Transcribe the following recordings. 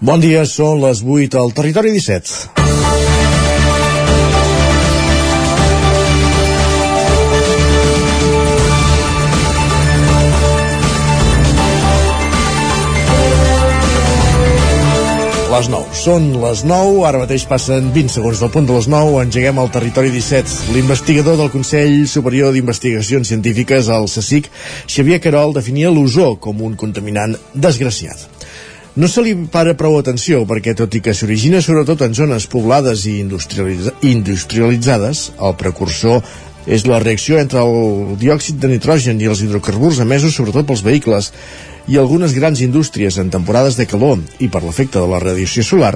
Bon dia, són les 8 al Territori 17. les 9. Són les 9, ara mateix passen 20 segons del punt de les 9, engeguem al territori 17. L'investigador del Consell Superior d'Investigacions Científiques, el CSIC, Xavier Carol, definia l'ozó com un contaminant desgraciat. No se li para prou atenció perquè, tot i que s'origina sobretot en zones poblades i industrialitza industrialitzades, el precursor és la reacció entre el diòxid de nitrogen i els hidrocarburs emesos sobretot pels vehicles i algunes grans indústries en temporades de calor i per l'efecte de la radiació solar,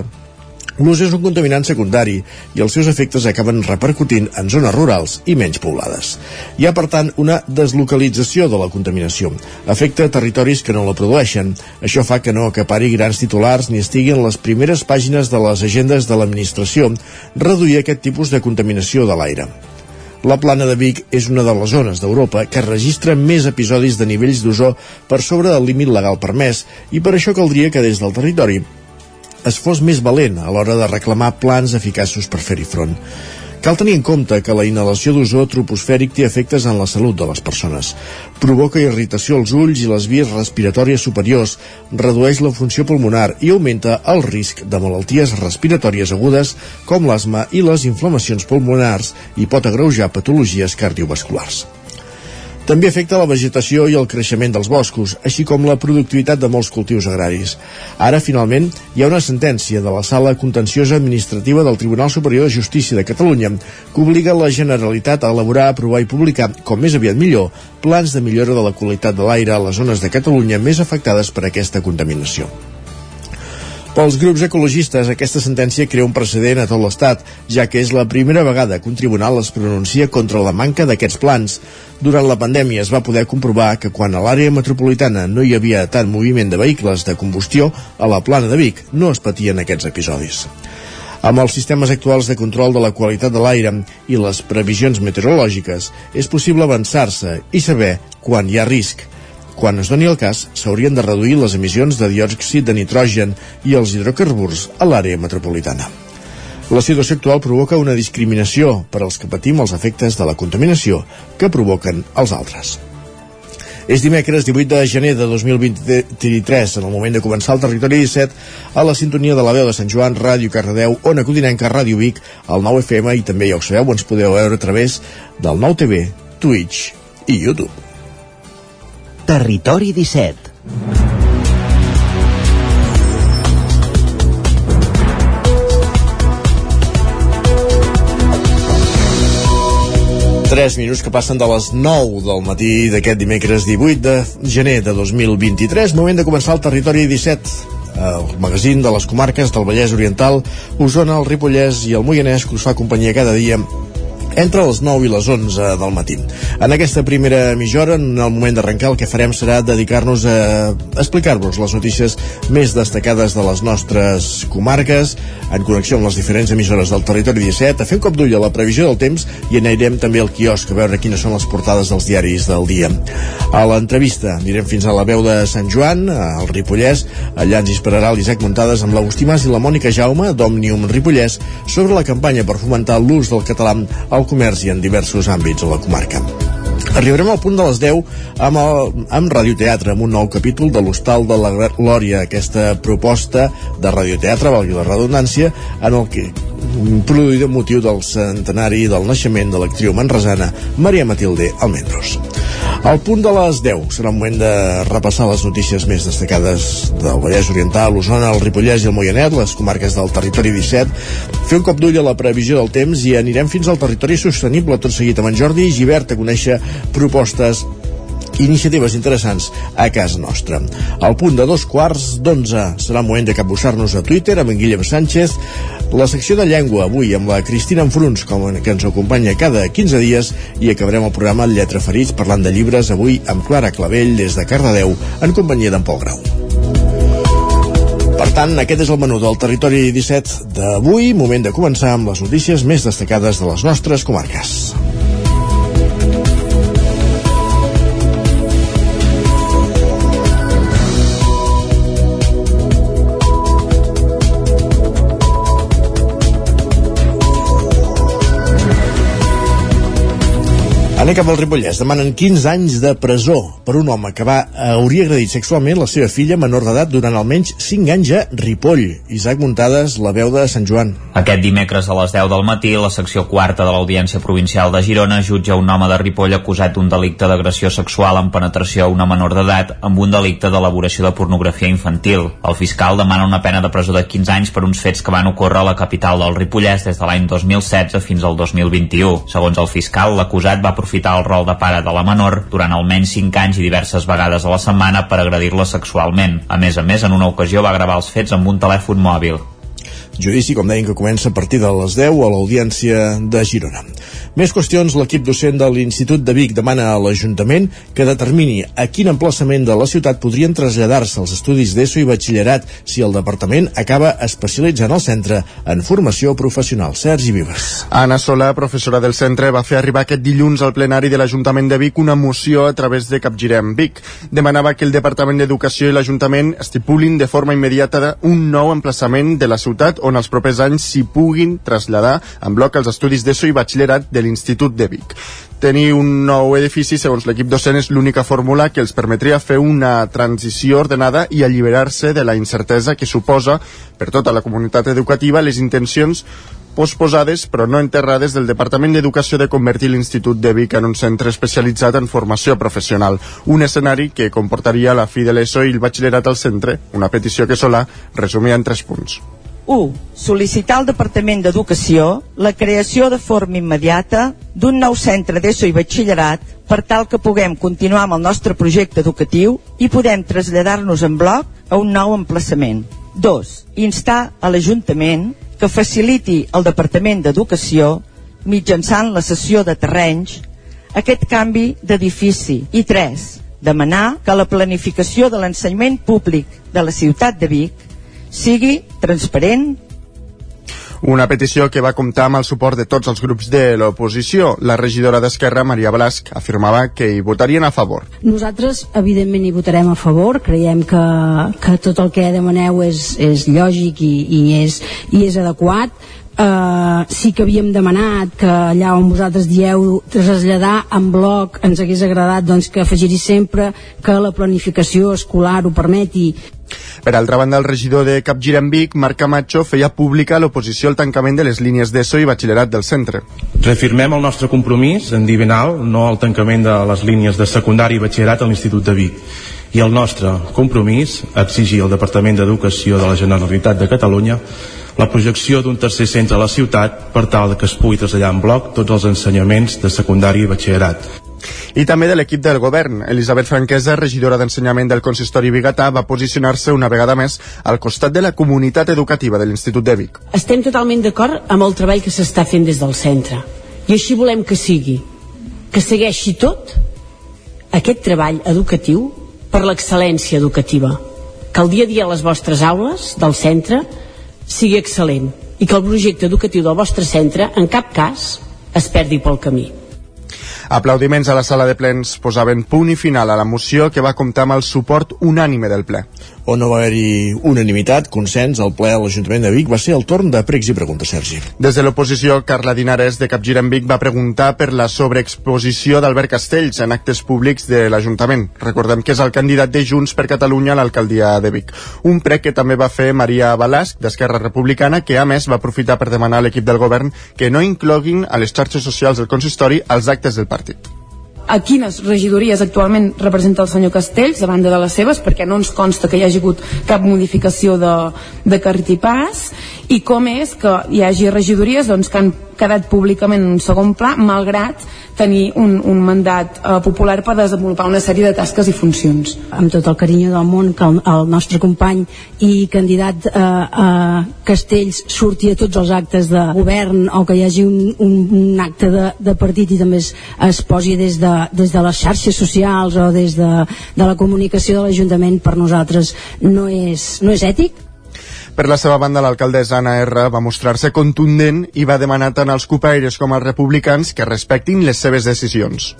l'ús és un contaminant secundari i els seus efectes acaben repercutint en zones rurals i menys poblades. Hi ha, per tant, una deslocalització de la contaminació. Afecta territoris que no la produeixen. Això fa que no acapari grans titulars ni estigui en les primeres pàgines de les agendes de l'administració reduir aquest tipus de contaminació de l'aire. La plana de Vic és una de les zones d'Europa que registra més episodis de nivells d'ozó per sobre del límit legal permès i per això caldria que des del territori es fos més valent a l'hora de reclamar plans eficaços per fer-hi front. Cal tenir en compte que la inhalació d'ozó troposfèric té efectes en la salut de les persones. Provoca irritació als ulls i les vies respiratòries superiors, redueix la funció pulmonar i augmenta el risc de malalties respiratòries agudes com l'asma i les inflamacions pulmonars i pot agreujar patologies cardiovasculars. També afecta la vegetació i el creixement dels boscos, així com la productivitat de molts cultius agraris. Ara, finalment, hi ha una sentència de la Sala Contenciosa Administrativa del Tribunal Superior de Justícia de Catalunya que obliga la Generalitat a elaborar, aprovar i publicar, com més aviat millor, plans de millora de la qualitat de l'aire a les zones de Catalunya més afectades per aquesta contaminació. Pels grups ecologistes, aquesta sentència crea un precedent a tot l'Estat, ja que és la primera vegada que un tribunal es pronuncia contra la manca d'aquests plans. Durant la pandèmia es va poder comprovar que quan a l'àrea metropolitana no hi havia tant moviment de vehicles de combustió, a la plana de Vic no es patien aquests episodis. Amb els sistemes actuals de control de la qualitat de l'aire i les previsions meteorològiques, és possible avançar-se i saber quan hi ha risc. Quan es doni el cas, s'haurien de reduir les emissions de diòxid de nitrogen i els hidrocarburs a l'àrea metropolitana. La situació actual provoca una discriminació per als que patim els efectes de la contaminació que provoquen els altres. És dimecres 18 de gener de 2023, en el moment de començar el Territori 17, a la sintonia de la veu de Sant Joan, Ràdio Cardedeu, Ona Codinenca, Ràdio Vic, el 9 FM i també, ja ho sabeu, ens podeu veure a través del 9 TV, Twitch i YouTube. Territori 17 3 minuts que passen de les 9 del matí d'aquest dimecres 18 de gener de 2023. Moment de començar el Territori 17, el magazín de les comarques del Vallès Oriental, Osona, el Ripollès i el Moianès que us fa companyia cada dia entre les 9 i les 11 del matí. En aquesta primera mitja hora, en el moment d'arrencar, el que farem serà dedicar-nos a explicar-vos les notícies més destacades de les nostres comarques, en connexió amb les diferents emissores del territori 17, a fer un cop d'ull a la previsió del temps i anirem també al quiosc a veure quines són les portades dels diaris del dia. A l'entrevista anirem fins a la veu de Sant Joan, al Ripollès, allà ens esperarà l'Isaac Muntades amb l'Agustí Mas i la Mònica Jaume d'Òmnium Ripollès sobre la campanya per fomentar l'ús del català al al comerç i en diversos àmbits a la comarca. Arribarem al punt de les 10 amb, el, amb radioteatre, amb un nou capítol de l'Hostal de la Glòria, aquesta proposta de radioteatre, valgui la redundància, en el que produït amb motiu del centenari del naixement de l'actriu manresana Maria Matilde Almendros. Al punt de les 10 serà un moment de repassar les notícies més destacades del Vallès Oriental, l'Osona, el Ripollès i el Moianet, les comarques del territori 17, fer un cop d'ull a la previsió del temps i anirem fins al territori sostenible. Tot seguit amb en Jordi Givert a conèixer propostes iniciatives interessants a casa nostra. Al punt de dos quarts d'onze serà el moment de capbussar-nos a Twitter amb en Guillem Sánchez, la secció de llengua avui amb la Cristina Enfruns, com que ens acompanya cada 15 dies, i acabarem el programa Lletra Ferits parlant de llibres avui amb Clara Clavell des de Cardedeu en companyia d'en Pol Grau. Per tant, aquest és el menú del Territori 17 d'avui, moment de començar amb les notícies més destacades de les nostres comarques. Anem cap al Ripollès. Demanen 15 anys de presó per un home que va hauria agredit sexualment la seva filla menor d'edat durant almenys 5 anys a Ripoll. Isaac Muntades, la veu de Sant Joan. Aquest dimecres a les 10 del matí, la secció quarta de l'Audiència Provincial de Girona jutja un home de Ripoll acusat d'un delicte d'agressió sexual amb penetració a una menor d'edat amb un delicte d'elaboració de pornografia infantil. El fiscal demana una pena de presó de 15 anys per uns fets que van ocórrer a la capital del Ripollès des de l'any 2016 fins al 2021. Segons el fiscal, l'acusat va aprofitar el rol de pare de la menor durant almenys 5 anys i diverses vegades a la setmana per agredir-la sexualment. A més a més, en una ocasió va gravar els fets amb un telèfon mòbil. Judici, com deien, que comença a partir de les 10 a l'Audiència de Girona. Més qüestions, l'equip docent de l'Institut de Vic demana a l'Ajuntament que determini a quin emplaçament de la ciutat podrien traslladar-se els estudis d'ESO i batxillerat si el departament acaba especialitzant el centre en formació professional. Sergi Vives. Anna Sola, professora del centre, va fer arribar aquest dilluns al plenari de l'Ajuntament de Vic una moció a través de Capgirem Vic. Demanava que el Departament d'Educació i l'Ajuntament estipulin de forma immediata un nou emplaçament de la ciutat on els propers anys s'hi puguin traslladar en bloc els estudis d'ESO i batxillerat de l'Institut de Vic. Tenir un nou edifici, segons l'equip docent, és l'única fórmula que els permetria fer una transició ordenada i alliberar-se de la incertesa que suposa per tota la comunitat educativa les intencions posposades però no enterrades del Departament d'Educació de convertir l'Institut de Vic en un centre especialitzat en formació professional, un escenari que comportaria la fi de l'ESO i el batxillerat al centre, una petició que Solà resumia en tres punts. 1. Sol·licitar al Departament d'Educació la creació de forma immediata d'un nou centre d'ESO i batxillerat per tal que puguem continuar amb el nostre projecte educatiu i podem traslladar-nos en bloc a un nou emplaçament. 2. Instar a l'Ajuntament que faciliti al Departament d'Educació, mitjançant la cessió de terrenys, aquest canvi d'edifici. I 3. Demanar que la planificació de l'ensenyament públic de la ciutat de Vic sigui transparent, una petició que va comptar amb el suport de tots els grups de l'oposició. La regidora d'Esquerra, Maria Blasc, afirmava que hi votarien a favor. Nosaltres, evidentment, hi votarem a favor. Creiem que, que tot el que demaneu és, és lògic i, i, és, i és adequat. Uh, sí que havíem demanat que allà on vosaltres dieu traslladar en bloc ens hagués agradat doncs, que afegir-hi sempre que la planificació escolar ho permeti per altra banda, el regidor de Capgirem-Vic, Marc Camacho, feia pública l'oposició al tancament de les línies d'ESO i batxillerat del centre. Refirmem el nostre compromís en dir ben alt no al tancament de les línies de secundari i batxillerat a l'Institut de Vic i el nostre compromís a exigir al Departament d'Educació de la Generalitat de Catalunya la projecció d'un tercer centre a la ciutat per tal que es pugui traslladar en bloc tots els ensenyaments de secundari i batxillerat i també de l'equip del govern. Elisabet Franquesa, regidora d'Ensenyament del Consistori Bigatà, va posicionar-se una vegada més al costat de la comunitat educativa de l'Institut de Vic. Estem totalment d'acord amb el treball que s'està fent des del centre. I així volem que sigui. Que segueixi tot aquest treball educatiu per l'excel·lència educativa. Que el dia a dia a les vostres aules del centre sigui excel·lent i que el projecte educatiu del vostre centre en cap cas es perdi pel camí. Aplaudiments a la sala de plens posaven punt i final a la moció que va comptar amb el suport unànime del ple. On no va haver-hi unanimitat, consens, al ple a l'Ajuntament de Vic va ser el torn de pregs i preguntes, Sergi. Des de l'oposició, Carla Dinares de Capgirem Vic va preguntar per la sobreexposició d'Albert Castells en actes públics de l'Ajuntament. Recordem que és el candidat de Junts per Catalunya a l'alcaldia de Vic. Un prec que també va fer Maria Balasc, d'Esquerra Republicana, que a més va aprofitar per demanar a l'equip del govern que no incloguin a les xarxes socials del consistori els actes del partit a quines regidories actualment representa el senyor Castells a banda de les seves perquè no ens consta que hi hagi hagut cap modificació de, de cartipàs i com és que hi hagi regidories doncs, que han quedat públicament en un segon pla malgrat tenir un, un mandat eh, popular per desenvolupar una sèrie de tasques i funcions. Amb tot el carinyo del món que el, el nostre company i candidat eh, a Castells surti a tots els actes de govern o que hi hagi un, un, un acte de, de partit i també es, es posi des de, des de les xarxes socials o des de, de la comunicació de l'Ajuntament per nosaltres no és, no és ètic per la seva banda, l'alcaldessa Anna R va mostrar-se contundent i va demanar tant als copaires com als republicans que respectin les seves decisions.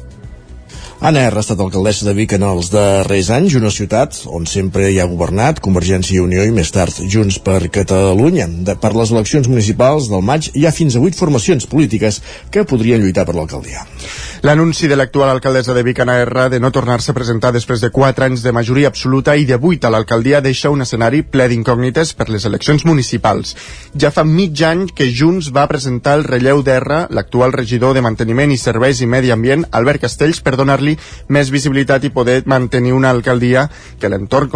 Anna R. ha estat alcaldessa de Vic en els darrers anys, una ciutat on sempre hi ha governat Convergència i Unió i més tard Junts per Catalunya. De, per les eleccions municipals del maig hi ha fins a vuit formacions polítiques que podrien lluitar per l'alcaldia. L'anunci de l'actual alcaldessa de Vic, Anna R, de no tornar-se a presentar després de 4 anys de majoria absoluta i de 8 a l'alcaldia deixa un escenari ple d'incògnites per les eleccions municipals. Ja fa mig any que Junts va presentar el relleu d'R, l'actual regidor de Manteniment i Serveis i Medi Ambient, Albert Castells, per donar-li més visibilitat i poder mantenir una alcaldia que l'entorn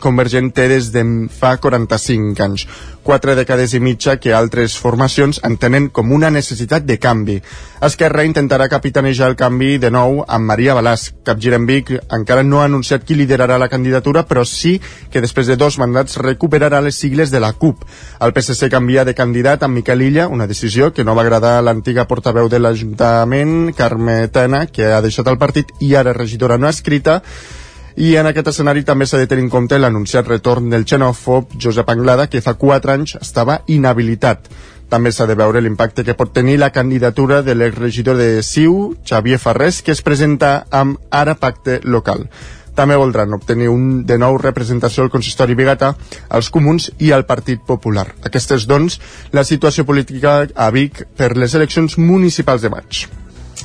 convergent té des de fa 45 anys. Quatre dècades i mitja que altres formacions entenen com una necessitat de canvi. Esquerra intentarà capitanejar el canvi de nou amb Maria Balàs. Capgirem Vic encara no ha anunciat qui liderarà la candidatura, però sí que després de dos mandats recuperarà les sigles de la CUP. El PSC canvia de candidat amb Miquel Illa, una decisió que no va agradar a l'antiga portaveu de l'Ajuntament, Carme Tena, que ha deixat el partit i ara regidora no escrita, i en aquest escenari també s'ha de tenir en compte l'anunciat retorn del xenòfob Josep Anglada, que fa 4 anys estava inhabilitat. També s'ha de veure l'impacte que pot tenir la candidatura de l'exregidor de Siu, Xavier Ferrés, que es presenta amb Ara Pacte Local. També voldran obtenir un, de nou representació al consistori Bigatà, als comuns i al Partit Popular. Aquesta és, doncs, la situació política a Vic per les eleccions municipals de maig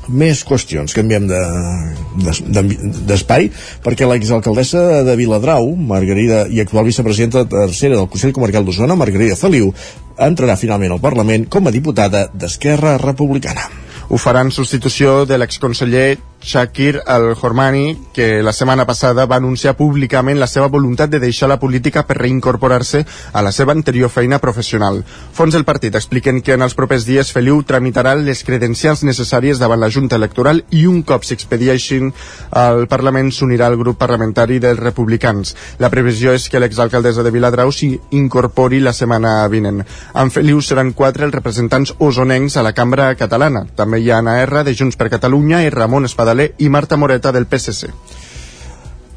més qüestions. Canviem d'espai, de, de, perquè l'exalcaldessa de Viladrau, Margarida, i actual vicepresidenta tercera del Consell Comarcal d'Osona, Margarida Feliu, entrarà finalment al Parlament com a diputada d'Esquerra Republicana. Ho farà en substitució de l'exconseller Shakir Al-Hormani, que la setmana passada va anunciar públicament la seva voluntat de deixar la política per reincorporar-se a la seva anterior feina professional. Fons del partit expliquen que en els propers dies Feliu tramitarà les credencials necessàries davant la Junta Electoral i un cop s'expedieixin al Parlament s'unirà al grup parlamentari dels republicans. La previsió és que l'exalcaldessa de Viladrau s'hi incorpori la setmana vinent. Amb Feliu seran quatre els representants osonencs a la cambra catalana. També hi ha Anna R de Junts per Catalunya i Ramon Espada Espadaler i Marta Moreta del PSC.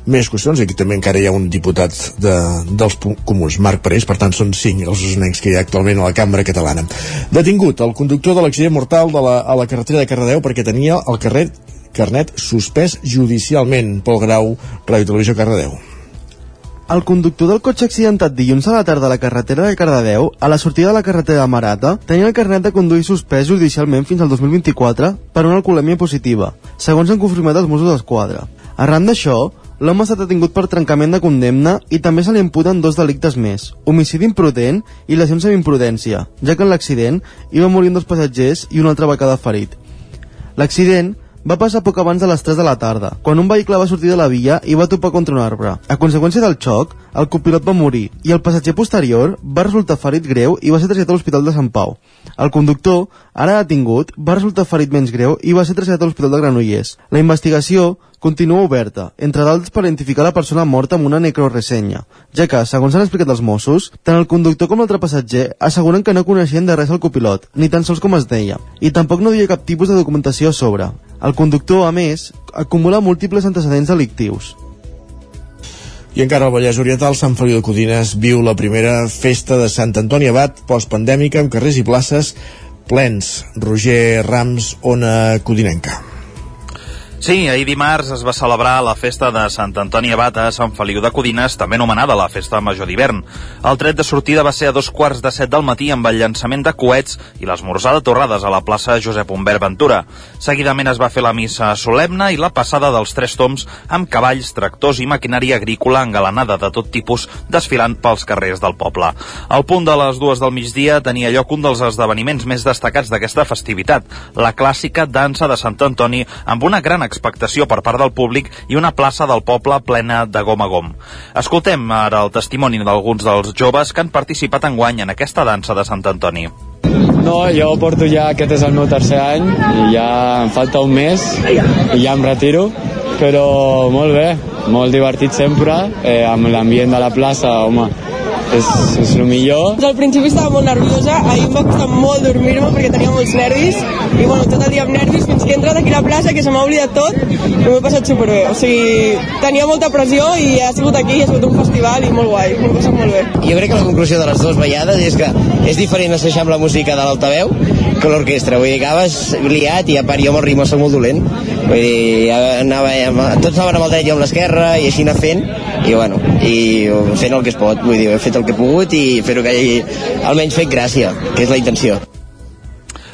Més qüestions, aquí també encara hi ha un diputat de, dels comuns, Marc Parés, per tant són cinc els usonencs que hi ha actualment a la cambra catalana. Detingut el conductor de l'accident mortal de la, a la carretera de Cardedeu perquè tenia el carret carnet suspès judicialment. Pol Grau, Ràdio Televisió Cardedeu. El conductor del cotxe accidentat dilluns a la tarda a la carretera de Cardedeu, a la sortida de la carretera de Marata, tenia el carnet de conduir suspès judicialment fins al 2024 per una alcoholèmia positiva, segons han confirmat els Mossos d'Esquadra. Arran d'això, l'home ha estat detingut per trencament de condemna i també se li imputen dos delictes més, homicidi imprudent i lesions amb imprudència, ja que en l'accident hi va morir un dels passatgers i un altre va quedar ferit. L'accident va passar poc abans de les 3 de la tarda, quan un vehicle va sortir de la via i va topar contra un arbre. A conseqüència del xoc, el copilot va morir i el passatger posterior va resultar ferit greu i va ser traslladat a l'Hospital de Sant Pau. El conductor, ara detingut, va resultar ferit menys greu i va ser traslladat a l'Hospital de Granollers. La investigació continua oberta, entre d'altres per identificar la persona morta amb una necroressenya, ja que, segons han explicat els Mossos, tant el conductor com l'altre passatger asseguren que no coneixien de res el copilot, ni tan sols com es deia, i tampoc no havia cap tipus de documentació a sobre. El conductor, a més, acumula múltiples antecedents delictius. I encara al Vallès Oriental, Sant Feliu de Codines viu la primera festa de Sant Antoni Abat postpandèmica amb carrers i places plens. Roger Rams, Ona Codinenca. Sí, ahir dimarts es va celebrar la festa de Sant Antoni Abat a Sant Feliu de Codines, també anomenada la Festa Major d'hivern. El tret de sortida va ser a dos quarts de set del matí amb el llançament de coets i l'esmorzar de torrades a la plaça Josep Humbert Ventura. Seguidament es va fer la missa solemne i la passada dels tres toms amb cavalls, tractors i maquinària agrícola engalanada de tot tipus desfilant pels carrers del poble. Al punt de les dues del migdia tenia lloc un dels esdeveniments més destacats d'aquesta festivitat, la clàssica dansa de Sant Antoni amb una gran expectació per part del públic i una plaça del poble plena de gom a gom. Escoltem ara el testimoni d'alguns dels joves que han participat en guany en aquesta dansa de Sant Antoni. No, jo porto ja, aquest és el meu tercer any i ja em falta un mes i ja em retiro, però molt bé, molt divertit sempre, eh, amb l'ambient de la plaça, home, és, és el millor. Al principi estava molt nerviosa, ahir em va costar molt dormir-me perquè tenia molts nervis i bueno, tot el dia amb nervis fins que he entrat aquí a la plaça que se m'ha oblidat tot i m'ho he passat superbé. O sigui, tenia molta pressió i ha sigut aquí, ha sigut un festival i molt guai, m'ho he passat molt bé. Jo crec que la conclusió de les dues ballades és que és diferent assajar amb la música de l'altaveu que l'orquestra. Vull dir, acabes liat i a part jo amb el ritme soc molt dolent vull dir, anava, tots anaven amb el dret i amb l'esquerra i així anar fent i bueno, i fent el que es pot vull dir, he fet el que he pogut i fer-ho que hagi almenys fet gràcia, que és la intenció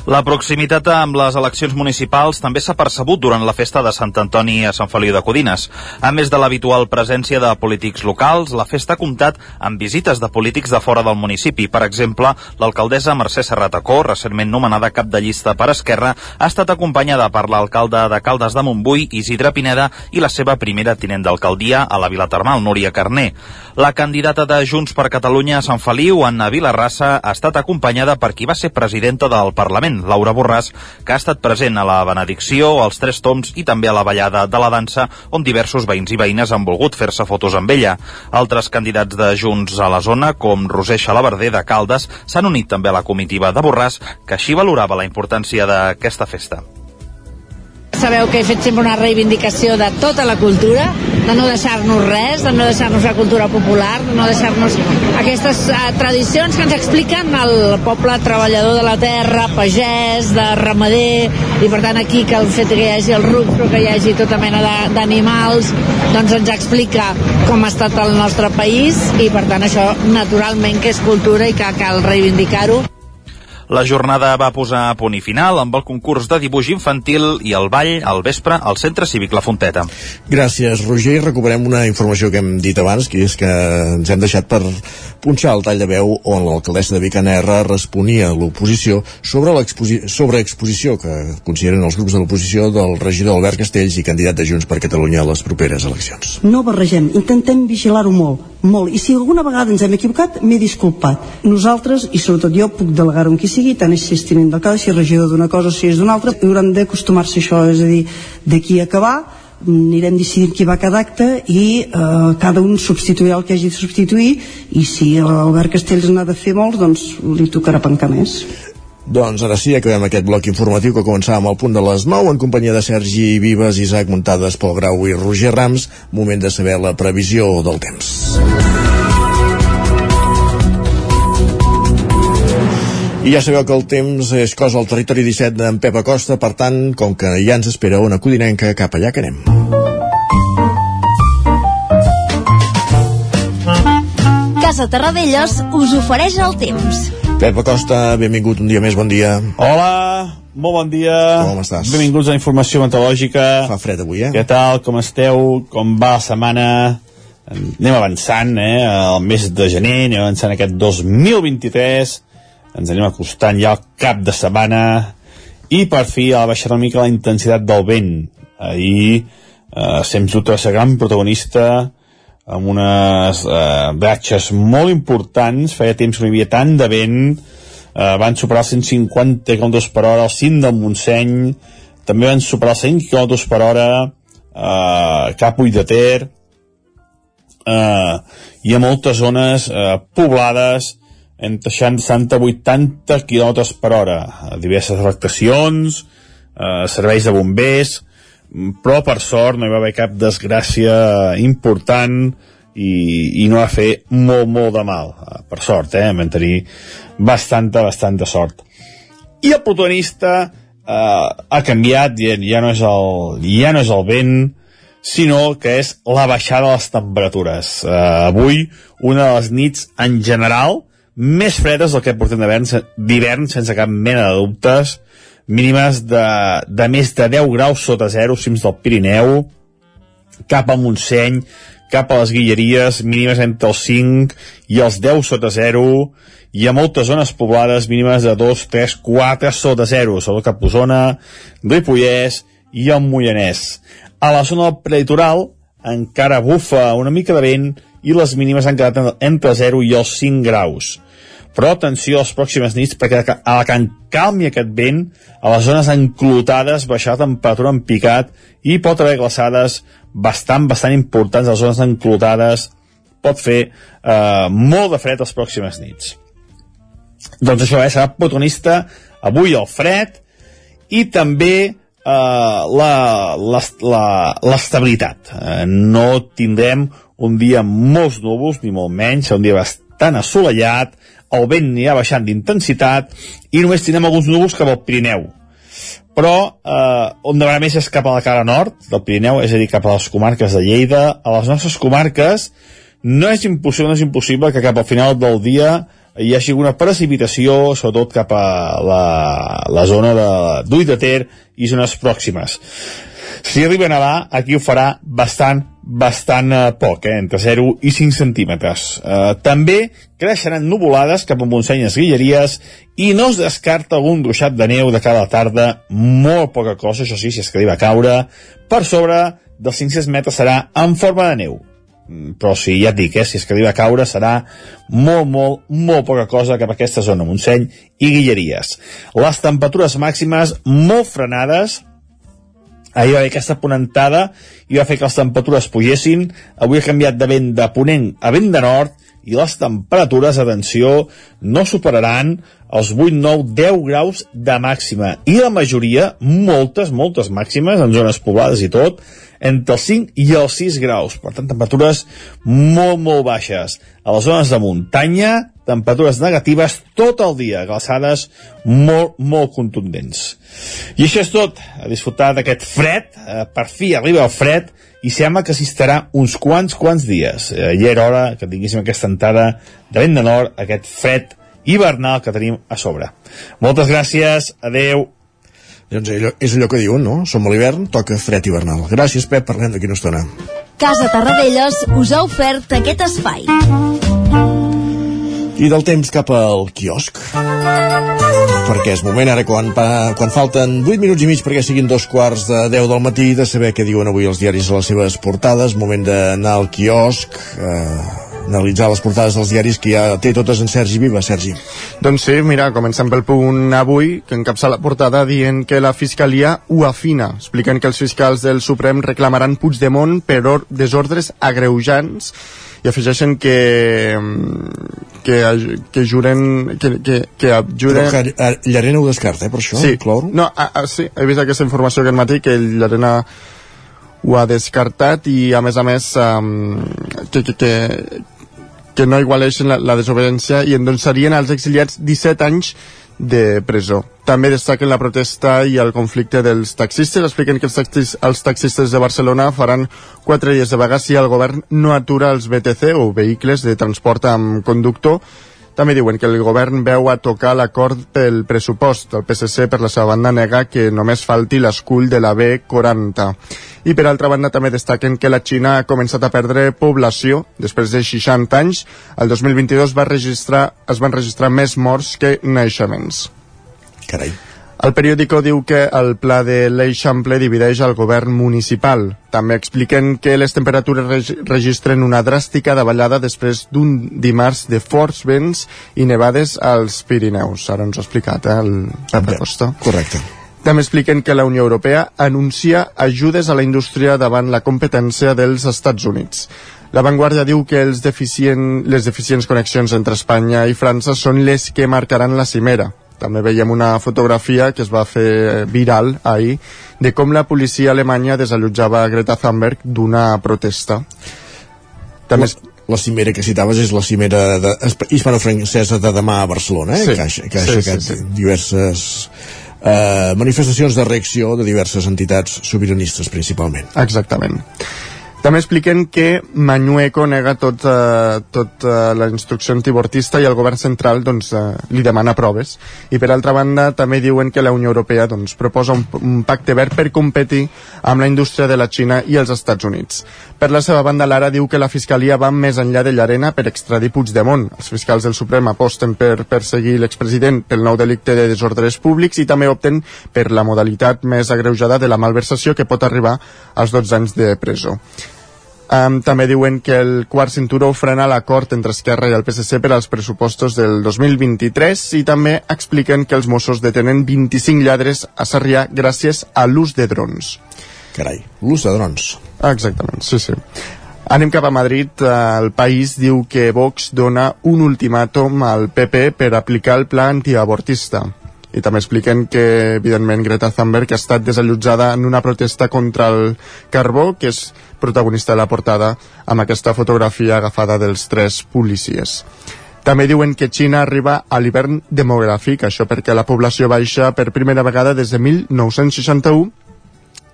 la proximitat amb les eleccions municipals també s'ha percebut durant la festa de Sant Antoni a Sant Feliu de Codines. A més de l'habitual presència de polítics locals, la festa ha comptat amb visites de polítics de fora del municipi. Per exemple, l'alcaldessa Mercè Serratacó, recentment nomenada cap de llista per Esquerra, ha estat acompanyada per l'alcalde de Caldes de Montbui, Isidre Pineda, i la seva primera tinent d'alcaldia a la Vila Termal, Núria Carné. La candidata de Junts per Catalunya a Sant Feliu, Anna Vilarrassa, ha estat acompanyada per qui va ser presidenta del Parlament, Parlament, Laura Borràs, que ha estat present a la benedicció, als Tres Toms i també a la ballada de la dansa, on diversos veïns i veïnes han volgut fer-se fotos amb ella. Altres candidats de Junts a la zona, com Roser Xalabarder de Caldes, s'han unit també a la comitiva de Borràs, que així valorava la importància d'aquesta festa. Sabeu que he fet sempre una reivindicació de tota la cultura, de no deixar-nos res, de no deixar-nos la cultura popular, de no deixar-nos aquestes uh, tradicions que ens expliquen el poble treballador de la terra, pagès, de ramader, i per tant aquí que el fet que hi hagi el ruc, però que hi hagi tota mena d'animals, doncs ens explica com ha estat el nostre país i per tant això naturalment que és cultura i que cal reivindicar-ho. La jornada va posar a punt i final amb el concurs de dibuix infantil i el ball al vespre al Centre Cívic La Fonteta. Gràcies, Roger. Recuperem una informació que hem dit abans, que és que ens hem deixat per punxar el tall de veu on l'alcaldessa de Vicanerra responia a l'oposició sobre l'exposició que consideren els grups de l'oposició del regidor Albert Castells i candidat de Junts per Catalunya a les properes eleccions. No barregem, intentem vigilar-ho molt, molt, i si alguna vegada ens hem equivocat, m'he disculpat. Nosaltres, i sobretot jo, puc delegar-ho en qui sigui, tant si és tinent d'alcalde, si és regidor d'una cosa si és d'una altra, hauran d'acostumar-se a això, és a dir, d'aquí a acabar, anirem decidint qui va cada acte i eh, cada un substituirà el que hagi de substituir i si Albert Castells n'ha de fer molts doncs li tocarà pencar més doncs ara sí, acabem aquest bloc informatiu que començàvem al punt de les 9 en companyia de Sergi Vives, Isaac Muntades, Pol Grau i Roger Rams. Moment de saber la previsió del temps. I ja sabeu que el temps és cosa al territori 17 d'en Pep Acosta, per tant, com que ja ens espera una codinenca, cap allà que anem. Casa Terradellos us ofereix el temps. Pep Acosta, benvingut un dia més, bon dia. Hola, molt bon dia. Com estàs? Benvinguts a informació meteorològica. Fa fred avui, eh? Què tal, com esteu, com va la setmana? Anem avançant, eh? El mes de gener, anem avançant aquest 2023 ens anem acostant ja al cap de setmana i per fi ha baixat una mica la intensitat del vent ahir eh, sens dubte ser gran protagonista amb unes eh, bratxes molt importants. Feia temps que no hi havia tant de vent. Eh, van superar els 150 km per hora al cim del Montseny. També van superar els 100 km per hora eh, cap Ull de Ter eh, i a moltes zones eh, poblades entre 60 i 80 km per hora, diverses afectacions, eh, serveis de bombers, però per sort no hi va haver cap desgràcia important i, i no va fer molt, molt de mal. Eh, per sort, eh? Vam tenir bastanta, bastanta sort. I el protagonista eh, ha canviat, ja, ja, no és el, ja no és el vent, sinó que és la baixada de les temperatures. Eh, avui, una de les nits en general, més fredes del que portem d'hivern sense cap mena de dubtes mínimes de, de més de 10 graus sota zero cims del Pirineu cap a Montseny cap a les Guilleries mínimes entre els 5 i els 10 sota zero i a moltes zones poblades mínimes de 2, 3, 4 sota zero sobretot cap a Osona, Ripollès i el Moianès a la zona del prelitoral encara bufa una mica de vent i les mínimes han quedat entre 0 i els 5 graus. Però atenció a les pròximes nits, perquè a la que en aquest vent, a les zones enclotades baixar la temperatura en picat i pot haver glaçades bastant, bastant importants a les zones enclotades, pot fer eh, molt de fred les pròximes nits. Doncs això, eh, serà protagonista avui el fred i també eh, l'estabilitat. Eh, no tindrem un dia amb molts núvols, ni molt menys, un dia bastant assolellat, el vent anirà baixant d'intensitat i només tindrem alguns núvols cap al Pirineu. però eh, on demanà més és cap a la cara nord del Pirineu, és a dir, cap a les comarques de Lleida. A les nostres comarques no és impossible, no és impossible que cap al final del dia hi hagi una precipitació, sobretot cap a la, la zona d'Ull de, de Ter i zones pròximes. Si arriba a nevar, aquí ho farà bastant, bastant eh, poc, eh, entre 0 i 5 centímetres. Eh, també creixeran nuvolades cap a Montsenyes Guilleries i no es descarta algun ruixat de neu de cada tarda, molt poca cosa, això sí, si és que a caure, per sobre dels 500 metres serà en forma de neu mm, però si ja et dic, eh, si és que a caure serà molt, molt, molt poca cosa cap a aquesta zona, Montseny i Guilleries. Les temperatures màximes molt frenades, ahir va haver aquesta ponentada i va fer que les temperatures pugessin. Avui ha canviat de vent de ponent a vent de nord i les temperatures, atenció, no superaran els 8, 9, 10 graus de màxima. I la majoria, moltes, moltes màximes, en zones poblades i tot, entre els 5 i els 6 graus. Per tant, temperatures molt, molt baixes. A les zones de muntanya, temperatures negatives tot el dia, glaçades molt, molt contundents. I això és tot. A disfrutar d'aquest fred. Eh, per fi arriba el fred i sembla que s'hi estarà uns quants, quants dies. Eh, ja era hora que tinguéssim aquesta entrada de vent de nord, aquest fred hivernal que tenim a sobre. Moltes gràcies, adeu. Doncs allò, és allò que diuen, no? Som a l'hivern, toca fred hivernal. Gràcies, Pep, parlem d'aquí una estona. Casa Tarradellas us ha ofert aquest espai. I del temps cap al quiosc. Perquè és moment ara quan, quan falten 8 minuts i mig perquè siguin dos quarts de 10 del matí de saber què diuen avui els diaris a les seves portades. Moment d'anar al quiosc, eh, analitzar les portades dels diaris que ja té totes en Sergi Viva. Sergi. Doncs sí, mira, comencem pel punt avui, que encapça la portada dient que la Fiscalia ho afina. Expliquen que els fiscals del Suprem reclamaran Puigdemont per desordres agreujants i afegeixen que que, que juren que, que, que juren... Però que Llarena ho descarta, eh, per això, sí. incloure? No, a, a, sí, he vist aquesta informació aquest matí que Llarena ho ha descartat i a més a més um, que, que, que, que no igualeixen la, la desobediència i serien els exiliats 17 anys de presó. També destaquen la protesta i el conflicte dels taxistes. Expliquen que els, taxis, els taxistes de Barcelona faran quatre dies de vaga si el govern no atura els BTC o vehicles de transport amb conductor també diuen que el govern veu a tocar l'acord pel pressupost. El PSC, per la seva banda, nega que només falti l'escull de la B40. I per altra banda també destaquen que la Xina ha començat a perdre població. Després de 60 anys, el 2022 va registrar, es van registrar més morts que naixements. Carai. El periòdico diu que el pla de l'Eixample divideix el govern municipal. També expliquen que les temperatures reg registren una dràstica davallada després d'un dimarts de forts vents i nevades als Pirineus. Ara ens ha explicat eh, el Pep Costa. Correcte. També expliquen que la Unió Europea anuncia ajudes a la indústria davant la competència dels Estats Units. La Vanguardia diu que els deficient, les deficients connexions entre Espanya i França són les que marcaran la cimera. També veiem una fotografia que es va fer viral ahir de com la policia alemanya desallotjava Greta Thunberg d'una protesta. També la, la cimera que citaves és la cimera de, hispano-francesa de demà a Barcelona, eh? Sí, que, ha, que ha sí, sí, sí. diverses eh, manifestacions de reacció de diverses entitats sobiranistes principalment. Exactament. També expliquen que Mañueco nega tot, eh, tot eh, la instrucció antibortista i el govern central doncs, eh, li demana proves. I per altra banda també diuen que la Unió Europea doncs, proposa un, un pacte verd per competir amb la indústria de la Xina i els Estats Units. Per la seva banda, l'Ara diu que la Fiscalia va més enllà de Llarena per extradir Puigdemont. Els fiscals del Suprem aposten per perseguir l'expresident pel nou delicte de desordres públics i també opten per la modalitat més agreujada de la malversació que pot arribar als 12 anys de presó. Um, també diuen que el quart cinturó frena l'acord entre Esquerra i el PSC per als pressupostos del 2023 i també expliquen que els Mossos detenen 25 lladres a Sarrià gràcies a l'ús de drons. Carai, l'ús de drons. Exactament, sí, sí. Anem cap a Madrid. El país diu que Vox dona un ultimàtum al PP per aplicar el pla antiabortista i també expliquen que, evidentment, Greta Thunberg ha estat desallotjada en una protesta contra el carbó, que és protagonista de la portada amb aquesta fotografia agafada dels tres policies. També diuen que Xina arriba a l'hivern demogràfic, això perquè la població baixa per primera vegada des de 1961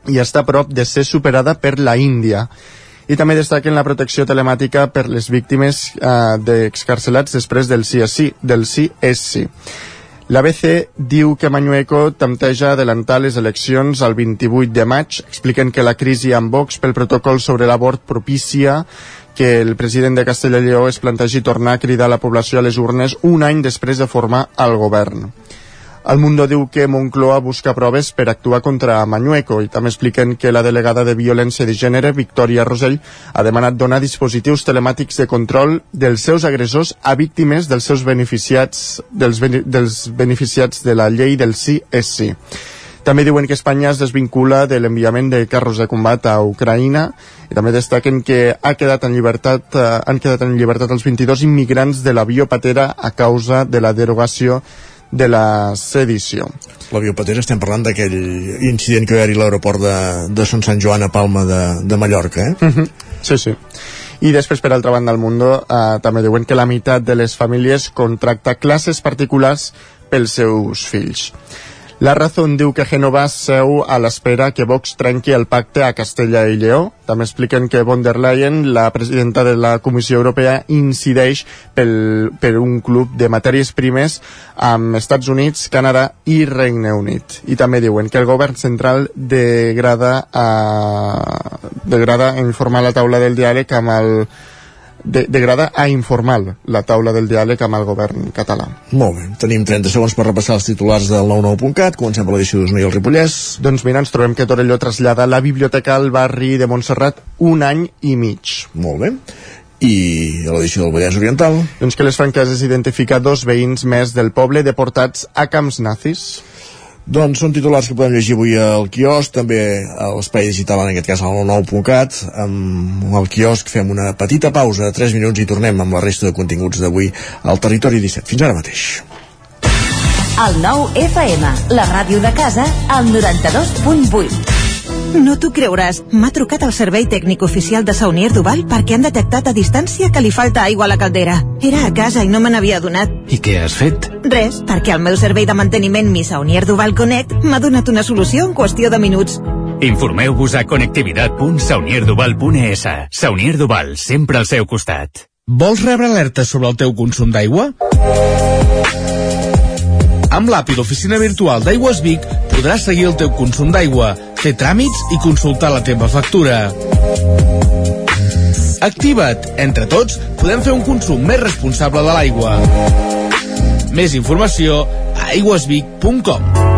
i està a prop de ser superada per la Índia. I també destaquen la protecció telemàtica per les víctimes eh, d'excarcelats després del sí, del sí. L'ABC diu que Mañueco tempteja adelantar les eleccions al 28 de maig. Expliquen que la crisi amb Vox pel protocol sobre l'abort propicia que el president de Castella i Lleó es plantegi tornar a cridar la població a les urnes un any després de formar el govern. El Mundo diu que Moncloa busca proves per actuar contra Mañueco i també expliquen que la delegada de Violència de Gènere, Victòria Rosell, ha demanat donar dispositius telemàtics de control dels seus agressors a víctimes dels seus beneficiats dels, dels beneficiats de la llei del sí és sí. També diuen que Espanya es desvincula de l'enviament de carros de combat a Ucraïna i també destaquen que ha quedat en llibertat, eh, han quedat en llibertat els 22 immigrants de l'avió Patera a causa de la derogació de la sedició. L'avió Patera estem parlant d'aquell incident que va haver a l'aeroport de, de Son Sant Joan a Palma de, de Mallorca, eh? Uh -huh. Sí, sí. I després, per altra banda, al Mundo eh, també diuen que la meitat de les famílies contracta classes particulars pels seus fills. La Razón diu que Genova seu a l'espera que Vox trenqui el pacte a Castella i Lleó. També expliquen que von der Leyen, la presidenta de la Comissió Europea, incideix pel, per un club de matèries primes amb Estats Units, Canadà i Regne Unit. I també diuen que el govern central degrada, a, degrada informar la taula del diàleg amb el de, degrada a informal la taula del diàleg amb el govern català. Molt bé, tenim 30 segons per repassar els titulars del 99.cat, comencem per l'edició d'Osona i el Ripollès. Doncs mira, ens trobem que Torelló trasllada la biblioteca al barri de Montserrat un any i mig. Molt bé. I a l'edició del Vallès Oriental? Doncs que les franqueses identifica dos veïns més del poble deportats a camps nazis. Doncs són titulars que podem llegir avui al quiosc, també a l'espai digital, en aquest cas al 99.cat. Amb el quiosc fem una petita pausa de 3 minuts i tornem amb la resta de continguts d'avui al Territori 17. Fins ara mateix. El 9 FM, la ràdio de casa, al 92.8. No t'ho creuràs. M'ha trucat el servei tècnic oficial de Saunier Duval perquè han detectat a distància que li falta aigua a la caldera. Era a casa i no me n'havia adonat. I què has fet? Res, perquè el meu servei de manteniment Mi Saunier Duval Connect m'ha donat una solució en qüestió de minuts. Informeu-vos a connectivitat.saunierduval.es. Saunier Duval, sempre al seu costat. Vols rebre alertes sobre el teu consum d'aigua? Amb l'app i l'oficina virtual d'Aigües Vic podràs seguir el teu consum d'aigua, fer tràmits i consultar la teva factura. Activa't! Entre tots podem fer un consum més responsable de l'aigua. Més informació a aigüesvic.com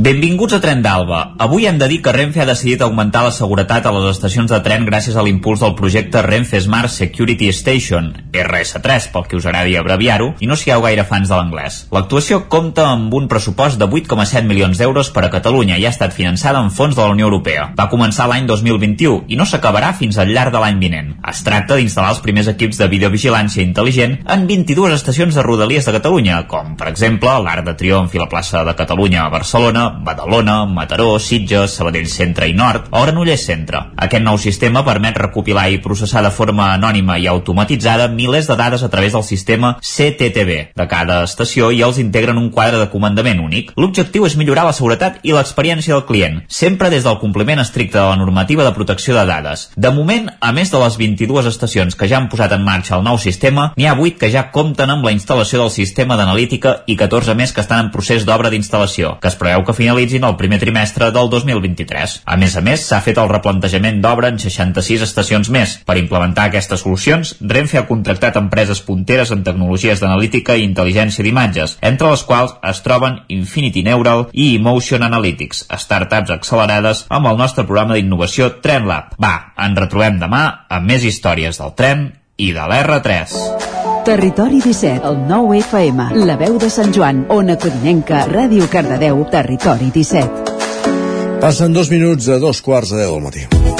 Benvinguts a Tren d'Alba. Avui hem de dir que Renfe ha decidit augmentar la seguretat a les estacions de tren gràcies a l'impuls del projecte Renfe Smart Security Station, RS3, pel que us agradi abreviar-ho, i no sigueu gaire fans de l'anglès. L'actuació compta amb un pressupost de 8,7 milions d'euros per a Catalunya i ha estat finançada amb fons de la Unió Europea. Va començar l'any 2021 i no s'acabarà fins al llarg de l'any vinent. Es tracta d'instal·lar els primers equips de videovigilància intel·ligent en 22 estacions de Rodalies de Catalunya, com per exemple l'Arc de Triomf i la plaça de Catalunya a Barcelona, Badalona, Mataró, Sitges, Sabadell Centre i Nord o Granollers Centre. Aquest nou sistema permet recopilar i processar de forma anònima i automatitzada milers de dades a través del sistema CTTV de cada estació i els integra en un quadre de comandament únic. L'objectiu és millorar la seguretat i l'experiència del client, sempre des del compliment estricte de la normativa de protecció de dades. De moment, a més de les 22 estacions que ja han posat en marxa el nou sistema, n'hi ha 8 que ja compten amb la instal·lació del sistema d'analítica i 14 més que estan en procés d'obra d'instal·lació, que es preveu que finalitzin el primer trimestre del 2023. A més a més, s'ha fet el replantejament d'obra en 66 estacions més. Per implementar aquestes solucions, Renfe ha contractat empreses punteres en tecnologies d'analítica i intel·ligència d'imatges, entre les quals es troben Infinity Neural i Emotion Analytics, startups accelerades amb el nostre programa d'innovació TrenLab. Va, ens retrobem demà amb més històries del tren i de l'R3. Territori 17, el 9 FM, la veu de Sant Joan, Ona Codinenca, Ràdio Cardedeu, Territori 17. Passen dos minuts a dos quarts de deu del matí.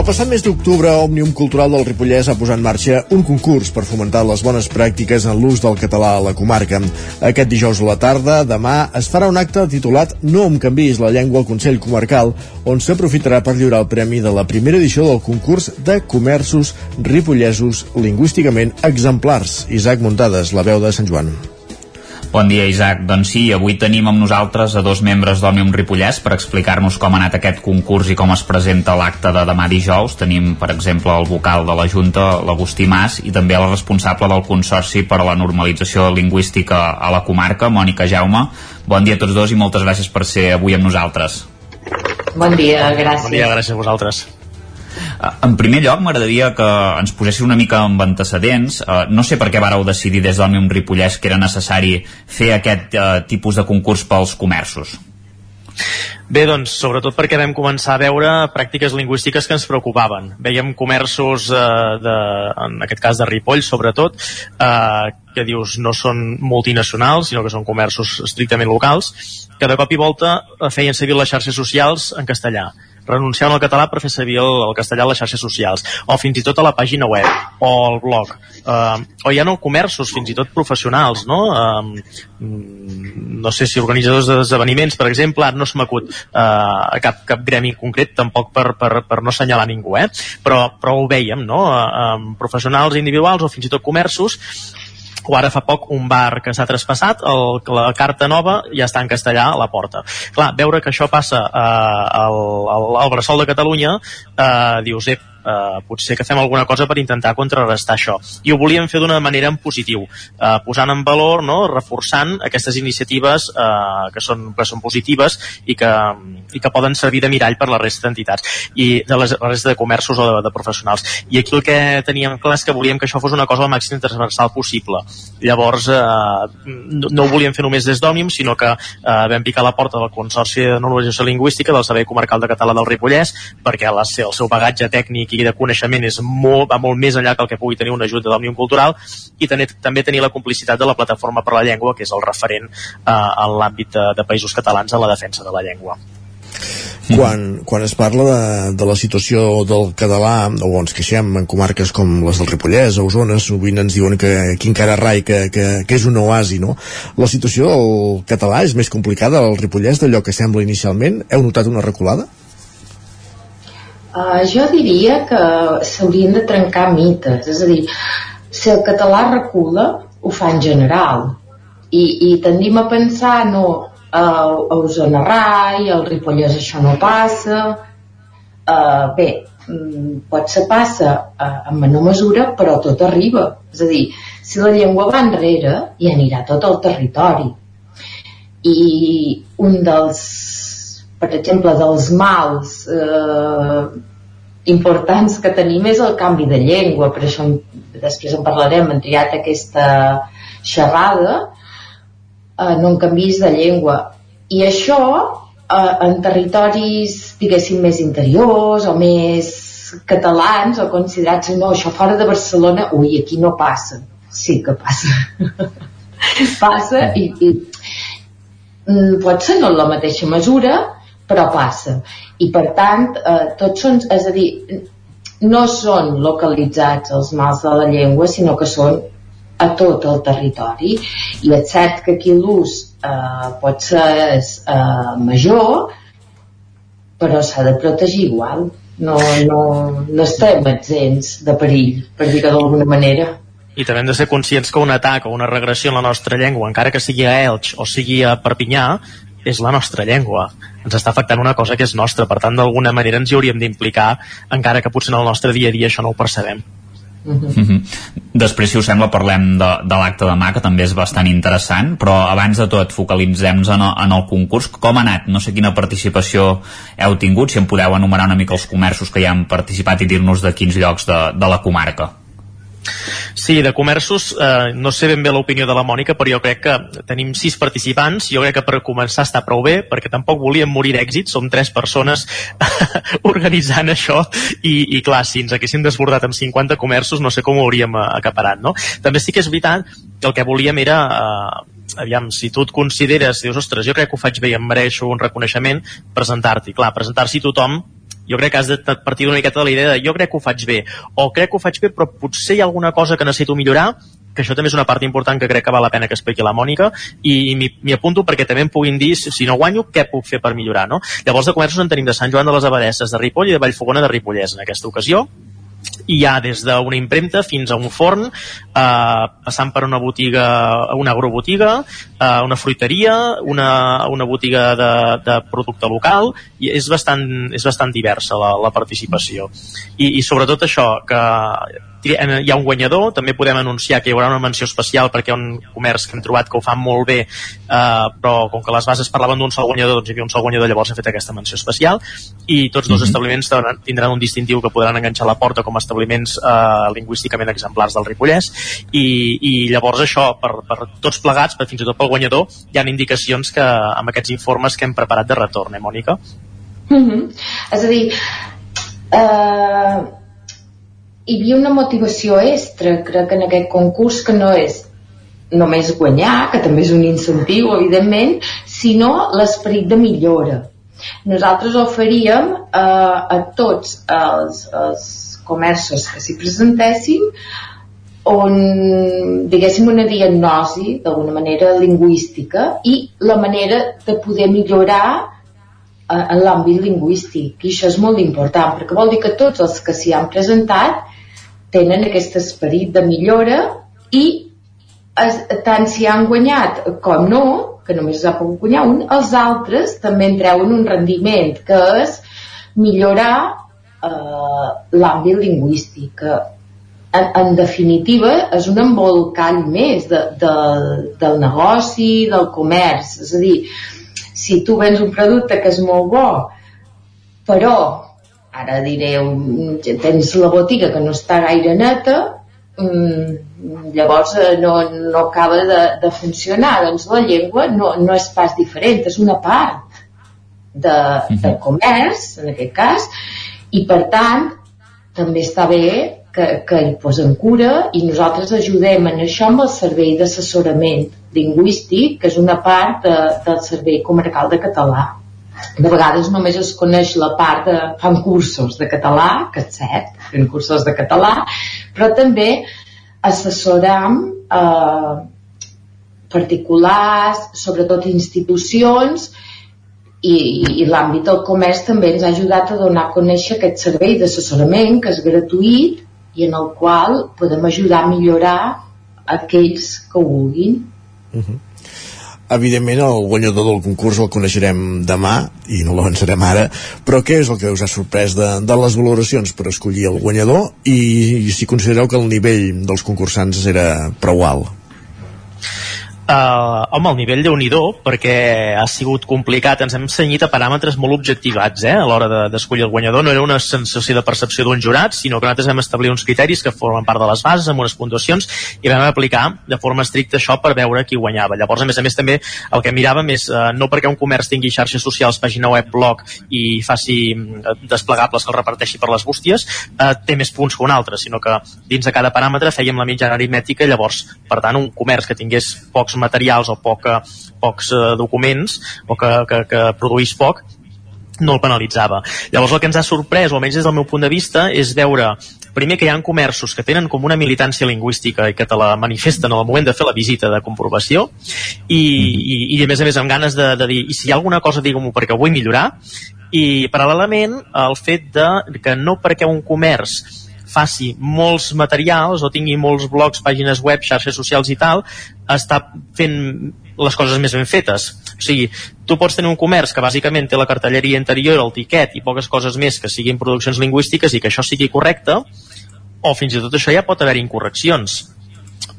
El passat mes d'octubre, Òmnium Cultural del Ripollès ha posat en marxa un concurs per fomentar les bones pràctiques en l'ús del català a la comarca. Aquest dijous a la tarda, demà, es farà un acte titulat No em canvis la llengua al Consell Comarcal, on s'aprofitarà per lliurar el premi de la primera edició del concurs de comerços ripollesos lingüísticament exemplars. Isaac Muntades, la veu de Sant Joan. Bon dia, Isaac. Doncs sí, avui tenim amb nosaltres a dos membres d'Òmnium Ripollès per explicar-nos com ha anat aquest concurs i com es presenta l'acte de demà dijous. Tenim, per exemple, el vocal de la Junta, l'Agustí Mas, i també la responsable del Consorci per a la Normalització Lingüística a la comarca, Mònica Jaume. Bon dia a tots dos i moltes gràcies per ser avui amb nosaltres. Bon dia, gràcies. Bon dia, gràcies a vosaltres. En primer lloc, m'agradaria que ens poséssiu una mica amb antecedents. Uh, no sé per què vareu decidir des d'Òmnium Ripollès que era necessari fer aquest uh, tipus de concurs pels comerços. Bé, doncs, sobretot perquè vam començar a veure pràctiques lingüístiques que ens preocupaven. Veiem comerços, eh, de, en aquest cas de Ripoll, sobretot, eh, que dius no són multinacionals, sinó que són comerços estrictament locals, que de cop i volta feien servir les xarxes socials en castellà renunciant al català per fer servir el, el castellà a les xarxes socials, o fins i tot a la pàgina web, o al blog, uh, o ja no comerços, fins i tot professionals, no? Uh, no sé si organitzadors d'esdeveniments, per exemple, no se m'acut uh, cap, cap gremi concret, tampoc per, per, per no assenyalar ningú, eh? però, però ho veiem, no? Uh, um, professionals individuals o fins i tot comerços o ara fa poc un bar que s'ha traspassat, el, la carta nova ja està en castellà a la porta. Clar, veure que això passa eh, al, al, al Bressol de Catalunya, eh, dius, eh, eh, potser que fem alguna cosa per intentar contrarrestar això. I ho volíem fer d'una manera en positiu, eh, posant en valor, no, reforçant aquestes iniciatives eh, que, són, que són positives i que, i que poden servir de mirall per la resta d'entitats i de les, la resta de comerços o de, de professionals. I aquí el que teníem clar és que volíem que això fos una cosa el màxim transversal possible. Llavors, eh, no, no ho volíem fer només des d'Òmnium, sinó que eh, vam picar la porta del Consorci de Normalització Lingüística del Servei Comarcal de Català del Ripollès, perquè la, el seu bagatge tècnic i de coneixement és molt, va molt més enllà que el que pugui tenir una ajuda de l'Òmnium Cultural, i també, també tenir la complicitat de la Plataforma per la Llengua, que és el referent eh, en l'àmbit de, de països catalans en la defensa de la llengua quan, quan es parla de, de la situació del català, o ens queixem en comarques com les del Ripollès o Osona, sovint ens diuen que aquí encara rai, que, que, que és un oasi, no? La situació del català és més complicada al Ripollès d'allò que sembla inicialment? Heu notat una reculada? Uh, jo diria que s'haurien de trencar mites, és a dir, si el català recula, ho fa en general, i, i tendim a pensar, no, uh, a Osona Rai, al Ripollès això no passa, uh, bé, mm, potser passa uh, en menor mesura, però tot arriba. És a dir, si la llengua va enrere, hi anirà tot el territori. I un dels, per exemple, dels mals eh, importants que tenim és el canvi de llengua, per això després en parlarem, hem triat aquesta xerrada, eh, no en canvis de llengua. I això eh, en territoris, diguéssim, més interiors o més catalans o considerats, no, això fora de Barcelona, ui, aquí no passa. Sí que passa. passa i, i mm, pot ser no en la mateixa mesura, però passa. I per tant, eh, tots són, és a dir, no són localitzats els mals de la llengua, sinó que són a tot el territori. I és cert que aquí l'ús eh, pot ser eh, major però s'ha de protegir igual. No, no, no estem exempts de perill, per dir-ho d'alguna manera. I també hem de ser conscients que un atac o una regressió en la nostra llengua, encara que sigui a Elx o sigui a Perpinyà, és la nostra llengua. Ens està afectant una cosa que és nostra, per tant, d'alguna manera ens hi hauríem d'implicar, encara que potser en el nostre dia a dia això no ho percebem. Uh -huh. Uh -huh. Després, si us sembla, parlem de, de l'acte demà, que també és bastant interessant, però abans de tot focalitzem-nos en, el, en el concurs. Com ha anat? No sé quina participació heu tingut, si em podeu enumerar una mica els comerços que hi han participat i dir-nos de quins llocs de, de la comarca. Sí, de comerços, eh, no sé ben bé l'opinió de la Mònica, però jo crec que tenim sis participants, jo crec que per començar està prou bé, perquè tampoc volíem morir d'èxit, som tres persones organitzant això, i, i clar, si ens haguéssim desbordat amb 50 comerços, no sé com ho hauríem eh, acaparat, no? També sí que és veritat que el que volíem era eh, aviam, si tu et consideres, dius, ostres, jo crec que ho faig bé i em mereixo un reconeixement, presentar-t'hi. Clar, presentar-s'hi tothom jo crec que has de partir una miqueta de la idea de jo crec que ho faig bé, o crec que ho faig bé però potser hi ha alguna cosa que necessito millorar que això també és una part important que crec que val la pena que expliqui la Mònica i m'hi apunto perquè també em puguin dir si no guanyo què puc fer per millorar no? llavors de comerços en tenim de Sant Joan de les Abadesses de Ripoll i de Vallfogona de Ripollès en aquesta ocasió hi ha des d'una impremta fins a un forn, eh, passant per una botiga, una agrobotiga, eh, una fruiteria, una, una botiga de, de producte local, i és bastant, és bastant diversa la, la participació. I, I sobretot això, que hi ha un guanyador, també podem anunciar que hi haurà una menció especial perquè hi ha un comerç que hem trobat que ho fa molt bé, eh, però com que les bases parlaven d'un sol guanyador, doncs hi havia un sol guanyador, llavors ha fet aquesta menció especial, i tots dos mm -hmm. establiments tindran un distintiu que podran enganxar a la porta com a establiments eh, lingüísticament exemplars del Ripollès, i, i llavors això, per, per tots plegats, per fins i tot pel guanyador, hi ha indicacions que amb aquests informes que hem preparat de retorn, eh, Mònica? Mm -hmm. És a dir, eh, hi havia una motivació extra, crec en aquest concurs, que no és només guanyar, que també és un incentiu, evidentment, sinó l'esperit de millora. Nosaltres oferíem eh, a tots els, els comerços que s'hi presentessin on, diguéssim, una diagnosi d'alguna manera lingüística i la manera de poder millorar eh, en l'àmbit lingüístic. I això és molt important, perquè vol dir que tots els que s'hi han presentat tenen aquest esperit de millora i es, tant si han guanyat com no, que només ha pogut guanyar un, els altres també en treuen un rendiment, que és millorar eh, l'àmbit lingüístic, que en, en definitiva és un embolcall més de, de, del negoci, del comerç. És a dir, si tu vens un producte que és molt bo, però ara direu, tens la botiga que no està gaire neta, mm, llavors eh, no, no acaba de, de funcionar. Doncs la llengua no, no és pas diferent, és una part de, de comerç, en aquest cas, i per tant també està bé que, que hi posen cura i nosaltres ajudem en això amb el servei d'assessorament lingüístic, que és una part de, del servei comarcal de català. De vegades només es coneix la part de... fan cursos de català, que és cert, fan cursos de català, però també assessoram eh, particulars, sobretot institucions, i, i l'àmbit del comerç també ens ha ajudat a donar a conèixer aquest servei d'assessorament que és gratuït i en el qual podem ajudar a millorar aquells que ho vulguin. Uh -huh. Evidentment el guanyador del concurs el coneixerem demà i no l'avançarem ara, però què és el que us ha sorprès de, de les valoracions per escollir el guanyador i, i si considereu que el nivell dels concursants era prou alt? Uh, home, el nivell de nhi perquè ha sigut complicat, ens hem senyit a paràmetres molt objectivats eh, a l'hora d'escollir de, el guanyador, no era una sensació de percepció d'un jurat, sinó que nosaltres vam establir uns criteris que formen part de les bases amb unes puntuacions i vam aplicar de forma estricta això per veure qui guanyava. Llavors, a més a més, també el que miràvem és uh, no perquè un comerç tingui xarxes socials, pàgina web, blog i faci uh, desplegables que el reparteixi per les bústies, uh, té més punts que un altre, sinó que dins de cada paràmetre fèiem la mitjana aritmètica i llavors, per tant, un comerç que tingués pocs materials o poca, pocs eh, documents o que, que, que produís poc no el penalitzava. Llavors el que ens ha sorprès, o almenys des del meu punt de vista, és veure primer que hi ha comerços que tenen com una militància lingüística i que te la manifesten al moment de fer la visita de comprovació i, i, i a més a més amb ganes de, de dir i si hi ha alguna cosa digue-m'ho perquè vull millorar i paral·lelament el fet de que no perquè un comerç faci molts materials o tingui molts blogs, pàgines web, xarxes socials i tal, està fent les coses més ben fetes. O sigui, tu pots tenir un comerç que bàsicament té la cartelleria interior, el tiquet i poques coses més que siguin produccions lingüístiques i que això sigui correcte, o fins i tot això ja pot haver incorreccions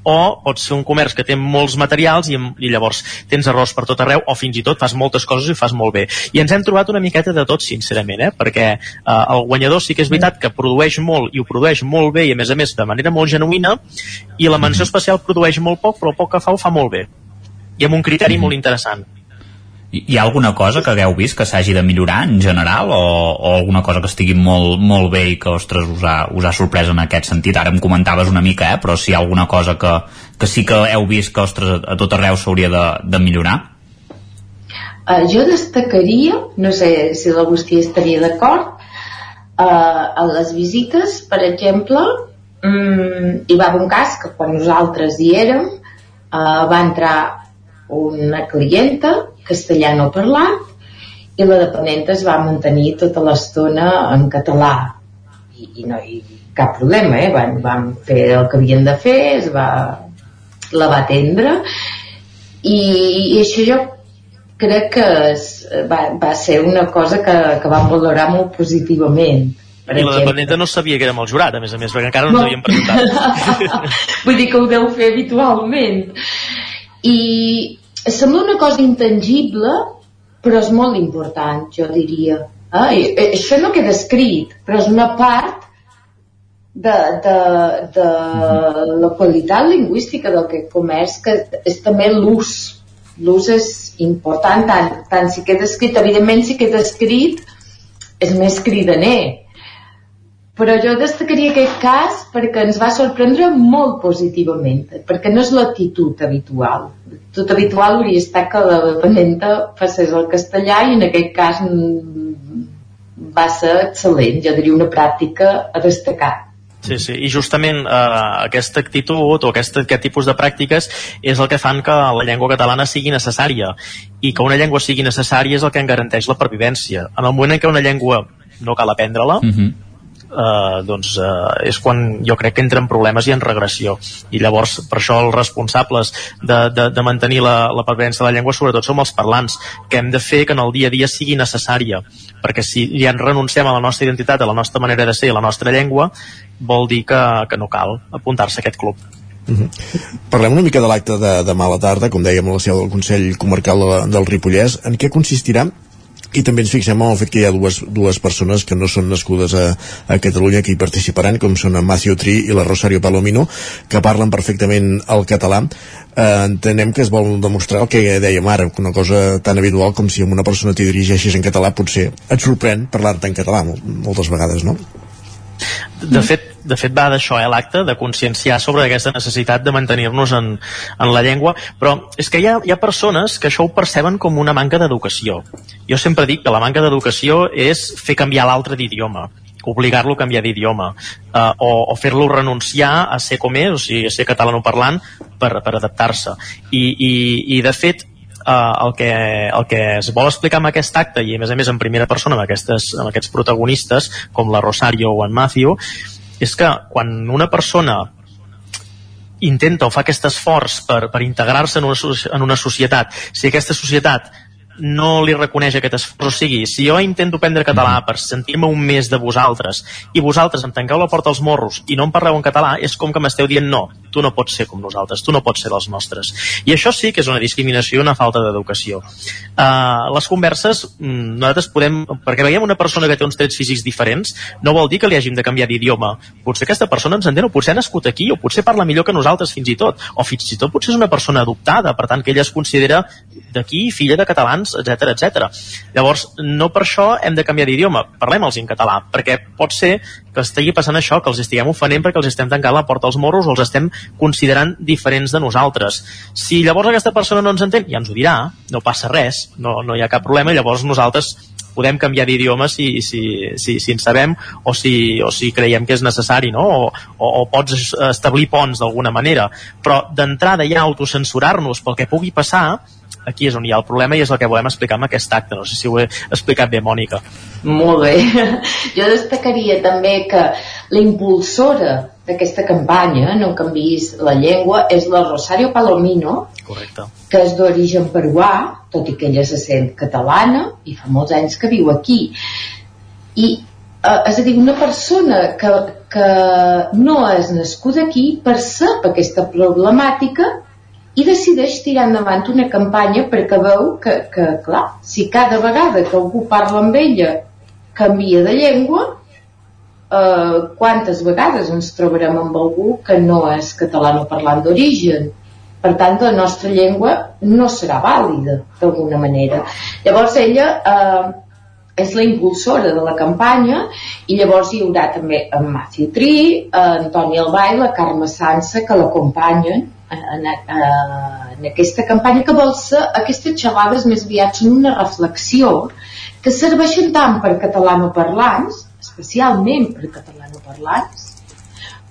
o pot ser un comerç que té molts materials i, i llavors tens errors per tot arreu o fins i tot fas moltes coses i fas molt bé. I ens hem trobat una miqueta de tot sincerament eh? perquè eh, el guanyador sí que és veritat que produeix molt i ho produeix molt bé i a més a més de manera molt genuïna i la menció especial produeix molt poc però el poc que fa ho fa molt bé. I amb un criteri molt interessant hi ha alguna cosa que hagueu vist que s'hagi de millorar en general o, o alguna cosa que estigui molt, molt bé i que, ostres, us ha, us ha sorprès en aquest sentit? Ara em comentaves una mica, eh? però si hi ha alguna cosa que, que sí que heu vist que, ostres, a tot arreu s'hauria de, de millorar? Uh, jo destacaria, no sé si l'Agustí estaria d'acord, uh, a les visites, per exemple, um, hi va haver un cas que quan nosaltres hi érem uh, va entrar una clienta castellà no parlat i la dependenta es va mantenir tota l'estona en català i, i no hi cap problema eh? van, van fer el que havien de fer es va, la va atendre i, i això jo crec que es, va, va ser una cosa que, que vam valorar molt positivament per I la dependenta no sabia que érem el jurat, a més a més, perquè encara no, no. ens havíem preguntat. Vull dir que ho deu fer habitualment. I, sembla una cosa intangible, però és molt important, jo diria. Ah, i, i, això no queda escrit, però és una part de, de, de la qualitat lingüística del que comerç, que és també l'ús. L'ús és important, tant, tant si queda escrit, evidentment si queda escrit és més cridaner, però jo destacaria aquest cas perquè ens va sorprendre molt positivament, perquè no és l'actitud habitual. L'actitud habitual hauria estat que la dependenta passés el castellà i en aquest cas mm, va ser excel·lent, jo diria una pràctica a destacar. Sí, sí, i justament eh, aquesta actitud o aquest, aquest tipus de pràctiques és el que fan que la llengua catalana sigui necessària i que una llengua sigui necessària és el que en garanteix la pervivència. En el moment en què una llengua no cal aprendre-la, uh mhm. -huh eh, doncs eh, és quan jo crec que entra en problemes i en regressió i llavors per això els responsables de, de, de mantenir la, la pervivència de la llengua sobretot som els parlants que hem de fer que en el dia a dia sigui necessària perquè si ja ens renunciem a la nostra identitat, a la nostra manera de ser, a la nostra llengua vol dir que, que no cal apuntar-se a aquest club Uh -huh. Parlem una mica de l'acte de, de mala tarda, com dèiem a la seu del Consell Comarcal de, del Ripollès. En què consistirà? I també ens fixem en el fet que hi ha dues, dues persones que no són nascudes a, a Catalunya que hi participaran, com són en Macio Tri i la Rosario Palomino, que parlen perfectament el català. Eh, entenem que es vol demostrar el que dèiem ara, una cosa tan habitual com si una persona t'hi dirigeixis en català potser et sorprèn parlar-te en català moltes vegades, no? de fet, de fet va d'això, eh, l'acte, de conscienciar sobre aquesta necessitat de mantenir-nos en, en la llengua, però és que hi ha, hi ha persones que això ho perceben com una manca d'educació. Jo sempre dic que la manca d'educació és fer canviar l'altre d'idioma obligar-lo a canviar d'idioma eh, o, o fer-lo renunciar a ser com és, o sigui, a ser catalanoparlant per, per adaptar-se. I, i, I de fet, eh, el, que, el que es vol explicar amb aquest acte i a més a més en primera persona amb, aquestes, amb aquests protagonistes com la Rosario o en Matthew és que quan una persona intenta o fa aquest esforç per, per integrar-se en, una, en una societat si aquesta societat no li reconeix aquest esforç. O sigui, si jo intento aprendre català per sentir-me un més de vosaltres i vosaltres em tanqueu la porta als morros i no em parleu en català, és com que m'esteu dient no, tu no pots ser com nosaltres, tu no pots ser dels nostres. I això sí que és una discriminació i una falta d'educació. Uh, les converses, mm, nosaltres podem... Perquè veiem una persona que té uns trets físics diferents, no vol dir que li hàgim de canviar d'idioma. Potser aquesta persona ens entén, o potser ha nascut aquí, o potser parla millor que nosaltres fins i tot, o fins i tot potser és una persona adoptada, per tant que ella es considera d'aquí, filla de catalans, etc etc. Llavors, no per això hem de canviar d'idioma, parlem-los en català, perquè pot ser que estigui passant això, que els estiguem ofenent perquè els estem tancant la porta als morros o els estem considerant diferents de nosaltres. Si llavors aquesta persona no ens entén, ja ens ho dirà, no passa res, no, no hi ha cap problema, llavors nosaltres podem canviar d'idioma si, si, si, si en sabem o si, o si creiem que és necessari, no? O, o, o pots establir ponts d'alguna manera. Però d'entrada ja autocensurar-nos pel que pugui passar, aquí és on hi ha el problema i és el que volem explicar amb aquest acte. No sé si ho he explicat bé, Mònica. Molt bé. Jo destacaria també que la impulsora d'aquesta campanya, No canvis la llengua, és la Rosario Palomino, Correcte. que és d'origen peruà, tot i que ella se sent catalana i fa molts anys que viu aquí. I, eh, és a dir, una persona que, que no és nascuda aquí percep aquesta problemàtica i decideix tirar endavant una campanya perquè veu que, que, clar, si cada vegada que algú parla amb ella canvia de llengua, eh, quantes vegades ens trobarem amb algú que no és catalano parlant d'origen? Per tant, la nostra llengua no serà vàlida, d'alguna manera. Llavors, ella eh, és la impulsora de la campanya i llavors hi haurà també en Matthew Tri, en Toni Albay, la Carme Sansa, que l'acompanyen en, en, aquesta campanya que vol ser aquestes xerrades més aviat són una reflexió que serveixen tant per catalanoparlants, especialment per catalanoparlants,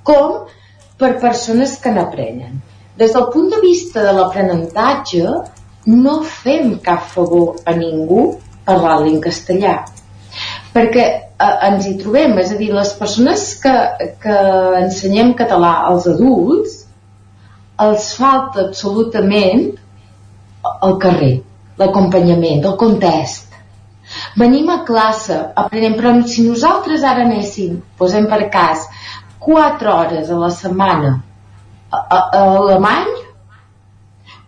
com per persones que n'aprenen. Des del punt de vista de l'aprenentatge, no fem cap favor a ningú parlant-li en castellà perquè eh, ens hi trobem, és a dir, les persones que, que ensenyem català als adults els falta absolutament el carrer, l'acompanyament, el context. Venim a classe, aprenem, però si nosaltres ara anéssim, posem per cas, 4 hores a la setmana a, a, a alemany,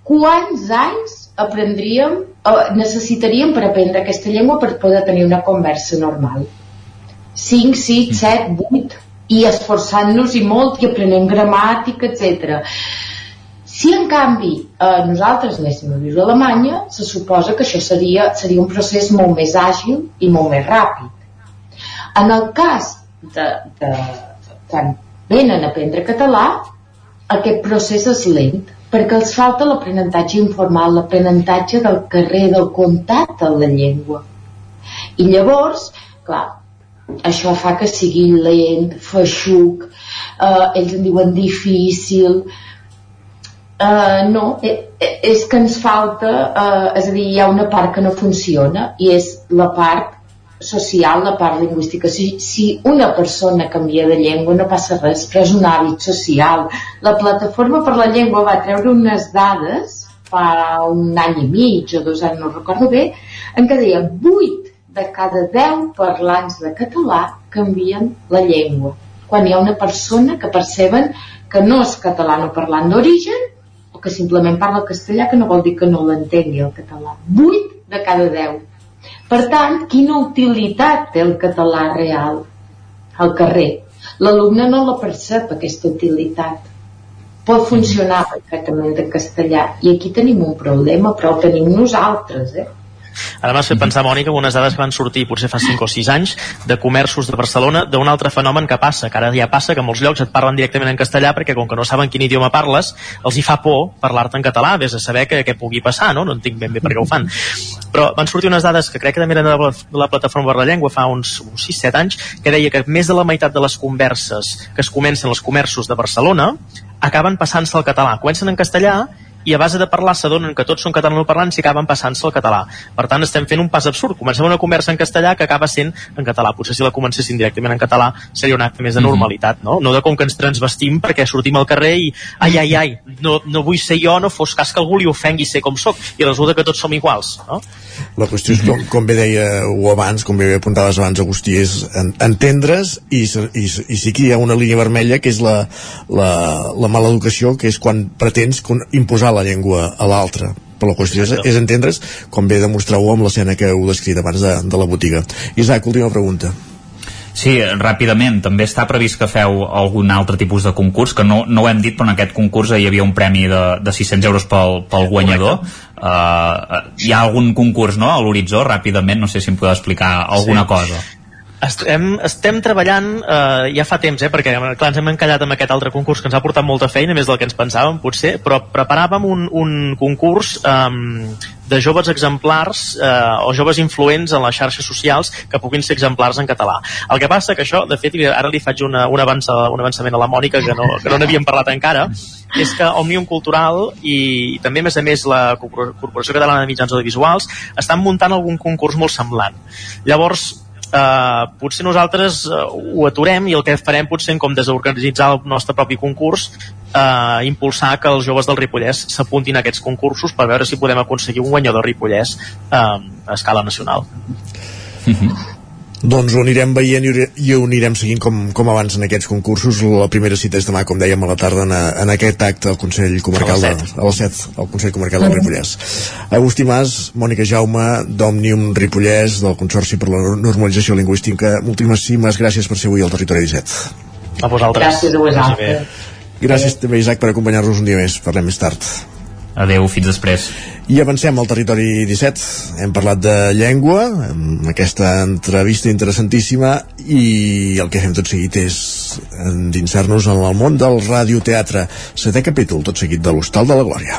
quants anys aprendríem, necessitaríem per aprendre aquesta llengua per poder tenir una conversa normal? 5, 6, 7, 8 i esforçant-nos i molt i aprenent gramàtica, etc. Si en canvi eh, nosaltres anéssim a viure a Alemanya, se suposa que això seria, seria un procés molt més àgil i molt més ràpid. En el cas de, de quan venen a aprendre català, aquest procés és lent, perquè els falta l'aprenentatge informal, l'aprenentatge del carrer, del contacte amb la llengua. I llavors, clar, això fa que sigui lent, feixuc, eh, ells en diuen difícil, Uh, no, és que ens falta, uh, és a dir, hi ha una part que no funciona i és la part social la part lingüística. Si, si una persona canvia de llengua no passa res, però és un hàbit social. La plataforma per la llengua va treure unes dades fa un any i mig o dos anys, no recordo bé, en què deia 8 de cada 10 parlants de català canvien la llengua. Quan hi ha una persona que perceben que no és català no parlant d'origen que simplement parla castellà, que no vol dir que no l'entengui el català. 8 de cada 10. Per tant, quina utilitat té el català real al carrer? L'alumne no la percep, aquesta utilitat. Pot funcionar perfectament en castellà i aquí tenim un problema, però el tenim nosaltres, eh? Ara m'has fet pensar, Mònica, en unes dades que van sortir potser fa 5 o 6 anys de comerços de Barcelona d'un altre fenomen que passa, que ara ja passa que molts llocs et parlen directament en castellà perquè com que no saben quin idioma parles, els hi fa por parlar-te en català, vés a saber què, què pugui passar, no? No entenc ben bé per què ho fan. Però van sortir unes dades que crec que també eren de la, la plataforma per la llengua fa uns, uns 6-7 anys, que deia que més de la meitat de les converses que es comencen als comerços de Barcelona acaben passant-se al català. Comencen en castellà i a base de parlar s'adonen que tots són catalanoparlants i acaben passant-se al català. Per tant, estem fent un pas absurd. Comencem una conversa en castellà que acaba sent en català. Potser si la comencessin directament en català seria un acte més de Mhm. normalitat, no? No de com que ens transvestim perquè sortim al carrer i ai, ai, ai, no, no vull ser jo, no fos cas que algú li ofengui ser com sóc i resulta que tots som iguals, no? La qüestió és, com, com bé deia o abans, com bé apuntaves abans, Agustí, és en, entendre's i, i, i sí que hi ha una línia vermella que és la, la, la mala educació, que és quan pretens con- la llengua a l'altre però la qüestió és, és entendre's com bé demostrau amb l'escena que heu descrit abans de, de la botiga. Isaac, última pregunta. Sí, ràpidament, també està previst que feu algun altre tipus de concurs, que no, no ho hem dit, però en aquest concurs hi havia un premi de, de 600 euros pel, pel guanyador. Uh, hi ha algun concurs, no?, a l'horitzó, ràpidament, no sé si em podeu explicar alguna Sí. cosa. Estem, estem treballant eh, ja fa temps, eh, perquè clar, ens hem encallat amb aquest altre concurs que ens ha portat molta feina, més del que ens pensàvem potser, però preparàvem un, un concurs eh, de joves exemplars eh, o joves influents en les xarxes socials que puguin ser exemplars en català. El que passa que això, de fet, i ara li faig una, un, avança, un avançament a la Mònica que no, que no n'havíem parlat encara, és que Òmnium Cultural i també, a més a més, la Corporació Catalana de Mitjans Audiovisuals estan muntant algun concurs molt semblant. Llavors, eh, potser nosaltres eh, ho aturem i el que farem potser en com desorganitzar el nostre propi concurs eh, impulsar que els joves del Ripollès s'apuntin a aquests concursos per veure si podem aconseguir un guanyador Ripollès eh, a escala nacional Doncs ho anirem veient i ho- anirem seguint com, com avancen aquests concursos. La primera cita és demà, com dèiem, a la tarda en, en aquest acte al Consell Comarcal A de, les set. a les 7, al Consell Comarcal del Ripollès. Agustí Mas, Mònica Jaume, d'Òmnium Ripollès, del Consorci per la Normalització Lingüística. Moltíssimes gràcies per ser avui al Territori 17. a vosaltres Gràcies a vosaltres. Gràcies també, Isaac, per acompanyar-nos un dia més. Parlem més tard. Adeu, fins després. I avancem al territori 17. Hem parlat de llengua, amb aquesta entrevista interessantíssima, i el que fem tot seguit és endinsar-nos en el món del radioteatre. Setè capítol, tot seguit de l'Hostal de la Glòria.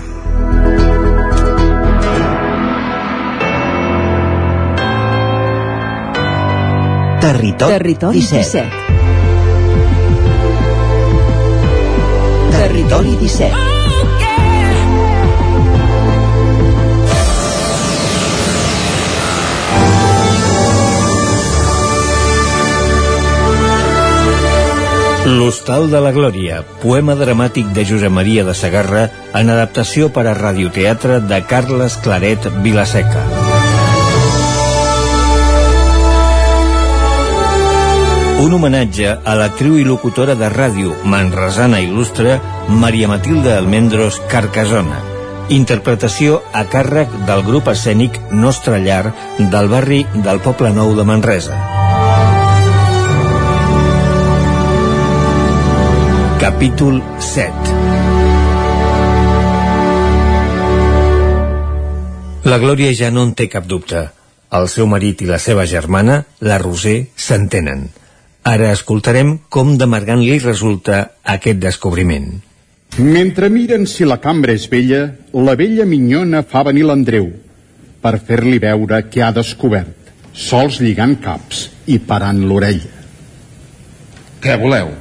Territori, Territori 17. 17. Territori 17. L'Hostal de la Glòria, poema dramàtic de Josep Maria de Sagarra en adaptació per a radioteatre de Carles Claret Vilaseca. Un homenatge a l'actriu i locutora de ràdio manresana il·lustre Maria Matilde Almendros Carcasona. Interpretació a càrrec del grup escènic Nostra Llar del barri del Poble Nou de Manresa. Capítol 7 La Glòria ja no en té cap dubte. El seu marit i la seva germana, la Roser, s'entenen. Ara escoltarem com d'amargant li resulta aquest descobriment. Mentre miren si la cambra és vella, la vella minyona fa venir l'Andreu per fer-li veure què ha descobert, sols lligant caps i parant l'orella. Què voleu?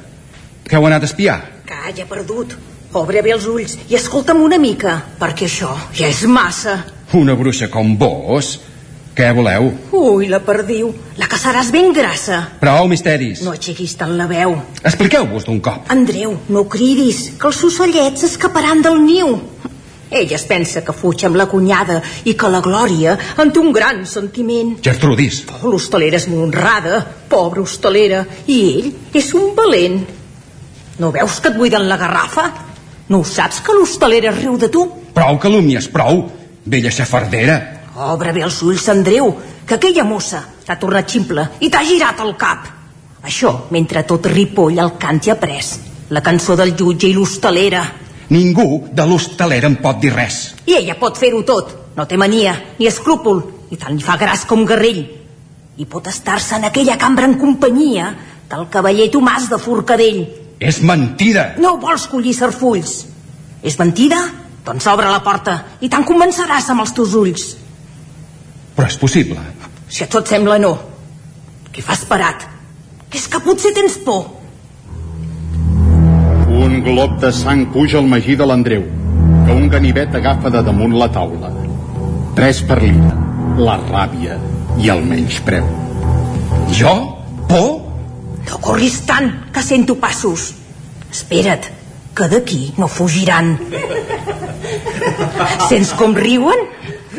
Que heu anat a espiar? Calla, perdut. Obre bé els ulls i escolta'm una mica, perquè això ja és massa. Una bruixa com vos? Què voleu? Ui, la perdiu. La caçaràs ben grassa. Prou misteris. No aixequis tant la veu. Expliqueu-vos d'un cop. Andreu, no cridis, que els ocellets escaparan del niu. Ella es pensa que fuig amb la cunyada i que la Glòria en té un gran sentiment. Gertrudis. Oh, l'hostalera és molt honrada, pobra hostalera, i ell és un valent. No veus que et buiden la garrafa? No ho saps que l'hostalera riu de tu? Prou calúmnies, prou. Vella xafardera. Obre bé els ulls, Andreu, que aquella mossa t'ha tornat ximple i t'ha girat el cap. Això, mentre tot Ripoll el cant i ha pres. La cançó del jutge i l'hostalera. Ningú de l'hostalera en pot dir res. I ella pot fer-ho tot. No té mania, ni escrúpol, i tant li fa gras com guerrell. I pot estar-se en aquella cambra en companyia del cavaller Tomàs de Forcadell. És mentida. No vols collir serfulls. És mentida? Doncs obre la porta i te'n convenceràs amb els teus ulls. Però és possible. Si a tot sembla no. Què fas parat? Que és que potser tens por. Un glob de sang puja al magí de l'Andreu, que un ganivet agafa de damunt la taula. Tres per l'ira, la ràbia i el menyspreu. Jo? Por? No corris tant, que sento passos. Espera't, que d'aquí no fugiran. Sents com riuen?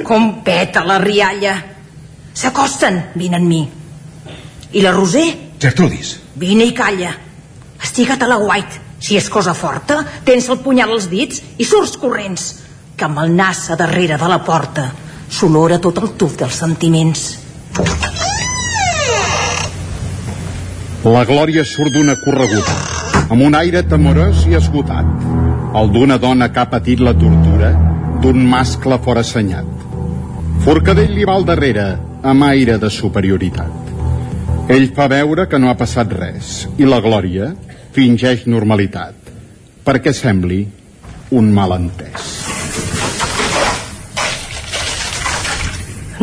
Com peta la rialla. S'acosten, vine amb mi. I la Roser? Gertrudis. Vine i calla. Estiga't a la guait. Si és cosa forta, tens el punyal als dits i surts corrents, que amb el nas a darrere de la porta s'olora tot el tuf dels sentiments. La Glòria surt d'una correguda, amb un aire temorós i esgotat, el d'una dona que ha patit la tortura d'un mascle forassenyat. Forcadell li va al darrere, amb aire de superioritat. Ell fa veure que no ha passat res, i la Glòria fingeix normalitat, perquè sembli un malentès.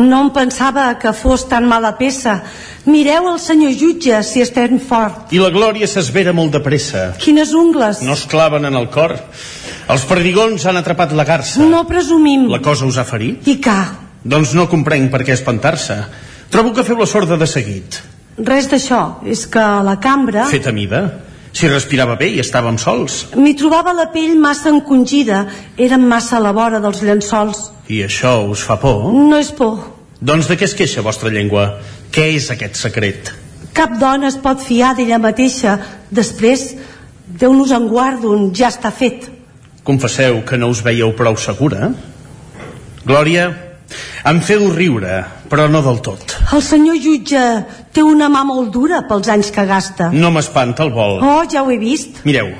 No em pensava que fos tan mala peça. Mireu el senyor jutge, si estem fort. I la glòria s'esvera molt de pressa. Quines ungles. No es claven en el cor. Els perdigons han atrapat la garça. No presumim. La cosa us ha ferit? I ca. Doncs no comprenc per què espantar-se. Trobo que feu la sorda de seguit. Res d'això. És que la cambra... Fet a mida? Si respirava bé i estàvem sols. M'hi trobava la pell massa encongida. Érem massa a la vora dels llençols. I això us fa por? No és por. Doncs de què es queixa vostra llengua? Què és aquest secret? Cap dona es pot fiar d'ella mateixa. Després, Déu nos en guardon, ja està fet. Confesseu que no us veieu prou segura? Glòria, em feu riure, però no del tot. El senyor jutge té una mà molt dura pels anys que gasta. No m'espanta el vol. Oh, ja ho he vist. Mireu,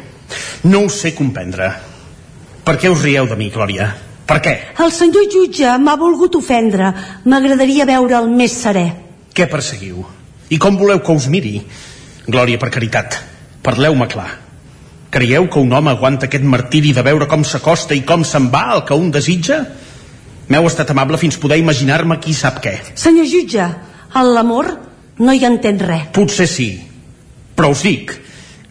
no us sé comprendre. Per què us rieu de mi, Glòria? Per què? El senyor jutge m'ha volgut ofendre. M'agradaria veure'l més serè. Què perseguiu? I com voleu que us miri? Glòria, per caritat, parleu-me clar. Creieu que un home aguanta aquest martiri de veure com s'acosta i com se'n va el que un desitja? M'heu estat amable fins poder imaginar-me qui sap què. Senyor jutge, en l'amor no hi entén res. Potser sí, però us dic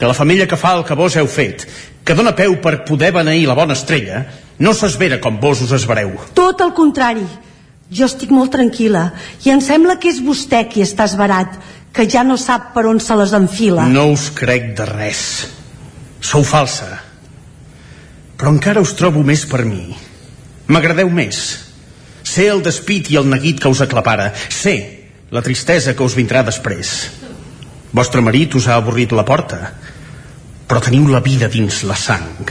que la família que fa el que vos heu fet, que dona peu per poder beneir la bona estrella, no s'esvera com vos us esvereu. Tot el contrari. Jo estic molt tranquil·la i em sembla que és vostè qui està esverat, que ja no sap per on se les enfila. No us crec de res. Sou falsa. Però encara us trobo més per mi. M'agradeu més. Sé el despit i el neguit que us aclapara. Sé la tristesa que us vindrà després. Vostre marit us ha avorrit la porta, però teniu la vida dins la sang.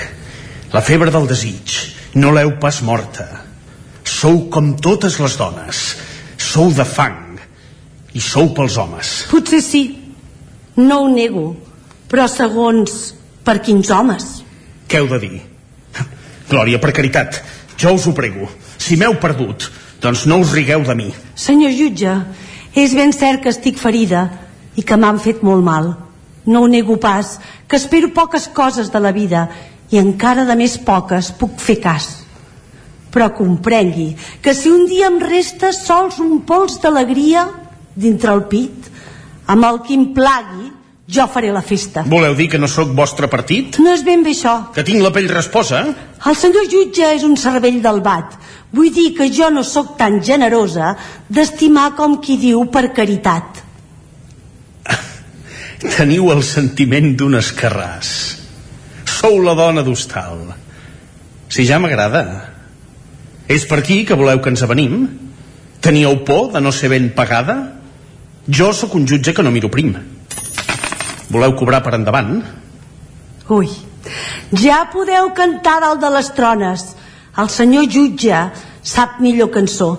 La febre del desig. No l'heu pas morta. Sou com totes les dones. Sou de fang. I sou pels homes. Potser sí. No ho nego. Però segons per quins homes? Què heu de dir? Glòria, per caritat, jo us ho prego. Si m'heu perdut, doncs no us rigueu de mi. Senyor jutge, és ben cert que estic ferida i que m'han fet molt mal. No ho nego pas, que espero poques coses de la vida i encara de més poques puc fer cas. Però comprengui que si un dia em resta sols un pols d'alegria dintre el pit, amb el que em plagui, Jo faré la festa. Voleu dir que no sóc vostre partit? No és ben bé això. Que tinc la pell rasposa? El senyor jutge és un cervell del bat. Vull dir que jo no sóc tan generosa d'estimar com qui diu per caritat. Teniu el sentiment d'un escarràs. Sou la dona d'hostal. Si ja m'agrada. És per aquí que voleu que ens avenim? Teníeu por de no ser ben pagada? Jo sóc un jutge que no miro prim. Voleu cobrar per endavant? Ui, ja podeu cantar dalt de les trones. El senyor jutge sap millor cançó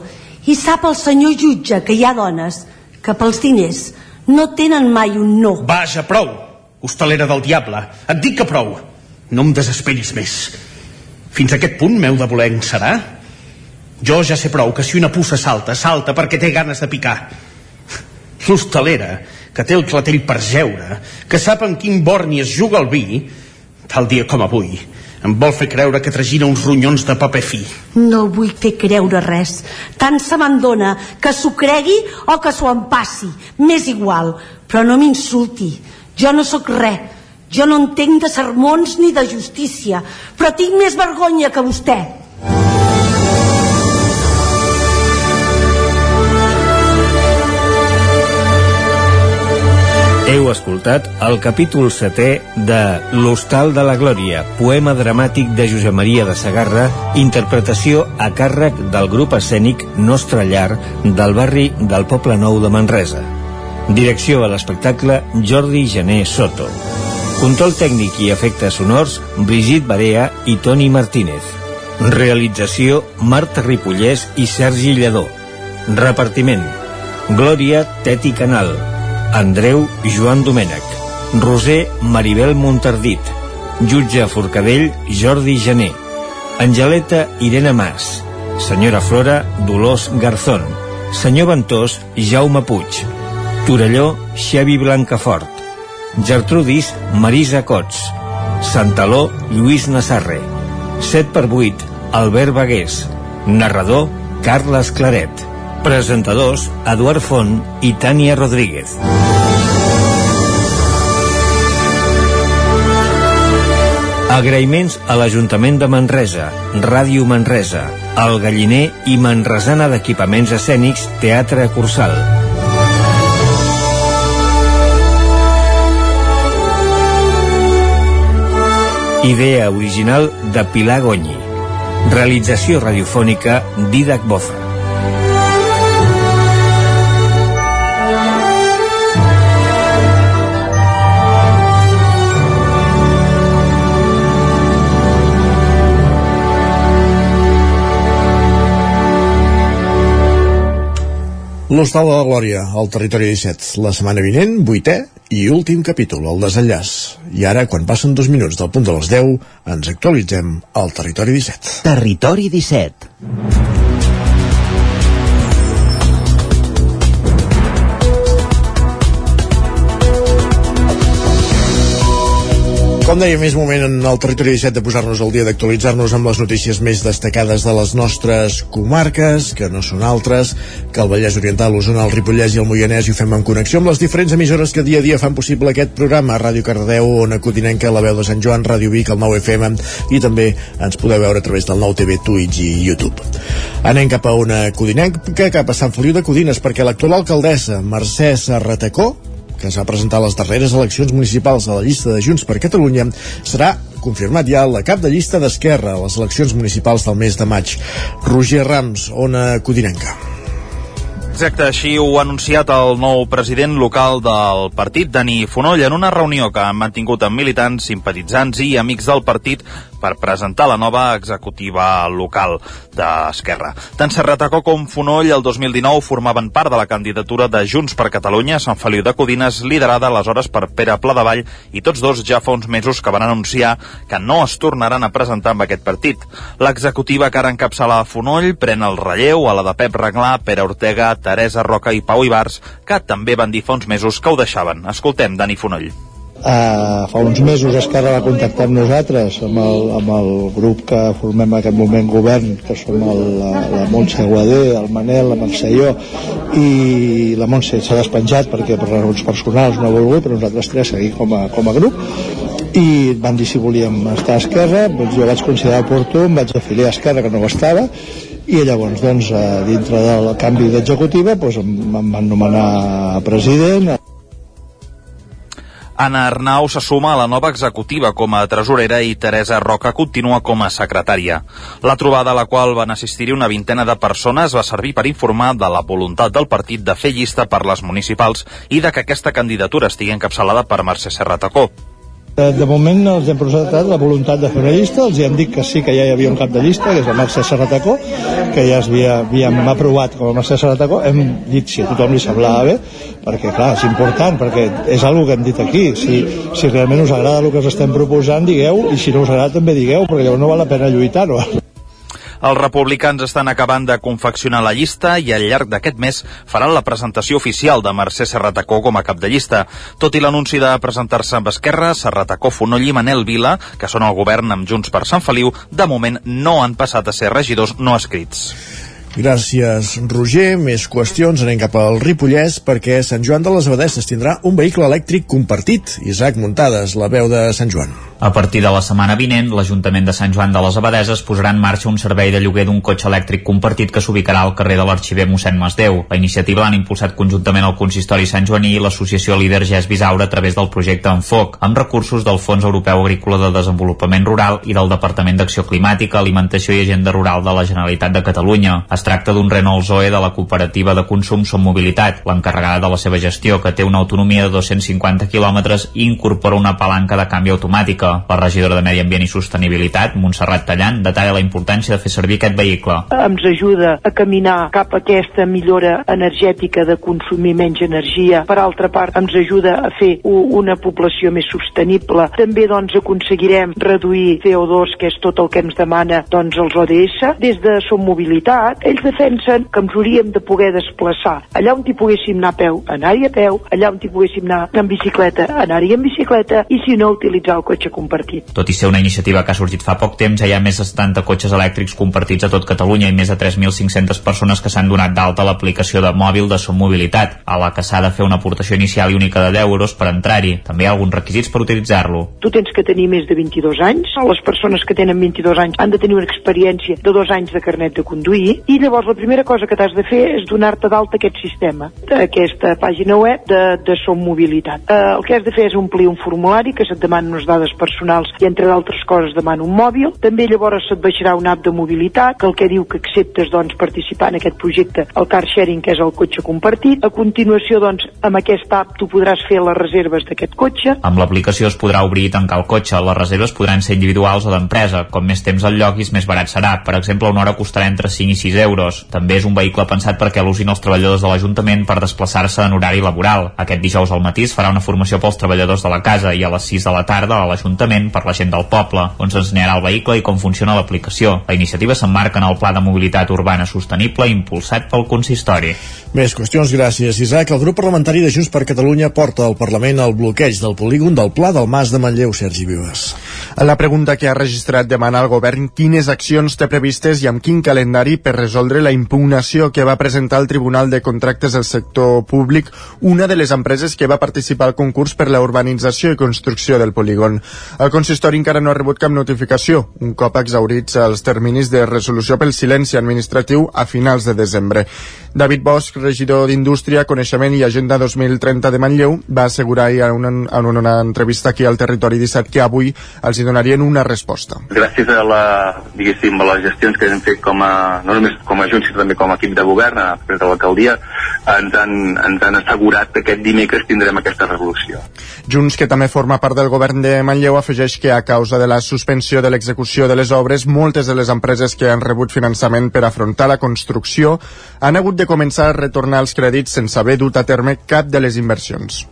i sap el senyor jutge que hi ha dones que pels diners no tenen mai un no. Vaja, prou! Hostalera del diable, et dic que prou. No em desesperis més. Fins a aquest punt m'heu de voler encerar? Jo ja sé prou que si una puça salta, salta perquè té ganes de picar. L'hostalera, que té el clatell per geure, que sap en quin borni es juga el vi, tal dia com avui, em vol fer creure que tragina uns ronyons de paper fi. No vull fer creure res. Tant se me'n dona que s'ho cregui o que s'ho empassi. M'és igual, però no m'insulti. Jo no sóc res. Jo no entenc de sermons ni de justícia, però tinc més vergonya que vostè. Heu escoltat el capítol setè de L'Hostal de la Glòria, poema dramàtic de Josep Maria de Sagarra, interpretació a càrrec del grup escènic Nostra Llar del barri del Poble Nou de Manresa. Direcció a l'espectacle Jordi Gené Soto. Control tècnic i efectes sonors Brigitte Barea i Toni Martínez. Realització Marta Ripollès i Sergi Lledó. Repartiment Glòria Teti Canal Andreu Joan Domènech Roser Maribel Montardit Jutge Forcadell Jordi Gené Angeleta Irene Mas Senyora Flora Dolors Garzón Senyor Ventós Jaume Puig Torelló Xavi Blancafort Gertrudis Marisa Cots Santaló Lluís Nassarre. 7 per 8 Albert Bagués. Narrador Carles Claret. Presentadors Eduard Font i Tània Rodríguez. Agraïments a l'Ajuntament de Manresa, Ràdio Manresa, El Galliner i Manresana d'Equipaments Escènics Teatre Cursal. Idea original de Pilar Gonyi. Realització radiofònica Didac Bofa. L'Hostal de la Glòria, al territori 17. La setmana vinent, vuitè i últim capítol, el desenllaç. I ara, quan passen dos minuts del punt de les 10, ens actualitzem al territori 17. Territori 17. Com dèiem, és moment en el territori 17 de posar-nos al dia d'actualitzar-nos amb les notícies més destacades de les nostres comarques, que no són altres, que el Vallès Oriental, l'Osona, el Ripollès i el Moianès i ho fem en connexió amb les diferents emissores que dia a dia fan possible aquest programa. Ràdio Cardeu, Ona Cotinenca, La Veu de Sant Joan, Ràdio Vic, el 9 FM i també ens podeu veure a través del nou TV, Twitch i YouTube. Anem cap a una Codinenca, cap a Sant Feliu de Codines, perquè l'actual alcaldessa, Mercè Serratacó, que es va presentar a les darreres eleccions municipals a la llista de Junts per Catalunya, serà confirmat ja la cap de llista d'Esquerra a les eleccions municipals del mes de maig. Roger Rams, Ona Codinenca. Exacte, així ho ha anunciat el nou president local del partit, Dani Fonoll, en una reunió que han mantingut amb militants, simpatitzants i amics del partit per presentar la nova executiva local d'Esquerra. Tant Serratacó com Fonoll el 2019 formaven part de la candidatura de Junts per Catalunya a Sant Feliu de Codines, liderada aleshores per Pere Pladevall, i tots dos ja fa uns mesos que van anunciar que no es tornaran a presentar amb aquest partit. L'executiva que ara encapçala Fonoll pren el relleu a la de Pep Reglà, Pere Ortega, Teresa Roca i Pau Ibars, que també van dir fa uns mesos que ho deixaven. Escoltem Dani Fonoll Uh, fa uns mesos Esquerra va contactar amb nosaltres, amb el, amb el grup que formem en aquest moment govern, que som el, la, la Montse Guadé, el Manel, la Mercè i jo, i la Montse s'ha despenjat perquè per raons personals no ha volgut, però nosaltres tres seguim com a, com a grup, i van dir si volíem estar a Esquerra, doncs jo vaig considerar oportú, em vaig afiliar a Esquerra, que no ho estava, i llavors, doncs, dintre del canvi d'executiva, doncs, em van nomenar president, Anna Arnau se suma a la nova executiva com a tresorera i Teresa Roca continua com a secretària. La trobada a la qual van assistir-hi una vintena de persones va servir per informar de la voluntat del partit de fer llista per les municipals i de que aquesta candidatura estigui encapçalada per Mercè Serratacó. Eh, De moment els hem presentat la voluntat de fer una llista, els hi hem dit que sí, que ja hi havia un cap de llista, que és el Mercè Serratacó, que ja havia, havíem aprovat com a Mercè Serratacó, hem dit si a tothom li semblava bé, perquè clar, és important, perquè és algo que hem dit aquí, si, si realment us agrada el que us estem proposant, digueu, i si no us agrada també digueu, perquè llavors no val la pena lluitar-ho. Els republicans estan acabant de confeccionar la llista i al llarg d'aquest mes faran la presentació oficial de Mercè Serratacó com a cap de llista. Tot i l'anunci de presentar-se amb Esquerra, Serratacó, Fonoll i Manel Vila, que són al govern amb Junts per Sant Feliu, de moment no han passat a ser regidors no escrits. Gràcies, Roger. Més qüestions. Anem cap al Ripollès perquè Sant Joan de les Abadesses tindrà un vehicle elèctric compartit. Isaac Muntades, la veu de Sant Joan. A partir de la setmana vinent, l'Ajuntament de Sant Joan de les Abadeses posarà en marxa un servei de lloguer d'un cotxe elèctric compartit que s'ubicarà al carrer de l'Arxiver mossèn Masdeu. La iniciativa l'han impulsat conjuntament el Consistori Sant Joaní i l'associació líder Gès Bisaura a través del projecte Enfoc, amb recursos del Fons Europeu Agrícola de Desenvolupament Rural i del Departament d'Acció Climàtica, Alimentació i Agenda Rural de la Generalitat de Catalunya. Es tracta d'un Renault Zoe de la cooperativa de consum Som Mobilitat, l'encarregada de la seva gestió, que té una autonomia de 250 quilòmetres i incorpora una palanca de canvi automàtica. La regidora de Medi Ambient i Sostenibilitat, Montserrat Tallant, detalla la importància de fer servir aquest vehicle. ens ajuda a caminar cap a aquesta millora energètica de consumir menys energia. Per altra part, ens ajuda a fer una població més sostenible. També doncs, aconseguirem reduir CO2, que és tot el que ens demana doncs, els ODS. Des de Som Mobilitat, ells defensen que ens hauríem de poder desplaçar. Allà on hi poguéssim anar a peu, anar-hi a peu. Allà on hi poguéssim anar en bicicleta, anar-hi en bicicleta. I si no, utilitzar el cotxe compartit. Tot i ser una iniciativa que ha sorgit fa poc temps, ja hi ha més de 70 cotxes elèctrics compartits a tot Catalunya i més de 3.500 persones que s'han donat d'alta a l'aplicació de mòbil de Mobilitat, a la que s'ha de fer una aportació inicial i única de 10 euros per entrar-hi. També hi ha alguns requisits per utilitzar-lo. Tu tens que tenir més de 22 anys, les persones que tenen 22 anys han de tenir una experiència de dos anys de carnet de conduir i llavors la primera cosa que t'has de fer és donar-te d'alta aquest sistema, aquesta pàgina web de, de Som Mobilitat. Eh, el que has de fer és omplir un formulari que se't demana unes dades personals i entre d'altres coses demana un mòbil. També llavors se't baixarà una app de mobilitat que el que diu que acceptes doncs, participar en aquest projecte, el car sharing, que és el cotxe compartit. A continuació, doncs, amb aquesta app tu podràs fer les reserves d'aquest cotxe. Amb l'aplicació es podrà obrir i tancar el cotxe. Les reserves podran ser individuals o d'empresa. Com més temps al lloc, més barat serà. Per exemple, una hora costarà entre 5 i 6 euros. També és un vehicle pensat perquè l'usin els treballadors de l'Ajuntament per desplaçar-se en horari laboral. Aquest dijous al matí es farà una formació pels treballadors de la casa i a les 6 de la tarda a l'Ajuntament per la gent del poble, on s'ensenyarà el vehicle i com funciona l'aplicació. La iniciativa s'emmarca en el Pla de Mobilitat Urbana Sostenible impulsat pel consistori. Més qüestions, gràcies, Isaac. El grup parlamentari de Junts per Catalunya porta al Parlament el bloqueig del polígon del Pla del Mas de Manlleu, Sergi Vives. La pregunta que ha registrat demana al govern quines accions té previstes i amb quin calendari per resoldre la impugnació que va presentar el Tribunal de Contractes del Sector Públic una de les empreses que va participar al concurs per la urbanització i construcció del polígon. El consistori encara no ha rebut cap notificació, un cop exaurits els terminis de resolució pel silenci administratiu a finals de desembre. David Bosch, regidor d'Indústria, Coneixement i Agenda 2030 de Manlleu, va assegurar en una, en una entrevista aquí al Territori 17 que avui els donarien una resposta. gràcies a la, diguéssim, a les gestions que hem fet com a, no només com a Junts, sinó també com a equip de govern, a de l'alcaldia, ens han, ens han assegurat que aquest dimecres tindrem aquesta resolució. Junts, que també forma part del govern de Manlleu, afegeix que a causa de la suspensió de l'execució de les obres, moltes de les empreses que han rebut finançament per afrontar la construcció han hagut de començar a retornar els crèdits sense haver dut a terme cap de les inversions.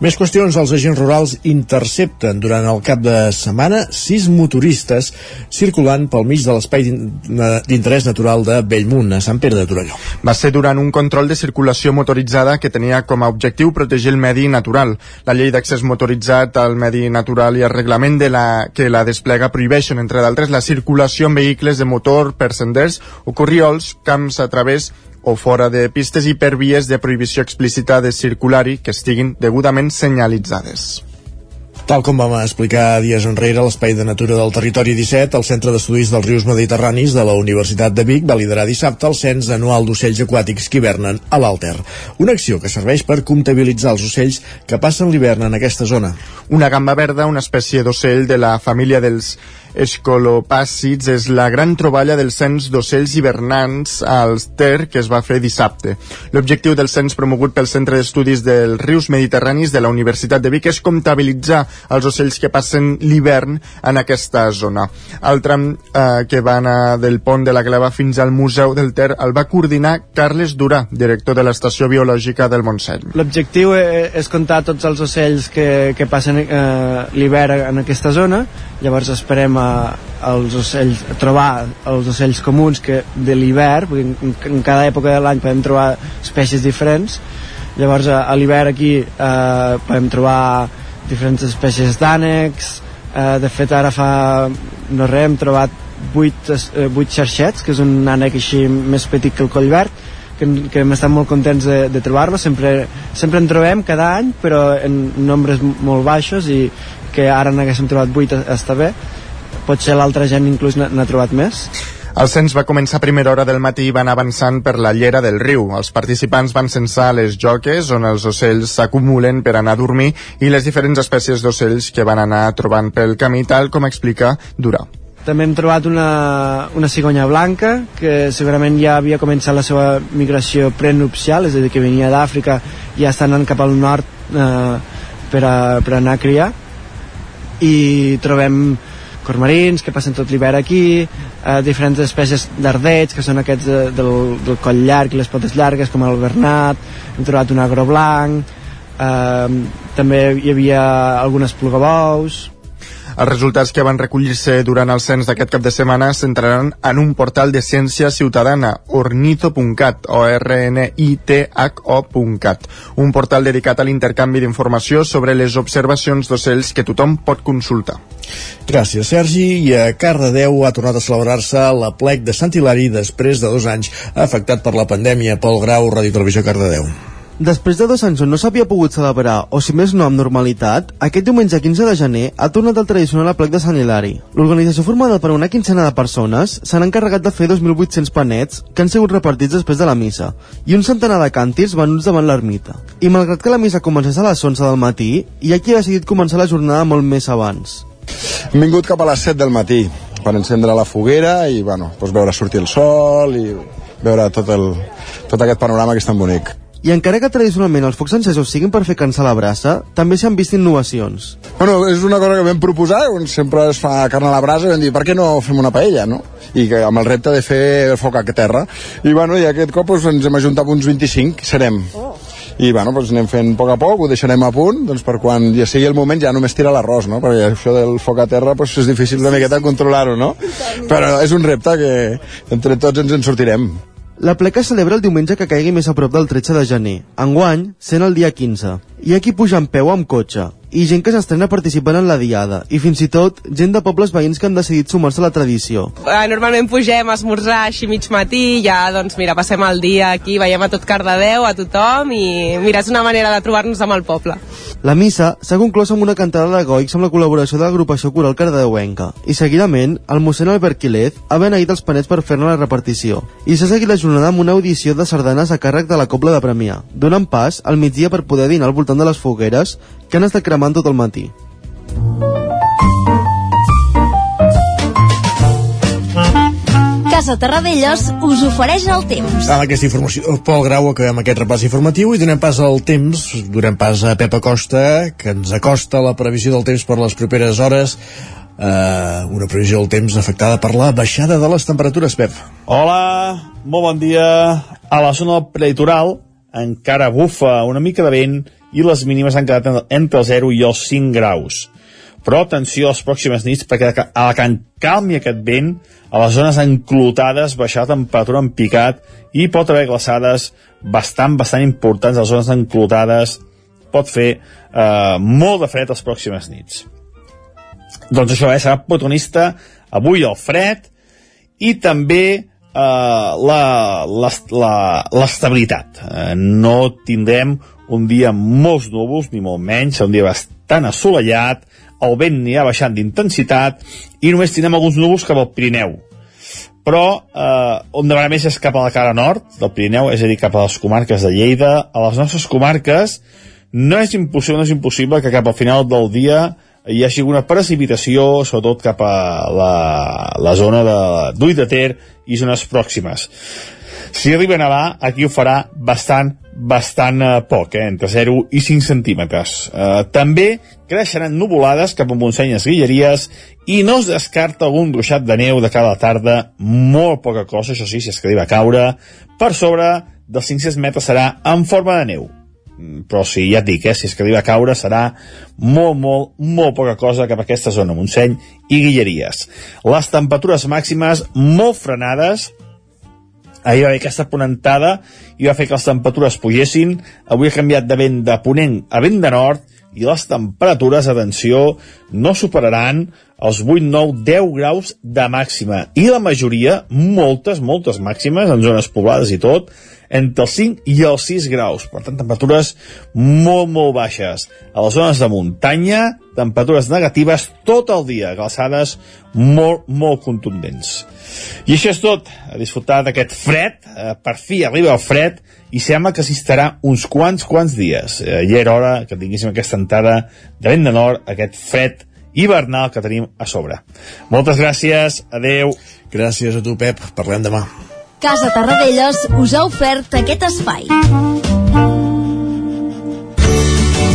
Més qüestions. Els agents rurals intercepten durant el cap de setmana sis motoristes circulant pel mig de l'espai d'interès natural de Bellmunt, a Sant Pere de Torelló. Va ser durant un control de circulació motoritzada que tenia com a objectiu protegir el medi natural. La llei d'accés motoritzat al medi natural i el reglament de la, que la desplega prohibeixen, entre d'altres, la circulació en vehicles de motor per senders o corriols, camps a través o fora de pistes i per vies de prohibició explícita de circular-hi que estiguin degudament senyalitzades. Tal com vam explicar dies enrere, l'Espai de Natura del Territori 17, el Centre d'Estudis dels Rius Mediterranis de la Universitat de Vic va liderar dissabte el cens anual d'ocells aquàtics que hivernen a l'Alter. Una acció que serveix per comptabilitzar els ocells que passen l'hivern en aquesta zona. Una gamba verda, una espècie d'ocell de la família dels escolopàcids és la gran troballa del cens d'ocells hivernants als Ter que es va fer dissabte. L'objectiu del cens promogut pel Centre d'Estudis dels Rius Mediterranis de la Universitat de Vic és comptabilitzar els ocells que passen l'hivern en aquesta zona. El tram eh, que va anar del pont de la Gleva fins al Museu del Ter el va coordinar Carles Durà, director de l'Estació Biològica del Montseny. L'objectiu e-, és comptar tots els ocells que, que passen eh, l'hivern en aquesta zona, llavors esperem a, els ocells, trobar els ocells comuns que de l'hivern, perquè en, en cada època de l'any podem trobar espècies diferents, llavors a, a l'hivern aquí eh, podem trobar diferents espècies d'ànecs, eh, de fet ara fa no res hem trobat 8, eh, 8 xarxets, que és un ànec així més petit que el collverd, que, que hem estat molt contents de, de trobar-lo, sempre, sempre en trobem cada any, però en nombres molt baixos i que ara n'haguéssim trobat 8 està bé, potser l'altra gent inclús n'ha trobat més. El cens va començar a primera hora del matí i van avançant per la llera del riu. Els participants van censar les joques on els ocells s'acumulen per anar a dormir i les diferents espècies d'ocells que van anar trobant pel camí, tal com explica Durà. També hem trobat una, una cigonya blanca que segurament ja havia començat la seva migració prenupcial, és a dir, que venia d'Àfrica i ja està anant cap al nord eh, per, a, per anar a criar i trobem cormarins que passen tot l'hivern aquí, eh, diferents espècies d'ardets, que són aquests de, del, del coll llarg i les potes llargues, com el bernat, hem trobat un agro blanc, eh, també hi havia algunes plugabous, els resultats que van recollir-se durant el cens d'aquest cap de setmana s'entraran en un portal de ciència ciutadana, ornito.cat, o r n i t h o.cat, un portal dedicat a l'intercanvi d'informació sobre les observacions d'ocells que tothom pot consultar. Gràcies, Sergi. I a Cardedeu ha tornat a celebrar-se la plec de Sant Hilari després de dos anys afectat per la pandèmia. Pol Grau, Ràdio Televisió Cardedeu. Després de dos anys on no s'havia pogut celebrar, o si més no amb normalitat, aquest diumenge 15 de gener ha tornat el tradicional aplec de Sant Hilari. L'organització formada per una quincena de persones s'han encarregat de fer 2.800 panets que han sigut repartits després de la missa i un centenar de càntirs venuts davant l'ermita. I malgrat que la missa comencés a les 11 del matí, hi ha qui ha decidit començar la jornada molt més abans. Hem vingut cap a les 7 del matí per encendre la foguera i bueno, doncs veure sortir el sol i veure tot, el, tot aquest panorama que és tan bonic. I encara que tradicionalment els focs encesos siguin per fer cansar la brasa, també s'hi han vist innovacions. Bueno, és una cosa que vam proposar, on sempre es fa carn a la brasa, i vam dir, per què no fem una paella, no? I que, amb el repte de fer el foc a terra. I, bueno, i aquest cop doncs, ens hem ajuntat uns 25, serem. Oh i bueno, doncs anem fent a poc a poc, ho deixarem a punt doncs per quan ja sigui el moment ja només tira l'arròs, no? perquè això del foc a terra doncs és difícil una miqueta controlar-ho, no? Però és un repte que entre tots ens en sortirem. La pleca celebra el diumenge que caigui més a prop del 13 de gener. Enguany, sent el dia 15. Hi ha qui puja en peu amb cotxe, i gent que s'estrena participant en la diada, i fins i tot gent de pobles veïns que han decidit sumar-se a la tradició. Uh, normalment pugem a esmorzar així mig matí, ja doncs mira, passem el dia aquí, veiem a tot Cardedeu, a tothom, i mira, és una manera de trobar-nos amb el poble. La missa s'ha conclòs amb una cantada de goics amb la col·laboració de l'agrupació coral cardedeuenca, i seguidament el mossèn Albert Quilez ha beneït els panets per fer-ne la repartició, i s'ha seguit la jornada amb una audició de sardanes a càrrec de la Cobla de Premià, donant pas al migdia per poder dinar al voltant de les fogueres que han estat cremant tot el matí. Casa Terradellos us ofereix el temps. Amb aquesta informació, Pol Grau, acabem aquest repàs informatiu i donem pas al temps, donem pas a Pepa Costa, que ens acosta la previsió del temps per les properes hores. eh, una previsió del temps afectada per la baixada de les temperatures, Pep. Hola, molt bon dia. A la zona del prelitoral encara bufa una mica de vent i les mínimes han quedat entre el 0 i els 5 graus. Però atenció a les pròximes nits perquè a la que calmi aquest vent, a les zones enclotades baixar la temperatura en picat i pot haver glaçades bastant, bastant importants a les zones enclotades pot fer eh, molt de fred les pròximes nits. Doncs això, eh, serà protagonista avui el fred i també eh, l'estabilitat. Eh, no tindrem un dia amb molts núvols, ni molt menys, un dia bastant assolellat, el vent anirà baixant d'intensitat i només tindrem alguns núvols cap al Pirineu. Però eh, on de més és cap a la cara nord del Pirineu, és a dir, cap a les comarques de Lleida. A les nostres comarques no és impossible, no és impossible que cap al final del dia hi hagi una precipitació, sobretot cap a la, la zona d'Ull de, de Ter i zones pròximes. Si arriba a nevar, aquí ho farà bastant, bastant eh, poc, eh, entre 0 i 5 centímetres. Eh, també creixeran nuvolades cap a Montsenyes Guilleries i no es descarta algun ruixat de neu de cada tarda, molt poca cosa, això sí, si es que a caure, per sobre dels 500 metres serà en forma de neu però si ja et dic, eh, si és que a caure serà molt, molt, molt poca cosa cap a aquesta zona, Montseny i Guilleries. Les temperatures màximes molt frenades, ahir va haver aquesta ponentada i va fer que les temperatures pugessin, avui ha canviat de vent de ponent a vent de nord i les temperatures, atenció, no superaran els 8, 9, 10 graus de màxima. I la majoria, moltes, moltes màximes, en zones poblades i tot, entre els 5 i els 6 graus. Per tant, temperatures molt, molt baixes. A les zones de muntanya, temperatures negatives tot el dia, glaçades molt, molt contundents. I això és tot. A disfrutar d'aquest fred. Eh, per fi arriba el fred i sembla que s'hi estarà uns quants, quants dies. Eh, ja era hora que tinguéssim aquesta entrada de vent de nord, aquest fred hivernal que tenim a sobre. Moltes gràcies, adeu. Gràcies a tu, Pep. Parlem demà. Casa Tarradellas us ha ofert aquest espai.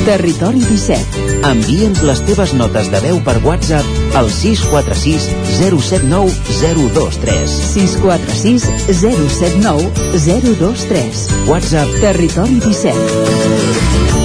Territori 17. Envia'ns les teves notes de veu per WhatsApp al 646 079 023. 646 079 023. WhatsApp Territori 17.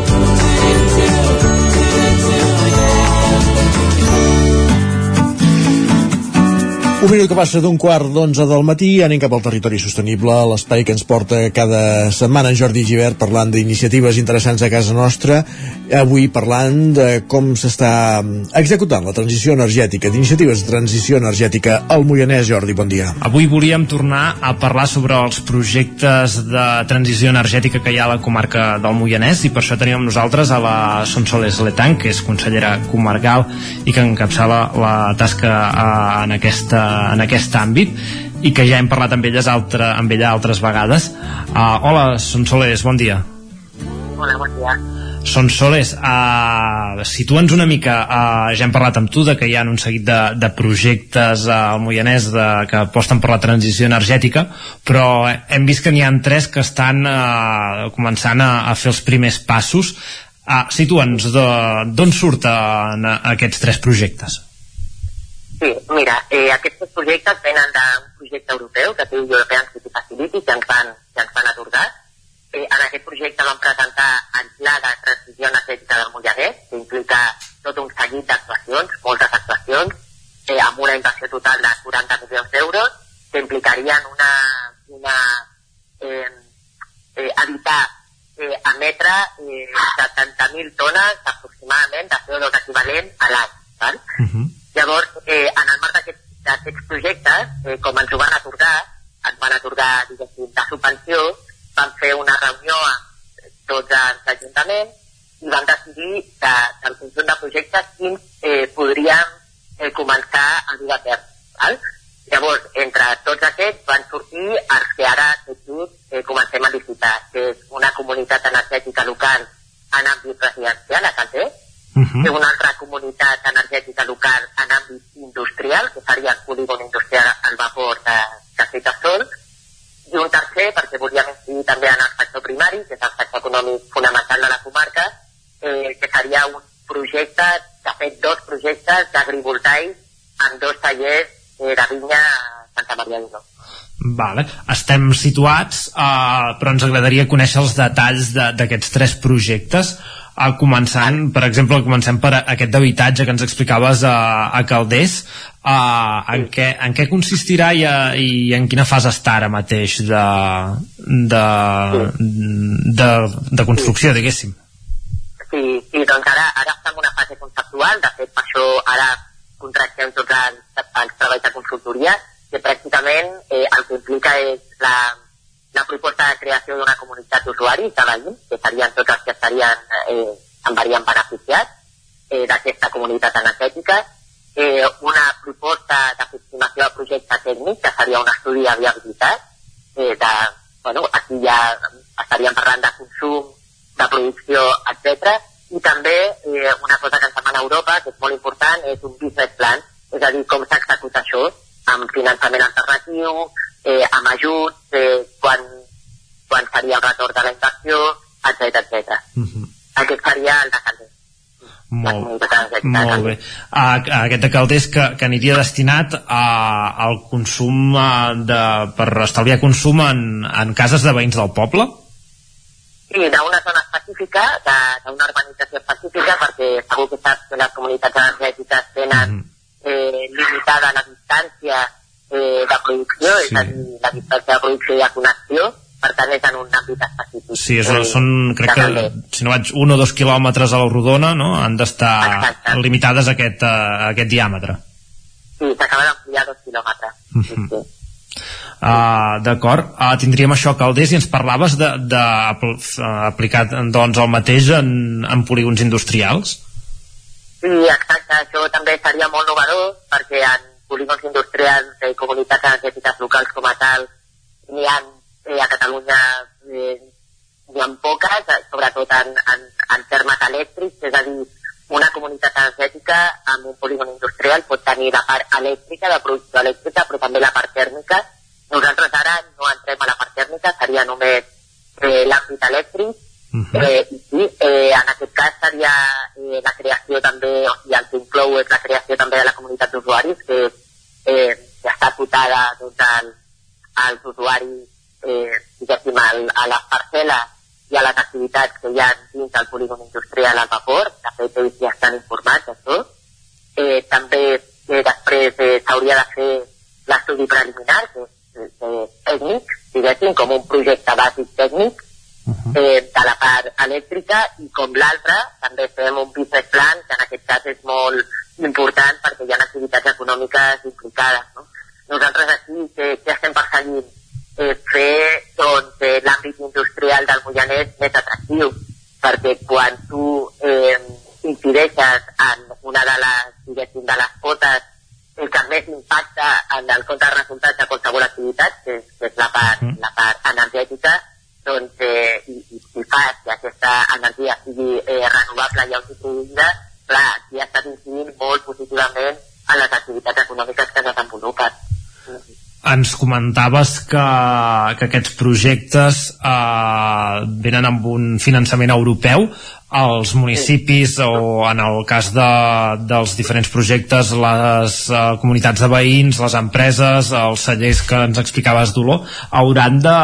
Un minut que passa d'un quart d'onze del matí, anem cap al territori sostenible, l'espai que ens porta cada setmana en Jordi Givert parlant d'iniciatives interessants a casa nostra, avui parlant de com s'està executant la transició energètica, d'iniciatives de transició energètica al Moianès. Jordi, bon dia. Avui volíem tornar a parlar sobre els projectes de transició energètica que hi ha a la comarca del Moianès i per això tenim amb nosaltres a la Sonsoles Letan, que és consellera comarcal i que encapçala la tasca eh, en aquesta en aquest àmbit i que ja hem parlat amb, elles altre, amb ella altres vegades. Uh, hola, Sonsoles, bon dia. Hola, bon dia. Sonsoles, uh, situa'ns una mica, uh, ja hem parlat amb tu de que hi ha un seguit de, de projectes uh, al Moianès de, que aposten per la transició energètica, però hem vist que n'hi ha tres que estan uh, començant a, a fer els primers passos. Uh, situa'ns d'on surten aquests tres projectes. Sí, mira, eh, aquests projectes venen d'un projecte europeu que té European City Facility que ens van, que ens van atorgar. Eh, en aquest projecte vam presentar el pla de transició energètica del Moianès, que implica tot un seguit d'actuacions, moltes actuacions, eh, amb una inversió total de 40 milions d'euros, que implicarien una, una eh, eh, evitar eh, emetre eh, 70.000 tones aproximadament de CO2 equivalent a l'any. Uh -huh. Llavors, eh, en el marc d'aquests projectes, eh, com ens ho van atorgar, ens van atorgar, diguéssim, de subvenció, vam fer una reunió amb tots els ajuntaments i vam decidir que del conjunt de projectes quins eh, podríem eh, començar a dur a terme. Val? Llavors, entre tots aquests van sortir els que ara tot just eh, comencem a licitar, que és una comunitat energètica local en àmbit residencial a Calder, -huh. -huh. una altra comunitat energètica local en àmbit industrial, que seria el polígon industrial al vapor de, de Citasol, i un tercer, perquè volíem incidir també en el sector primari, que és el sector econòmic fonamental de la comarca, eh, que seria un projecte, de fet, dos projectes d'agrivoltaics amb dos tallers eh, de vinya a Santa Maria d'Unó. Vale. Estem situats, eh, però ens agradaria conèixer els detalls d'aquests de, tres projectes. Uh, començant, per exemple, comencem per aquest d'habitatge que ens explicaves a, a Calders. Uh, en, què, en què consistirà i, a, i en quina fase està ara mateix de, de, de, de construcció, diguéssim? Sí, sí, doncs ara, ara estem en una fase conceptual, de fet per això ara contractem tots els, els treballs de consultoria, que pràcticament eh, el que implica és la, la proposta de creació d'una comunitat d'usuaris, de veïns, que serien tots els que estarien, eh, en varien beneficiats eh, d'aquesta comunitat energètica, eh, una proposta d'aproximació al projecte tècnic, que seria un estudi de viabilitat, eh, de, bueno, aquí ja estaríem parlant de consum, de producció, etc. I també eh, una cosa que ens demana Europa, que és molt important, és un business plan, és a dir, com s'executa això, amb finançament alternatiu, eh, amb ajuts, eh, quan, quan seria el retorn de la inversió, etc etc. Mm -hmm. Aquest seria el de Calders. Molt, molt bé. Aquest de Calders que, que aniria destinat a, al consum de, per estalviar consum en, en cases de veïns del poble? Sí, d'una zona específica, d'una urbanització específica, perquè segur que saps que les comunitats energètiques tenen eh, limitada la distància eh, de producció, sí. és a dir, la distància de producció i de connexió, per tant és en un àmbit específic. Sí, és, Eh, són, crec de que, Calders. si no vaig, un o dos quilòmetres a la rodona, no?, han d'estar limitades a aquest, a aquest diàmetre. Sí, s'acaba d'ampliar dos quilòmetres. Mhm. Uh, D'acord, uh, tindríem això Calders i ens parlaves d'aplicar doncs, el mateix en, en polígons industrials. Sí, exacte, això també seria molt novedor perquè en polígons industrials i comunitats energètiques locals com a tal n'hi ha eh, a Catalunya eh, n'hi ha poques, eh, sobretot en, en, en termes elèctrics, és a dir, una comunitat energètica amb un polígon industrial pot tenir la part elèctrica, de producció elèctrica, però també la part tèrmica. Nosaltres ara no entrem a la part tèrmica, seria només eh, l'àmbit elèctric, Eh, i eh, en aquest cas seria eh, la creació també, o sigui, el que inclou és la creació també de la comunitat d'usuaris, que eh, ja està dotada doncs, al, als usuaris, eh, diguéssim, al, a les parcel·les i a les activitats que hi ha dins del polígon industrial al vapor, de fet ells ja estan informats d'això. Eh, també eh, després eh, s'hauria de fer l'estudi preliminar, que és eh, tècnic, diguéssim, com un projecte bàsic tècnic, eh, de la part elèctrica i com l'altra també fem un business plan que en aquest cas és molt important perquè hi ha activitats econòmiques implicades. No? Nosaltres aquí què, què estem perseguint? Eh, fer doncs, eh, l'àmbit industrial del Moianès més atractiu perquè quan tu eh, incideixes en una de les, diguéssim, de les potes el que més impacta en el compte de resultats de qualsevol activitat, que és, que és la, part, la part energètica, doncs, eh, i, i, i fa que aquesta energia sigui eh, renovable i autoproduïda, clar, aquí ha estat incidint molt positivament en les activitats econòmiques que es desenvolupen. Ens comentaves que, que aquests projectes eh, venen amb un finançament europeu els municipis o en el cas de, dels diferents projectes les eh, comunitats de veïns, les empreses els cellers que ens explicaves d'Olor hauran de,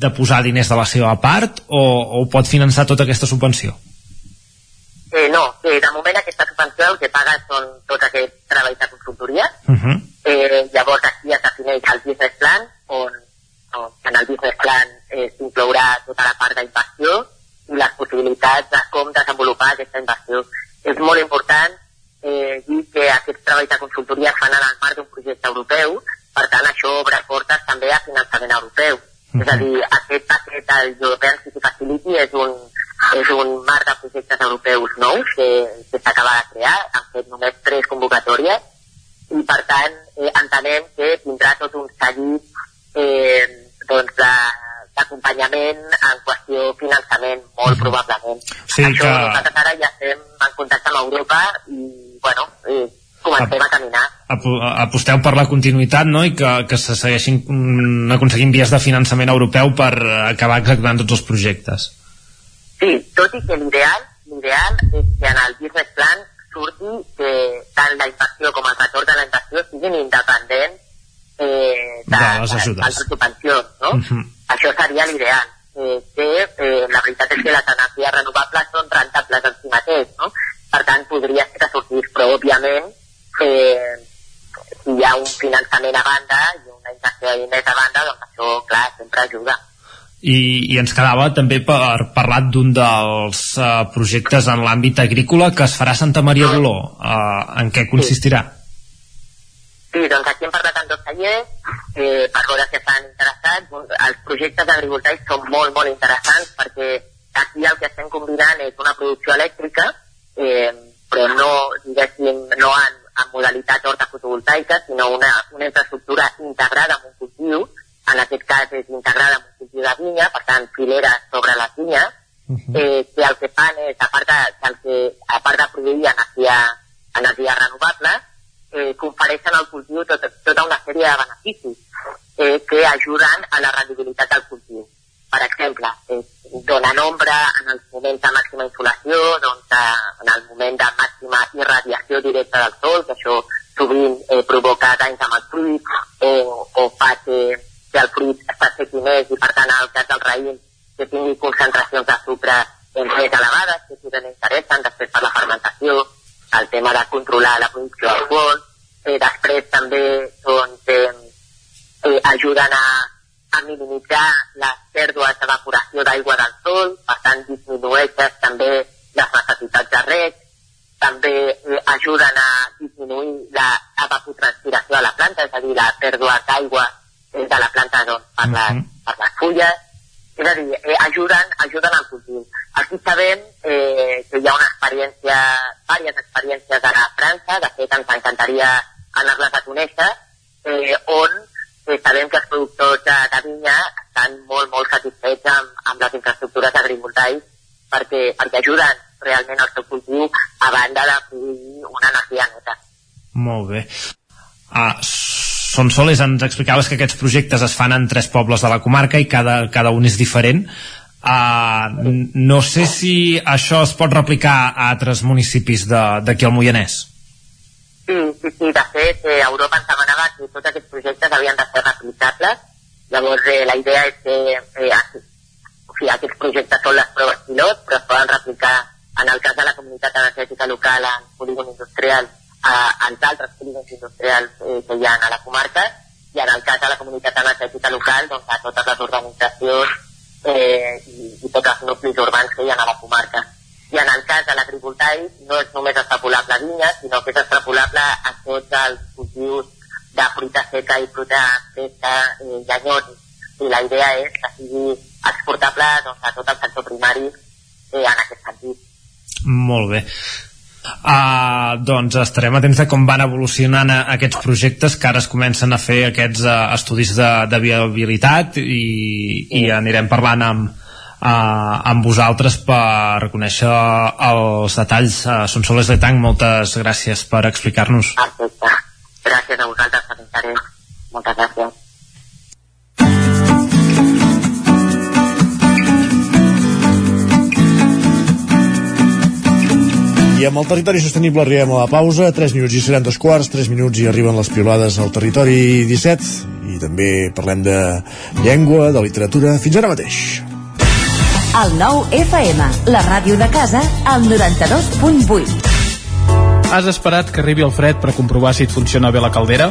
de posar diners de la seva part o, o pot finançar tota aquesta subvenció? Eh, no, eh, de moment aquesta subvenció el que paga són tots aquests treballs de consultoria, Uh -huh. Eh, llavors aquí es defineix el business plan, on, on en el business plan eh, s'inclourà tota la part d'inversió les possibilitats de com desenvolupar aquesta inversió. És molt important eh, dir que aquests treballs de consultoria es fan en el marc d'un projecte europeu, per tant això obre portes també a finançament europeu. És a dir, aquest paquet del European City Facility és un, és un marc de projectes europeus nous que, que s'acaba de crear, han fet només tres convocatòries i per tant eh, entenem que tindrà tot un seguit eh, doncs de- d'acompanyament en qüestió finançament, molt probablement. Sí, Això que- nosaltres ara ja estem en contacte amb Europa i, bueno, eh, comencem a caminar. Apo- aposteu per la continuïtat no? i que, que se segueixin mm, aconseguint vies de finançament europeu per acabar executant tots els projectes. Sí, tot i que l'ideal l'ideal és que en el business plan surti que tant la inversió com el retorn de la inversió siguin independents eh, de, De les ajudes. de, les subvencions, no? Mhm. Això seria l'ideal. Eh, que eh, la veritat és que les energies renovables són rentables en si mateix, no? Per tant, podria ser que sortís, però òbviament eh, si hi ha un finançament a banda i una injecció de diners a banda, doncs això, clar, sempre ajuda. I, i ens quedava també per parlar d'un dels uh, projectes en l'àmbit agrícola que es farà a Santa Maria d'Oló. Uh, en què consistirà? Sí, doncs aquí hem parlat amb dos tallers eh, per veure si estan interessats. Els projectes agrivoltaics són molt, molt interessants perquè aquí el que estem combinant és una producció elèctrica, eh, però no, diguéssim, no en, en modalitat horta fotovoltaica, sinó una, una infraestructura integrada amb un cultiu, en aquest cas és integrada amb un cultiu de vinya, per tant, fileres sobre les vinyes, eh, que el que fan és, a part de, el que, a part de produir energia, energia renovable, eh, confereixen al cultiu tot, tota una sèrie de beneficis eh, que ajuden a la rendibilitat del cultiu. Per exemple, eh, donen ombra en els moments de màxima insolació, doncs, eh, en el moment de màxima irradiació directa del sol, que això sovint eh, provoca danys amb el fruit o, o fa que, que el fruit s'assequi més i, per tant, en el cas del raïm, que tingui concentracions de sucre eh, més elevades, que ben interessen després per la fermentació, el tema de controlar la producció d'alcohol, eh, després també doncs, eh, eh, ajuden a, a minimitzar les pèrdues d'evaporació d'aigua del sol, per tant disminueixes també les necessitats de reg, també eh, ajuden a disminuir la evapotranspiració de la planta, és a dir, la pèrdua d'aigua eh, de la planta doncs, per, les, per les fulles, és a dir, eh, ajuden, ajuden al cultiu. Aquí sabem eh, que hi ha una experiència, diverses experiències ara a França, de fet ens encantaria anar-les a conèixer, eh, on eh, sabem que els productors de, de vinya estan molt, molt satisfets amb, amb les infraestructures agrivoltaics perquè, perquè ajuden realment al seu cultiu a banda de una energia neta. Molt bé. Ah, Sonsoles, ens explicaves que aquests projectes es fan en tres pobles de la comarca i cada, cada un és diferent. Uh, no sé si això es pot replicar a altres municipis d'aquí al Moianès. Sí, sí, sí, de fet, eh, Europa ens demanava que tots aquests projectes havien de ser replicables. Llavors, eh, la idea és que eh, o sigui, aquests projectes són les proves pilot, però es poden replicar en el cas de la comunitat energètica local en polígon industrial a, als altres polígons industrials eh, que hi ha a la comarca i en el cas de la comunitat energètica local doncs, a totes les organitzacions eh, i, i tots els nuclis urbans que hi ha a la comarca. I en el cas de l'agrivoltaic no és només extrapolable a vinyes, sinó que és extrapolable a tots els cultius de fruita seca i fruita fresca eh, llenyosos. I la idea és que sigui exportable doncs, a tot el sector primari eh, en aquest sentit. Molt bé. Uh, doncs estarem atents a com van evolucionant a, aquests projectes que ara es comencen a fer aquests uh, estudis de, de viabilitat i, i anirem parlant amb, uh, amb vosaltres per conèixer els detalls uh, Sonsoles de Tanc, moltes gràcies per explicar-nos Perfecte. Gràcies a vosaltres per l'interès. Moltes gràcies. I amb el territori sostenible arribem a la pausa, 3 minuts i seran dos quarts, 3 minuts i arriben les piolades al territori 17 i també parlem de llengua, de literatura, fins ara mateix. El nou FM, la ràdio de casa, al 92.8. Has esperat que arribi el fred per comprovar si et funciona bé la caldera?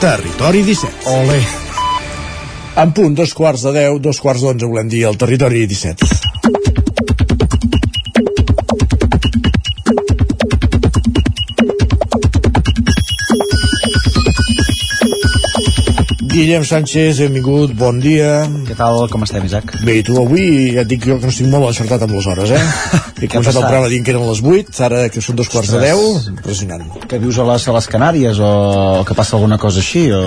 Territori 17. Ole. En punt, dos quarts de 10, dos quarts d'onze, volem dir, al Territori 17. Guillem Sánchez, benvingut, bon dia. Què tal, com estem, Isaac? Bé, tu avui ja et dic jo que no estic molt encertat amb les hores, eh? He començat el programa dient que eren les 8, ara que són dos quarts de 10, impressionant. Que vius a les, a les Canàries o que passa alguna cosa així? O...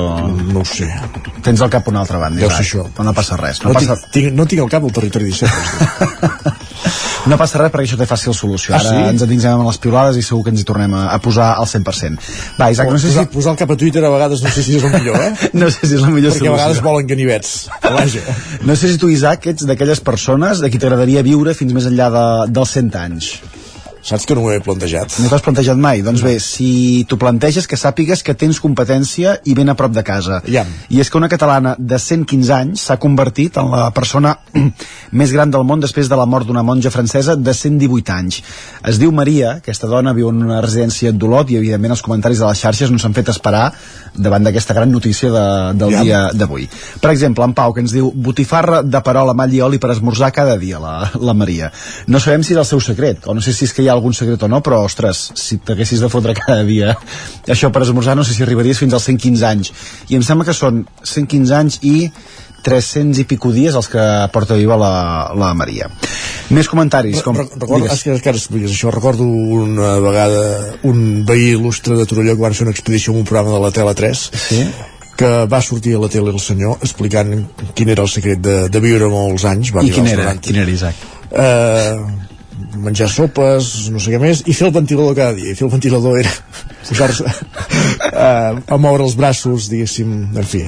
No ho sé. Tens el cap a una altra banda, Deu Isaac. ser això. Però no passa res. No, No, passa, tinc, tinc, no tinc el cap al territori 17. no passa res perquè això té fàcil solució. Ah, Ara sí? ens endinsem amb les piulades i segur que ens hi tornem a, a posar al 100%. Va, Isaac, no sé posar, si... posar el cap a Twitter a vegades no sé si és el millor, eh? No sé si és la millor Perquè a vegades solució. volen ganivets. Vaja. No sé si tu, Isaac, ets d'aquelles persones de qui t'agradaria viure fins més enllà de, dels 100 anys. Saps que no m'ho he plantejat. No t'ho has plantejat mai? Doncs bé, si t'ho planteges, que sàpigues que tens competència i ben a prop de casa. Iam. I és que una catalana de 115 anys s'ha convertit en la persona més gran del món després de la mort d'una monja francesa de 118 anys. Es diu Maria, aquesta dona viu en una residència d'Olot i evidentment els comentaris de les xarxes no s'han fet esperar davant d'aquesta gran notícia de, del Iam. dia d'avui. Per exemple, en Pau, que ens diu botifarra de perol amb all i oli per esmorzar cada dia, la, la Maria. No sabem si és el seu secret, o no sé si és que hi ha algun secret o no, però, ostres, si t'haguessis de fotre cada dia això per esmorzar, no sé si arribaries fins als 115 anys. I em sembla que són 115 anys i 300 i pico dies els que porta viva la, la Maria. Més comentaris. Com, Re- Recordo, digues. és que, ara expliques això, recordo una vegada un veí il·lustre de Torelló que van fer una expedició en un programa de la Tele 3 sí? que va sortir a la tele el senyor explicant quin era el secret de, de viure molts anys va I quin era? 90. Quin era, Isaac? eh, menjar sopes, no sé què més, i fer el ventilador cada dia. I fer el ventilador era posar-se eh, a moure els braços, diguéssim, en fi,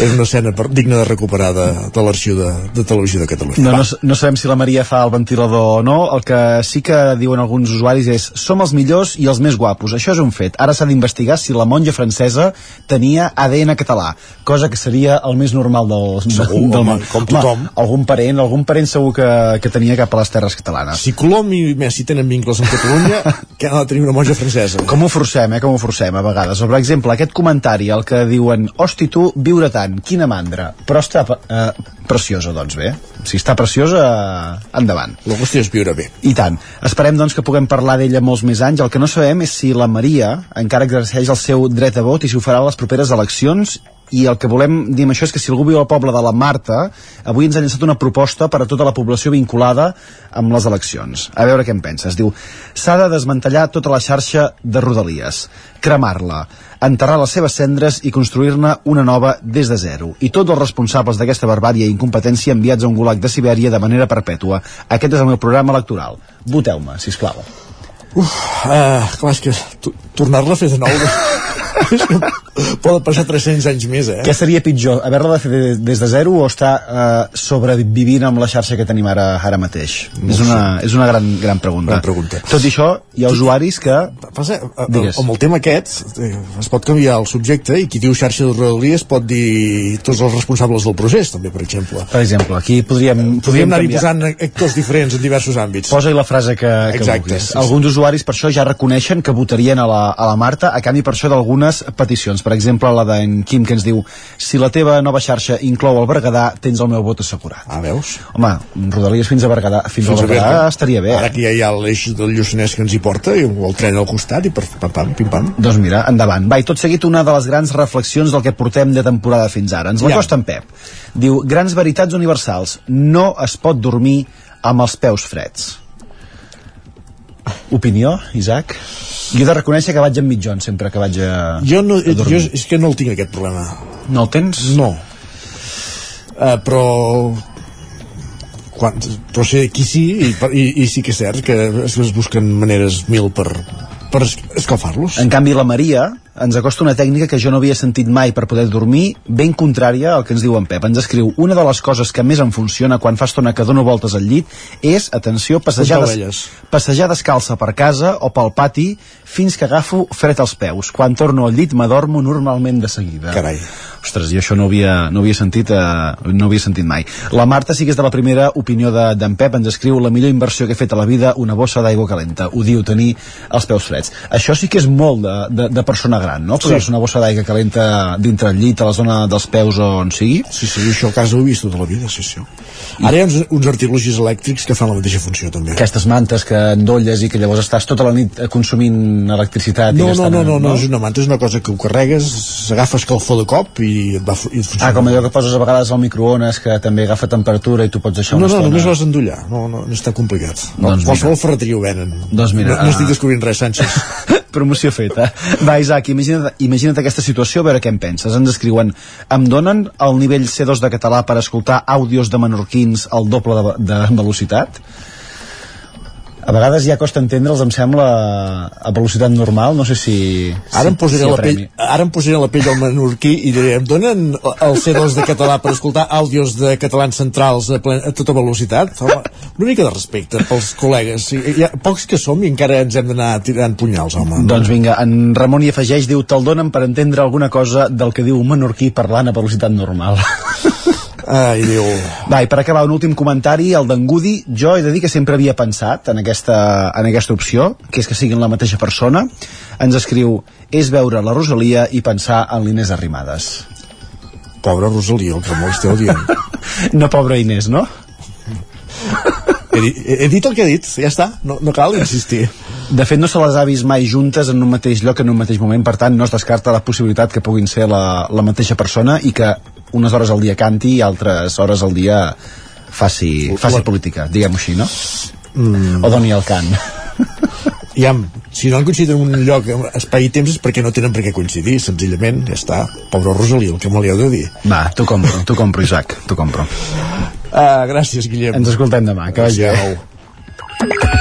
és una escena per, digna de recuperar de, de l'arxiu de, de televisió de Catalunya. No, no, no sabem si la Maria fa el ventilador o no. El que sí que diuen alguns usuaris és som els millors i els més guapos. Això és un fet. Ara s'ha d'investigar si la monja francesa tenia ADN català, cosa que seria el més normal del, Segur, del home, món. com tothom. Home, algun parent, algun parent segur que, que tenia cap a les terres catalanes. Si Colom i Messi tenen vincles amb Catalunya, que han de tenir una monja francesa. Com ho forcem, eh? Com ho forcem a vegades. Per exemple, aquest comentari, el que diuen hosti tu, viure tant, quina mandra. Però està eh, preciosa, doncs bé. Si està preciosa, endavant. La qüestió és viure bé. I tant. Esperem, doncs, que puguem parlar d'ella molts més anys. El que no sabem és si la Maria encara exerceix el seu dret a vot i si ho farà a les properes eleccions i el que volem dir amb això és que si algú viu al poble de la Marta, avui ens ha llançat una proposta per a tota la població vinculada amb les eleccions. A veure què en penses. Diu, s'ha de desmantellar tota la xarxa de Rodalies, cremar-la, enterrar les seves cendres i construir-ne una nova des de zero. I tots els responsables d'aquesta barbària i incompetència enviats a un gulag de Sibèria de manera perpètua. Aquest és el meu programa electoral. Voteu-me, si plau. Uf, uh, clar, és que to- tornar-la a fer de nou poden passar 300 anys més, eh? Què seria pitjor, haver-la de fer de- des de zero o estar eh, sobrevivint amb la xarxa que tenim ara, ara mateix? No és, una, és una gran, gran pregunta. Gran pregunta. Tot i això, hi ha usuaris que... Passa, a- a- Digues. amb el tema aquest eh, es pot canviar el subjecte i qui diu xarxa de rodalies pot dir tots els responsables del procés també, per exemple Per exemple, aquí podríem... podríem anar-hi canviar. posant actors diferents en diversos àmbits Posa-hi la frase que, que Exacte, vulguis. sí, sí. Alguns usuaris per això ja reconeixen que votarien a la, a la Marta a canvi per això d'algunes peticions. Per exemple, la d'en Quim que ens diu si la teva nova xarxa inclou el Berguedà, tens el meu vot assegurat. Ah, veus? Home, Rodalies fins a Berguedà, fins, Fins a Berguedà Berga. estaria bé. ara eh? que ja hi ha l'eix del Lluçanès que ens hi porta i el tren al costat i per, pam, pam, pim, pam Doncs mira, endavant. Va, i tot seguit una de les grans reflexions del que portem de temporada fins ara. Ens la Ja. costa en Pep. Diu, grans veritats universals. No es pot dormir amb els peus freds. Opinió, Isaac? Jo he de reconèixer que vaig amb mitjons sempre que vaig a, jo, no, a jo dormir. és que no el tinc aquest problema No el tens? no uh, però quan, però sé qui sí i, i, i sí que és cert que es, es busquen maneres mil per, per es- escalfar-los En canvi, la Maria ens acosta una tècnica que jo no havia sentit mai per poder dormir, ben contrària al que ens diu en Pep. Ens escriu, una de les coses que més em funciona quan fa estona que dono voltes al llit és, atenció, passejar, des, passejar descalça per casa o pel pati fins que agafo fred als peus. Quan torno al llit m'adormo normalment de seguida. Carai. Ostres, jo això no havia, no havia sentit eh, no havia sentit mai. La Marta sí que és de la primera opinió de- d'en Pep, ens escriu la millor inversió que he fet a la vida, una bossa d'aigua calenta. Ho diu tenir els peus freds. Això sí que és molt de, de, de persona gran, no? Posar-se Sí. una bossa d'aigua calenta dintre el llit, a la zona dels peus o on sigui. Sí, sí, això a casa ho he vist tota la vida, sí, sí. Ara hi ha uns, uns artilugis elèctrics que fan la mateixa funció, també. Aquestes mantes que endolles i que llavors estàs tota la nit eh, consumint electricitat. i No, no, no, no, no, és una manta, és una cosa que ho carregues, s'agafa escalfor de cop i et, va, i et funciona. Ah, com allò que poses a vegades al microones que també agafa temperatura i tu pots deixar No, una no, estona. només l'has d'endollar, no, no, no està complicat. No, Doncs qualsevol ferreteria ho venen. Doncs mira, no, no estic ah. descobrint res, Sánchez. Promoció feta. Va, Isaac, imagina't, imagina't aquesta situació, a veure què en penses. Ens escriuen, em donen el nivell C2 de català per escoltar àudios de menorquins al doble de, de velocitat? A vegades ja costa entendre'ls, em sembla, a velocitat normal, no sé si... Ara em, posaré si la pell, ara em posaré la pell del menorquí i diré, em donen el C2 de català per escoltar àudios de catalans centrals a, plen, a tota velocitat? Home, una mica de respecte pels col·legues. Hi ha pocs que som i encara ens hem d'anar tirant punyals, home. Doncs vinga, en Ramon hi afegeix, diu, te'l donen per entendre alguna cosa del que diu un menorquí parlant a velocitat normal. Ai, Déu. Va, i per acabar, un últim comentari, el d'en Gudi, jo he de dir que sempre havia pensat en aquesta, en aquesta opció, que és que siguin la mateixa persona. Ens escriu, és veure la Rosalia i pensar en l'Inés Arrimadas. Pobra Rosalia, el que m'ho esteu dient. No pobra Inés, no? He, dit- he, he dit el que he dit, ja està, no, no cal insistir. De fet, no se les ha vist mai juntes en un mateix lloc en un mateix moment, per tant, no es descarta la possibilitat que puguin ser la, la mateixa persona i que unes hores al dia canti i altres hores al dia faci, faci política, diguem-ho així, no? Mm. O doni el cant. Ja, si no han coincidit en un lloc, espai i temps, és perquè no tenen per què coincidir, senzillament, ja està. Pobra Rosalia, el que me li heu de dir. Va, t'ho compro, t'ho compro, Isaac, t'ho compro. Ah, gràcies, Guillem. Ens escoltem demà, que vagi bé.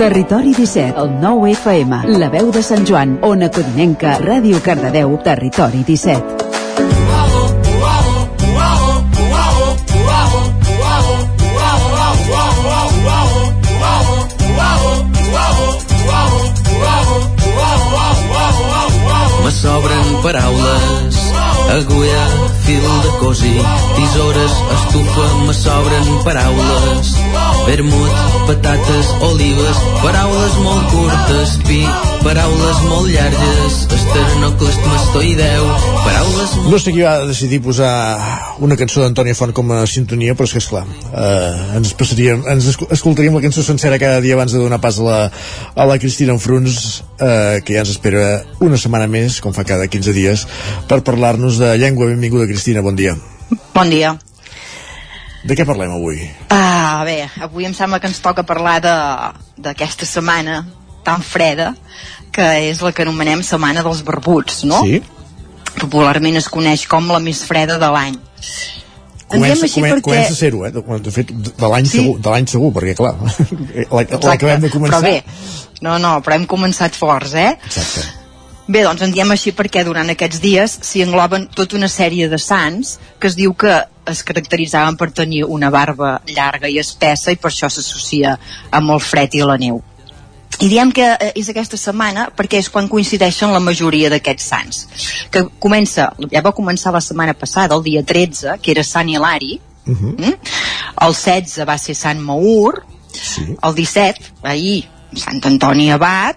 Territori 17, el 9 FM, la veu de Sant Joan, Ona Codinenca, Ràdio Cardedeu, Territori 17. Me sobren paraules, agulla fil de cosir, tisores, estufa, me sobren paraules. Vermut, patates, olives, paraules molt curtes, pi, paraules molt llargues, esternoclesmastoideu, paraules molt... No sé qui va decidir posar una cançó d'Antònia Font com a sintonia, però és que, esclar, eh, ens passaríem, ens escoltaríem la cançó sencera cada dia abans de donar pas a la, a la Cristina Enfruns, eh, que ja ens espera una setmana més, com fa cada 15 dies, per parlar-nos de llengua. Benvinguda, Cristina, bon dia. Bon dia. De què parlem avui? Ah, bé, avui em sembla que ens toca parlar d'aquesta setmana tan freda que és la que anomenem Setmana dels Barbuts, no? Sí. Popularment es coneix com la més freda de l'any. Comença, així comen, perquè... comença a ser-ho, eh? De, de fet, de l'any Sí. segur, de l'any segur, perquè, clar, la- l'acabem de començar. Però bé, no, no, però hem començat forts, eh? Exacte. Bé, doncs en diem així perquè durant aquests dies s'hi engloben tota una sèrie de sants que es diu que es caracteritzaven per tenir una barba llarga i espessa i per això s'associa amb el fred i la neu. I diem que eh, és aquesta setmana perquè és quan coincideixen la majoria d'aquests sants. Que comença, ja va començar la setmana passada, el dia 13, que era Sant Hilari, Uh -huh. Mm? El 16 va ser Sant Maur, sí. el 17, ahir, Sant Antoni Abat,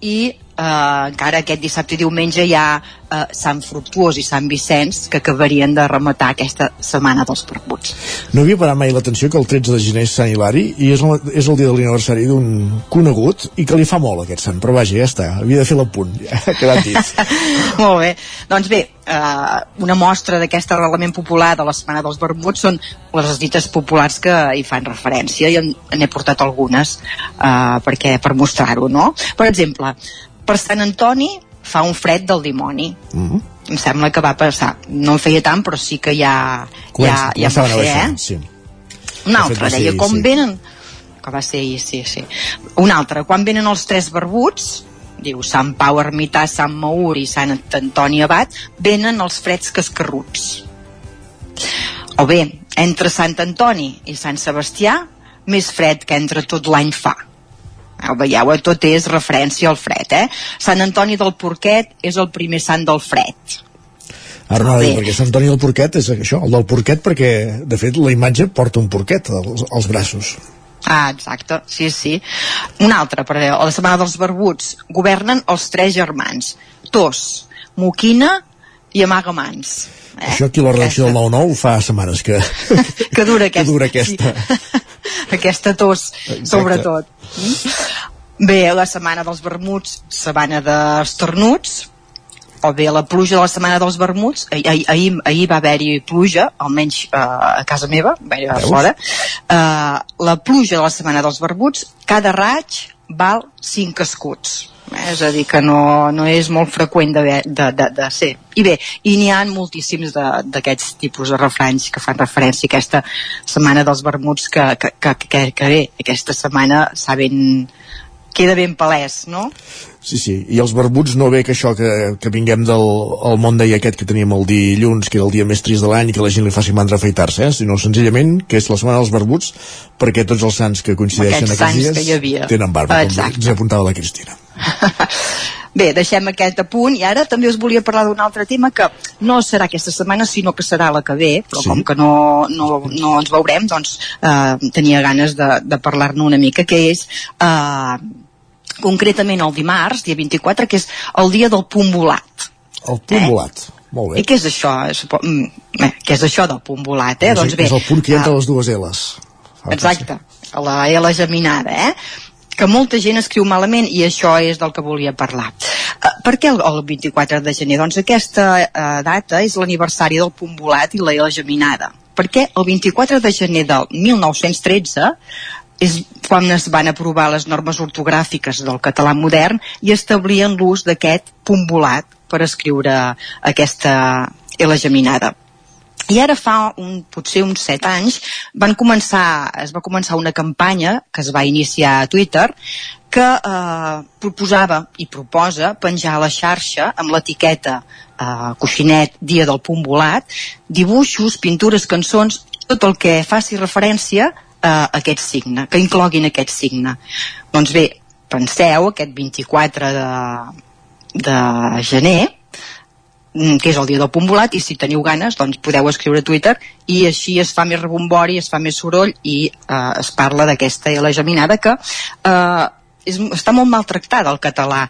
i eh, encara aquest dissabte i diumenge hi ha eh, Sant Fructuós i Sant Vicenç que acabarien de rematar aquesta setmana dels perbuts. No havia parat mai l'atenció que el 13 de gener és Sant Hilari i és el, és el dia de l'aniversari d'un conegut i que li fa molt aquest sant, però vaja, ja està, havia de fer l'apunt, ja ha quedat dit. Molt bé. Doncs bé, eh, una mostra d'aquest arrelament popular de la Setmana dels Vermuts són les dites populars que hi fan referència i en- n'he portat algunes eh, perquè per mostrar-ho, no? Per exemple, per Sant Antoni fa un fred del dimoni. Mm -hmm. Em sembla que va passar. No en feia tant, però sí que ja, ja, ja va fer, eh? Sí. Un altre, deia, ahir, com sí. venen... Que va ser ahir, sí, sí. Un altre, quan venen els tres barbuts, diu Sant Pau Ermità, Sant Maur i Sant Antoni Abat, venen els freds cascarruts. O bé, entre Sant Antoni i Sant Sebastià, més fred que entre tot l'any fa. Ho veieu, eh? tot és referència al fred, eh? Sant Antoni del Porquet és el primer sant del fred. Ara no, perquè Sant Antoni del Porquet és això, el del porquet perquè, de fet, la imatge porta un porquet als, als braços. Ah, exacte, sí, sí. Un altre, per a la setmana dels barbuts, governen els tres germans, Tos, Moquina i Amagamans. Eh? Això aquí la redacció del 9-9 fa setmanes que, Que dura que aquesta, dura aquesta. aquesta tos, Exacte. sobretot. Mm? Bé, la setmana dels vermuts, setmana d'estornuts, o bé la pluja de la setmana dels vermuts, ahir, ahir, ahir, ahir va haver-hi pluja, almenys eh, a casa meva, va a fora, eh, la pluja de la setmana dels vermuts, cada raig val 5 escuts. És a dir, que no, no és molt freqüent de, de, de, de ser. I bé, i n'hi ha moltíssims d'aquests tipus de refranys que fan referència a aquesta setmana dels vermuts que, que, que, que, que bé, aquesta setmana s'ha ben, queda ben palès, no? Sí, sí, i els barbuts no ve que això que, que vinguem del el món d'ahir aquest que teníem el dilluns, que era el dia més trist de l'any i que la gent li faci mandra afaitar-se, eh? sinó senzillament que és la setmana dels barbuts perquè tots els sants que coincideixen Aquests aquests dies havia. tenen barba, com Exacte. ens apuntava la Cristina. Bé, deixem aquest apunt i ara també us volia parlar d'un altre tema que no serà aquesta setmana sinó que serà la que ve, però sí. com que no, no, no ens veurem, doncs eh, tenia ganes de, de parlar-ne una mica, que és eh, concretament el dimarts, dia 24, que és el dia del punt volat. El punt volat, molt bé. I què és això? Mm, eh, què és això del punt volat, eh? és, doncs bé, és el punt que hi ha entre eh, les dues L's. Exacte, la L geminada, eh? que molta gent escriu malament i això és del que volia parlar. Uh, per què el, el 24 de gener? Doncs aquesta uh, data és l'aniversari del punt volat i la L geminada. Perquè el 24 de gener del 1913 és quan es van aprovar les normes ortogràfiques del català modern i establien l'ús d'aquest punt volat per escriure aquesta L geminada. I ara fa un, potser uns set anys van començar, es va començar una campanya que es va iniciar a Twitter que eh, proposava i proposa penjar a la xarxa amb l'etiqueta eh, coixinet dia del punt volat dibuixos, pintures, cançons tot el que faci referència a aquest signe, que incloguin aquest signe doncs bé, penseu aquest 24 de, de gener mm, que és el dia del punt volat, i si teniu ganes, doncs podeu escriure a Twitter, i així es fa més rebombori, es fa més soroll, i eh, es parla d'aquesta L geminada que eh, és, està molt maltractada el català.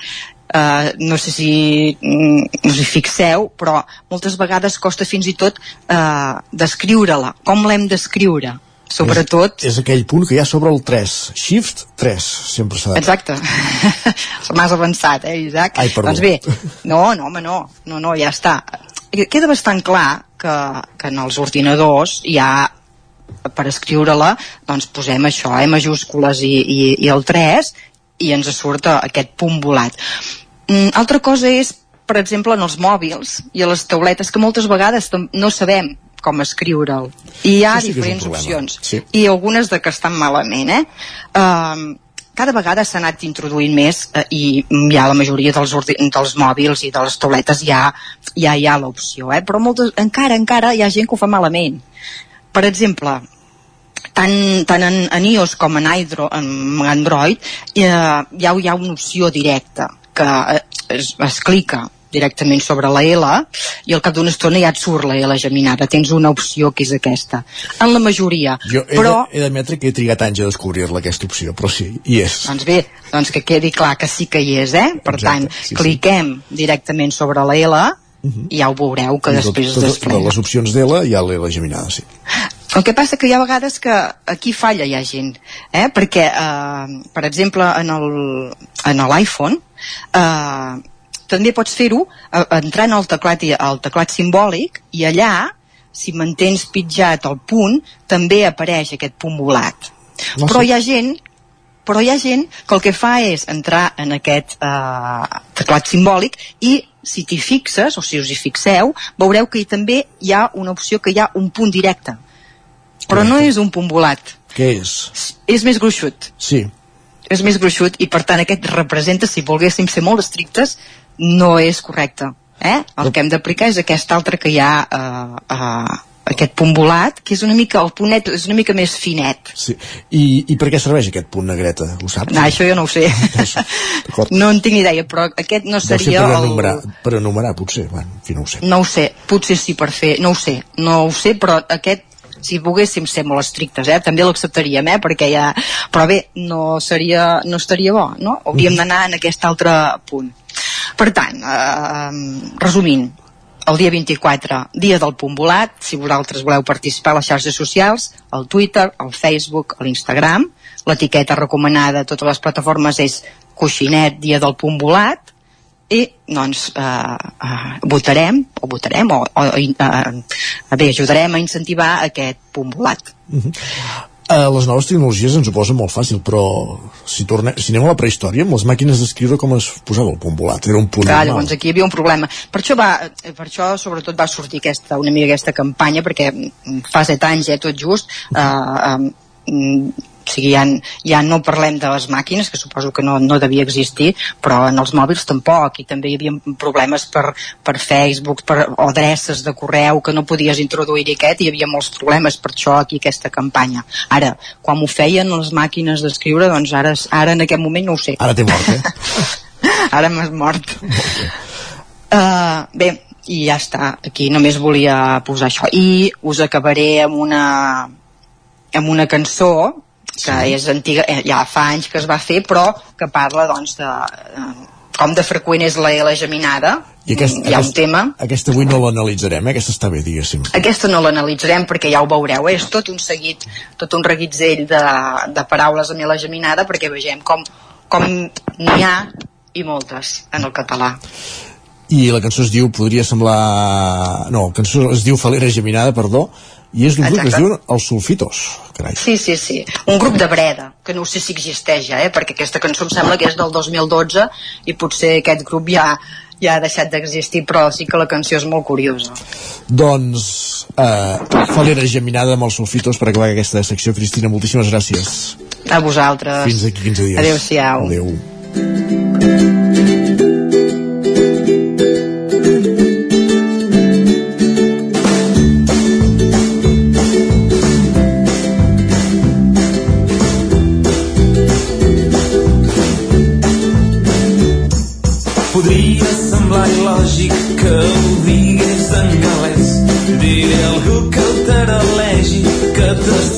Uh, no sé si mm, sé si fixeu, però moltes vegades costa fins i tot uh, descriure-la. Com l'hem d'escriure? Sobretot... És, és aquell punt que hi ha sobre el 3, Shift 3, sempre s'ha de... Exacte. M'has avançat, eh, Isaac? Ai, perdó. Doncs bé, no, no, home, no, no, no, ja està. Queda bastant clar que, que en els ordinadors hi ha per escriure-la, doncs posem això, eh, majúscules i, i, i el 3, i ens surt aquest punt volat. Mm, altra cosa és, per exemple, en els mòbils i a les tauletes, que moltes vegades no sabem com escriure'l. I hi ha Sí, sí diferents opcions. Sí. I algunes de que estan malament, eh? Um, cada vegada s'ha anat introduint més eh, i ja la majoria dels, dels mòbils i de les tauletes ja, ja hi ha l'opció, eh? però moltes, encara, encara hi ha gent que ho fa malament. Per exemple, tant, tant en, en iOS com en, Hydro, en Android eh, ja hi ha una opció directa que eh, es, es clica directament sobre la L i al cap d'una estona ja et surt la L geminada tens una opció que és aquesta en la majoria, Jo he, però de, he d'admetre que he trigat anys a descobrir-la, aquesta opció, però sí, hi és. doncs bé, doncs que quedi clar que sí que hi és, eh? Per Exacte, tant, sí, sí. cliquem directament sobre la L i ja ho veureu que I després es tot, tot, desplega. les opcions d'Ela hi ha l'Ela geminada, sí. El que passa que hi ha vegades que aquí falla hi ha gent, eh? perquè, eh, per exemple, en l'iPhone eh, també pots fer-ho eh, entrant al teclat, al teclat simbòlic i allà, si mantens pitjat el punt, també apareix aquest punt volat. No Però sé. hi ha gent però hi ha gent que el que fa és entrar en aquest eh, teclat simbòlic i si t'hi fixes, o si us hi fixeu, veureu que hi també hi ha una opció que hi ha un punt directe. Però no és un punt volat, Què és? és més gruixut. Sí. És més gruixut i per tant aquest representa, si volguéssim ser molt estrictes, no és correcte. Eh? El que hem d'aplicar és aquest altre que hi ha eh, eh, aquest punt volat, que és una mica, el puntet és una mica més finet. sí. I, I per què serveix aquest punt negreta? Ho saps? No, això jo no ho sé. no en tinc idea, però aquest no Deu ser seria per el... enumerar, per enumerar, potser. Bueno, en fi, no ho sé. No ho sé, potser sí per fer, no ho sé, no ho sé, però aquest si volguéssim ser molt estrictes, eh, també l'acceptaríem, eh, perquè ja... Però bé, no, seria, no estaria bo, no? Hauríem d'anar en aquest altre punt. Per tant, eh, resumint, el dia 24, dia del punt volat, si vosaltres voleu participar a les xarxes socials, al Twitter, al Facebook, a l'Instagram, l'etiqueta recomanada a totes les plataformes és coixinet, dia del punt volat, i doncs eh, eh, votarem o votarem o, o eh, bé, ajudarem a incentivar aquest punt volat Uh, les noves tecnologies ens ho posen molt fàcil, però si, tornem, si anem a la prehistòria, amb les màquines d'escriure com es posava el punt volat? Era un punt Clar, normal. llavors aquí hi havia un problema. Per això, va, eh, per això sobretot va sortir aquesta, una mica aquesta campanya, perquè fa set anys, eh, tot just, eh, eh, o sigui, ja, ja no parlem de les màquines, que suposo que no, no devia existir, però en els mòbils tampoc, i també hi havia problemes per, per Facebook, per adreces de correu que no podies introduir aquest, i hi havia molts problemes, per això aquí aquesta campanya. Ara, quan ho feien les màquines d'escriure, doncs ara, ara en aquest moment no ho sé. Ara té mort, eh? Ara m'has mort. Uh, bé, i ja està. Aquí només volia posar això. I us acabaré amb una, amb una cançó que sí. és antiga, eh, ja fa anys que es va fer, però que parla doncs de eh, com de freqüent és la L geminada. I aquest, Hi ha un aquest, tema. Aquesta avui no l'analitzarem, eh? Aquesta està bé, diguéssim. Aquesta no l'analitzarem perquè ja ho veureu, eh? és tot un seguit, tot un reguitzell de, de paraules amb la geminada perquè vegem com, com n'hi ha i moltes en el català. I la cançó es diu, podria semblar... No, la cançó es diu Falera Geminada, perdó, i és d'un grup que es diuen Els Sulfitos. Carai. Sí, sí, sí. Un grup de Breda, que no sé si existeix ja, eh? perquè aquesta cançó em sembla que és del 2012 i potser aquest grup ja, ja ha deixat d'existir, però sí que la canció és molt curiosa. Doncs, eh, Falera Geminada amb els Sulfitos per acabar aquesta secció. Cristina, moltíssimes gràcies. A vosaltres. Fins aquí 15 dies. Adéu-siau. Adéu.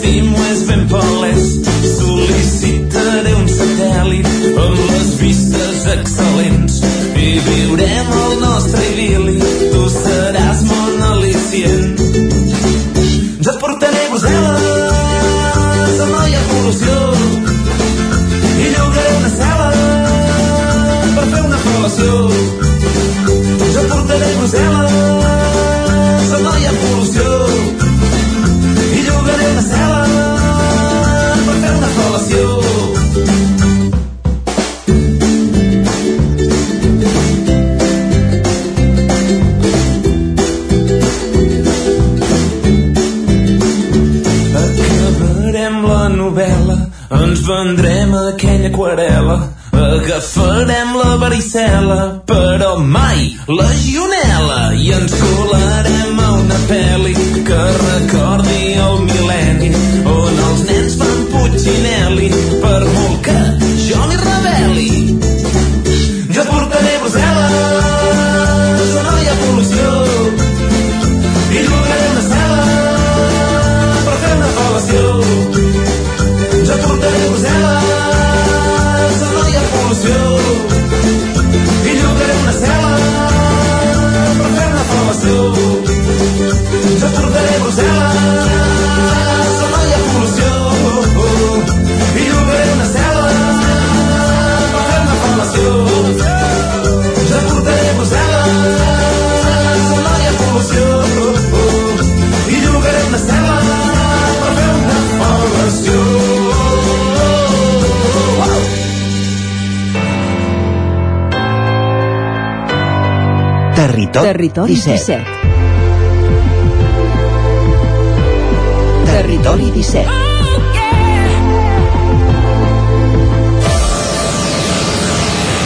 És ben palès. Sol·licitaré un satèl·lit amb les vistes excel·lents i viurem el nostre varicela, però mai legionela, i ens colarem Territori, Territori 17. 17. Territori 17.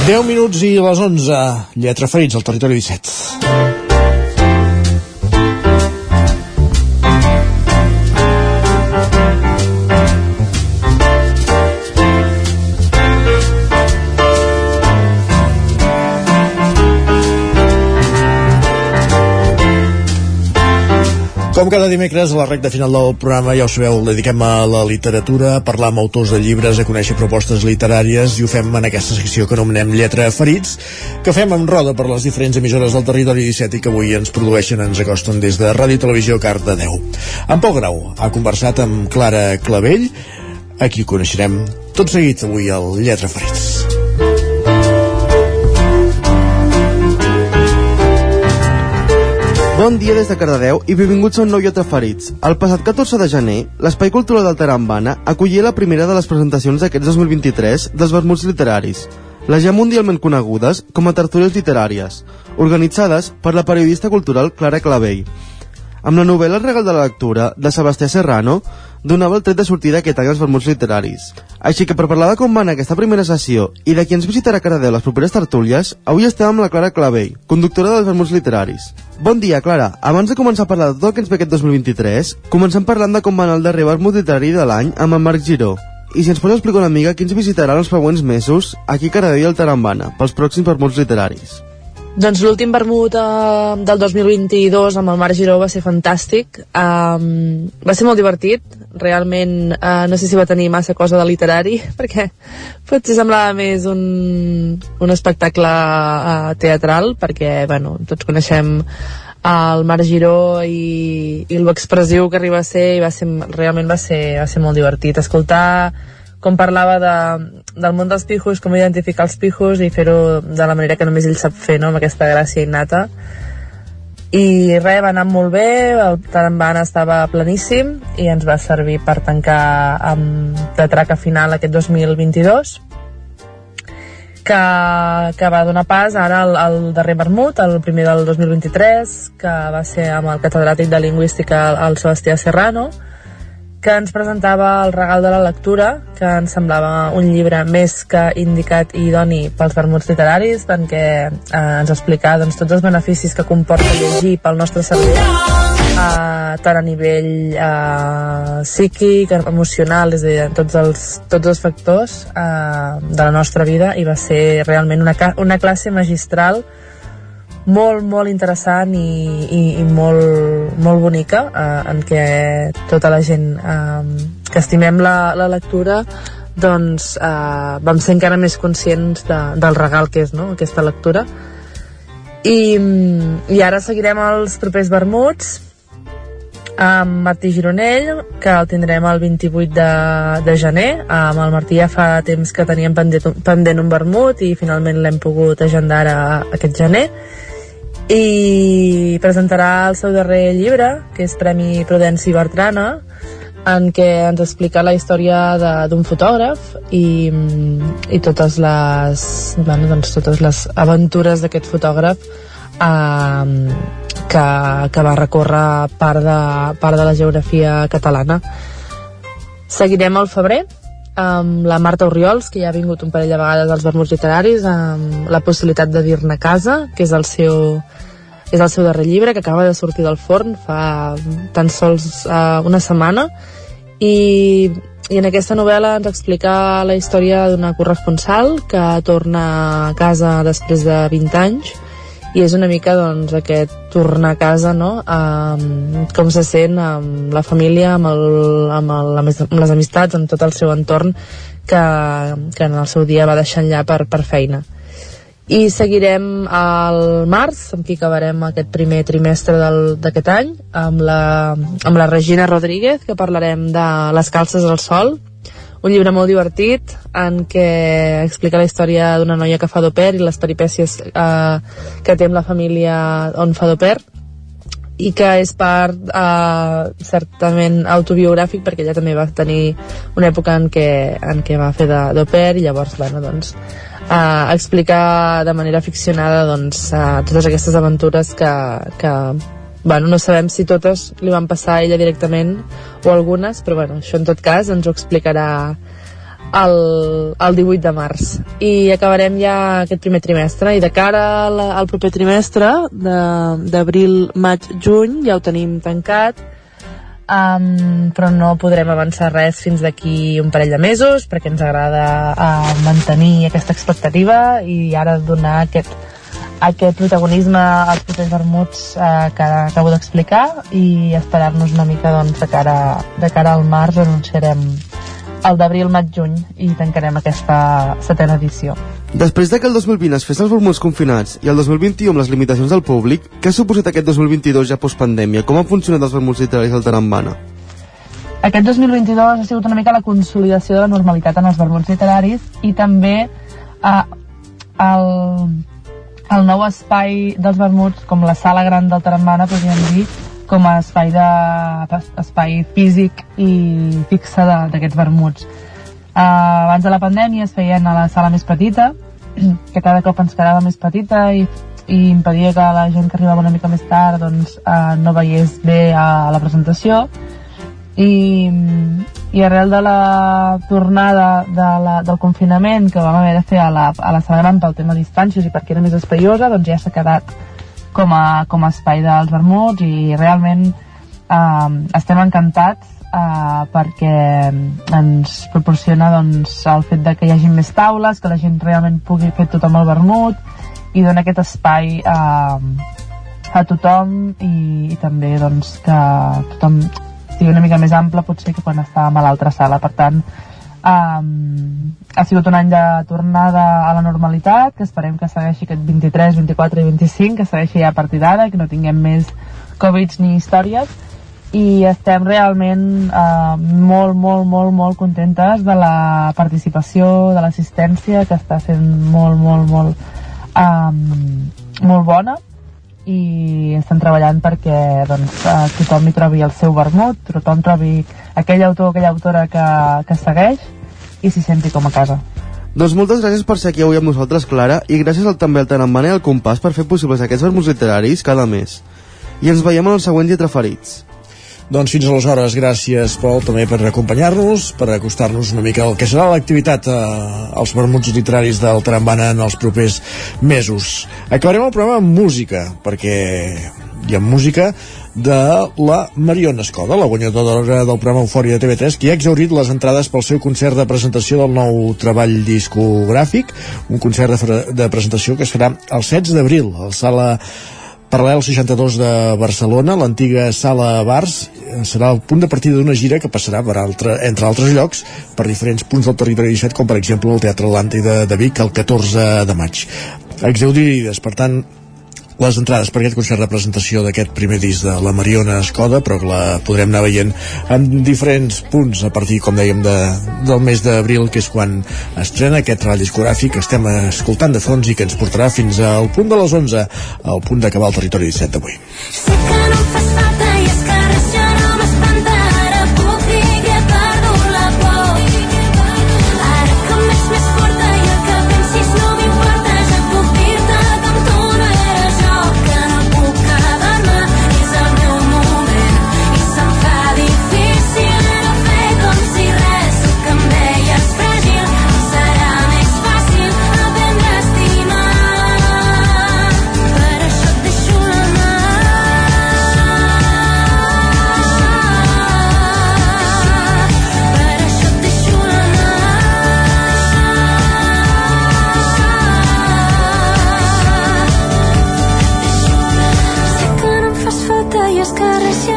Deu minuts i les 11. Lletra ferits al territori 17. Com cada dimecres, a la recta final del programa, ja ho sabeu, dediquem a la literatura, a parlar amb autors de llibres, a conèixer propostes literàries, i ho fem en aquesta secció que anomenem Lletra Ferits, que fem amb roda per les diferents emissores del territori 17 i que avui ens produeixen, ens acosten des de Ràdio Televisió Cardedeu. En Pol Grau ha conversat amb Clara Clavell, a qui coneixerem tot seguit avui al Lletra Ferits. Bon dia des de Cardedeu i benvinguts a un nou Llot Ferits. El passat 14 de gener, l'Espai Cultural del Tarambana acollia la primera de les presentacions d'aquest 2023 dels vermuts literaris, les ja mundialment conegudes com a tertúlies literàries, organitzades per la periodista cultural Clara Clavell. Amb la novel·la El regal de la lectura, de Sebastià Serrano, donava el tret de sortida aquest any als vermuts literaris. Així que per parlar de com va anar aquesta primera sessió i de qui ens visitarà a Cardedeu les properes tertúlies, avui estem amb la Clara Clavell, conductora dels vermuts literaris. Bon dia, Clara. Abans de començar a parlar de tot el que ens ve aquest 2023, comencem parlant de com va anar el darrer vermut literari de l'any amb en Marc Giró. I si ens pots explicar una mica qui ens visitarà els següents mesos aquí a Cardedeu i al Tarambana, pels pròxims vermuts literaris. Doncs l'últim vermut eh, del 2022 amb el Marc Giró va ser fantàstic. Um, va ser molt divertit. Realment uh, no sé si va tenir massa cosa de literari, perquè potser semblava més un, un espectacle uh, teatral, perquè bueno, tots coneixem el Marc Giró i, i l'expressiu que arriba a ser i va ser, realment va ser, va ser molt divertit escoltar com parlava de, del món dels pijos, com identificar els pijos i fer-ho de la manera que només ell sap fer, no? amb aquesta gràcia innata. I res, va anar molt bé, el Tarambana estava planíssim i ens va servir per tancar amb de traca final aquest 2022 que, que va donar pas ara al, al darrer vermut, el primer del 2023, que va ser amb el catedràtic de Lingüística, el Sebastià Serrano, que ens presentava el regal de la lectura, que ens semblava un llibre més que indicat i idoni pels vermuts literaris, perquè eh, ens explicava doncs, tots els beneficis que comporta llegir pel nostre cervell, eh, tant a nivell eh, psíquic, emocional, és a dir, tots els, tots els factors eh, de la nostra vida, i va ser realment una, una classe magistral molt, molt interessant i, i, i molt, molt bonica eh, en què tota la gent eh, que estimem la, la lectura doncs eh, vam ser encara més conscients de, del regal que és no? aquesta lectura i, i ara seguirem els propers vermuts amb Martí Gironell, que el tindrem el 28 de, de gener. Amb el Martí ja fa temps que teníem pendent, pendent un vermut i finalment l'hem pogut agendar a, aquest gener. I presentarà el seu darrer llibre, que és Premi Prudenci Bertrana, en què ens explica la història d'un fotògraf i, i totes les, bueno, doncs, totes les aventures d'aquest fotògraf eh, que, que va recórrer part de, part de la geografia catalana. Seguirem al febrer amb la Marta Oriols, que ja ha vingut un parell de vegades als vermuts literaris, amb la possibilitat de dir-ne casa, que és el seu és el seu darrer llibre, que acaba de sortir del forn fa tan sols uh, una setmana, i, i en aquesta novel·la ens explica la història d'una corresponsal que torna a casa després de 20 anys, i és una mica doncs, aquest tornar a casa no? um, com se sent amb la família amb, el, amb, el, amb les amistats amb tot el seu entorn que, que en el seu dia va deixar enllà per, per feina i seguirem al març amb qui acabarem aquest primer trimestre d'aquest any amb la, amb la Regina Rodríguez que parlarem de les calces al sol un llibre molt divertit en què explica la història d'una noia que fa d'oper i les peripècies eh, que té amb la família on fa d'oper i que és part eh, certament autobiogràfic perquè ella també va tenir una època en què, en què va fer d'oper i llavors bueno, doncs, eh, explicar de manera ficcionada doncs, eh, totes aquestes aventures que, que bueno, no sabem si totes li van passar a ella directament o algunes, però bueno, això en tot cas ens ho explicarà el, el 18 de març. I acabarem ja aquest primer trimestre i de cara al, al proper trimestre d'abril, maig, juny ja ho tenim tancat. Um, però no podrem avançar res fins d'aquí un parell de mesos perquè ens agrada uh, mantenir aquesta expectativa i ara donar aquest aquest protagonisme als propers vermuts eh, que acabo d'explicar i esperar-nos una mica doncs, de, cara, de cara al març anunciarem el d'abril, maig, juny i tancarem aquesta setena edició. Després de que el 2020 es fes els vermuts confinats i el 2021 amb les limitacions del públic, què ha suposat aquest 2022 ja postpandèmia? Com han funcionat els vermuts literaris al Tarambana? Aquest 2022 ha sigut una mica la consolidació de la normalitat en els vermuts literaris i també eh, el, el nou espai dels vermuts, com la sala gran del Tarambana, podríem dir, com a espai, de, espai físic i fixe d'aquests vermuts. Uh, abans de la pandèmia es feien a la sala més petita, que cada cop ens quedava més petita i, i impedia que la gent que arribava una mica més tard doncs, uh, no veiés bé a la presentació i, i arrel de la tornada de la, del confinament que vam haver de fer a la, a la sala gran pel tema distàncies i perquè era més espaiosa doncs ja s'ha quedat com a, com a espai dels vermuts i realment eh, estem encantats eh, perquè ens proporciona doncs, el fet de que hi hagi més taules, que la gent realment pugui fer tothom el vermut i dona aquest espai eh, a tothom i, i també doncs, que tothom sigui una mica més ample potser que quan estàvem a l'altra sala. Per tant, um, ha sigut un any de tornada a la normalitat, que esperem que segueixi aquest 23, 24 i 25, que segueixi ja a partir d'ara, que no tinguem més Covids ni històries, i estem realment uh, molt, molt, molt, molt contentes de la participació, de l'assistència, que està sent molt, molt, molt, um, molt bona i estan treballant perquè doncs, eh, tothom hi trobi el seu vermut, tothom trobi aquell autor o aquella autora que, que segueix i s'hi senti com a casa. Doncs moltes gràcies per ser aquí avui amb nosaltres, Clara, i gràcies al, també al Tanambana i al Compàs per fer possibles aquests vermuts literaris cada mes. I ens veiem en els següents lletraferits. Doncs fins aleshores, gràcies, Pol, també per acompanyar-nos, per acostar-nos una mica al que serà l'activitat eh, als vermuts literaris del Tarambana en els propers mesos. Acabarem el programa amb música, perquè i amb música de la Mariona Escoda, la guanyadora del programa Eufòria de TV3, que ha exaurit les entrades pel seu concert de presentació del nou treball discogràfic, un concert de, de presentació que es farà el 16 d'abril al Sala Paral·lel 62 de Barcelona, l'antiga sala Bars, serà el punt de partida d'una gira que passarà per altre, entre altres llocs per diferents punts del territori 17, com per exemple el Teatre Atlàntida de Vic el 14 de maig. Exaudirides, per tant, les entrades per aquest concert de presentació d'aquest primer disc de la Mariona Escoda, però que la podrem anar veient en diferents punts a partir, com dèiem, de, del mes d'abril, que és quan estrena aquest treball discogràfic que estem escoltant de fons i que ens portarà fins al punt de les 11, al punt d'acabar el territori 17 d'avui.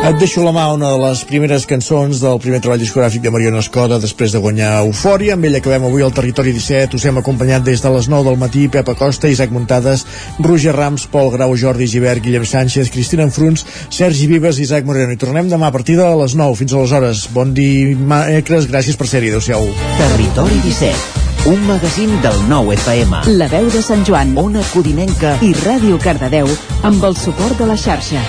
Et deixo la mà una de les primeres cançons del primer treball discogràfic de Mariona Escoda després de guanyar Eufòria. Amb ell acabem avui al Territori 17. Us hem acompanyat des de les 9 del matí Pep Acosta, Isaac Muntades, Roger Rams, Pol Grau, Jordi Givert, Guillem Sánchez, Cristina Enfruns, Sergi Vives i Isaac Moreno. I tornem demà a partir de les 9. Fins aleshores. Bon dimecres. Gràcies per ser-hi. Adéu-siau. Territori 17, un magazín del nou FM. La veu de Sant Joan, Ona Codinenca i Ràdio Cardedeu amb el suport de la xarxa.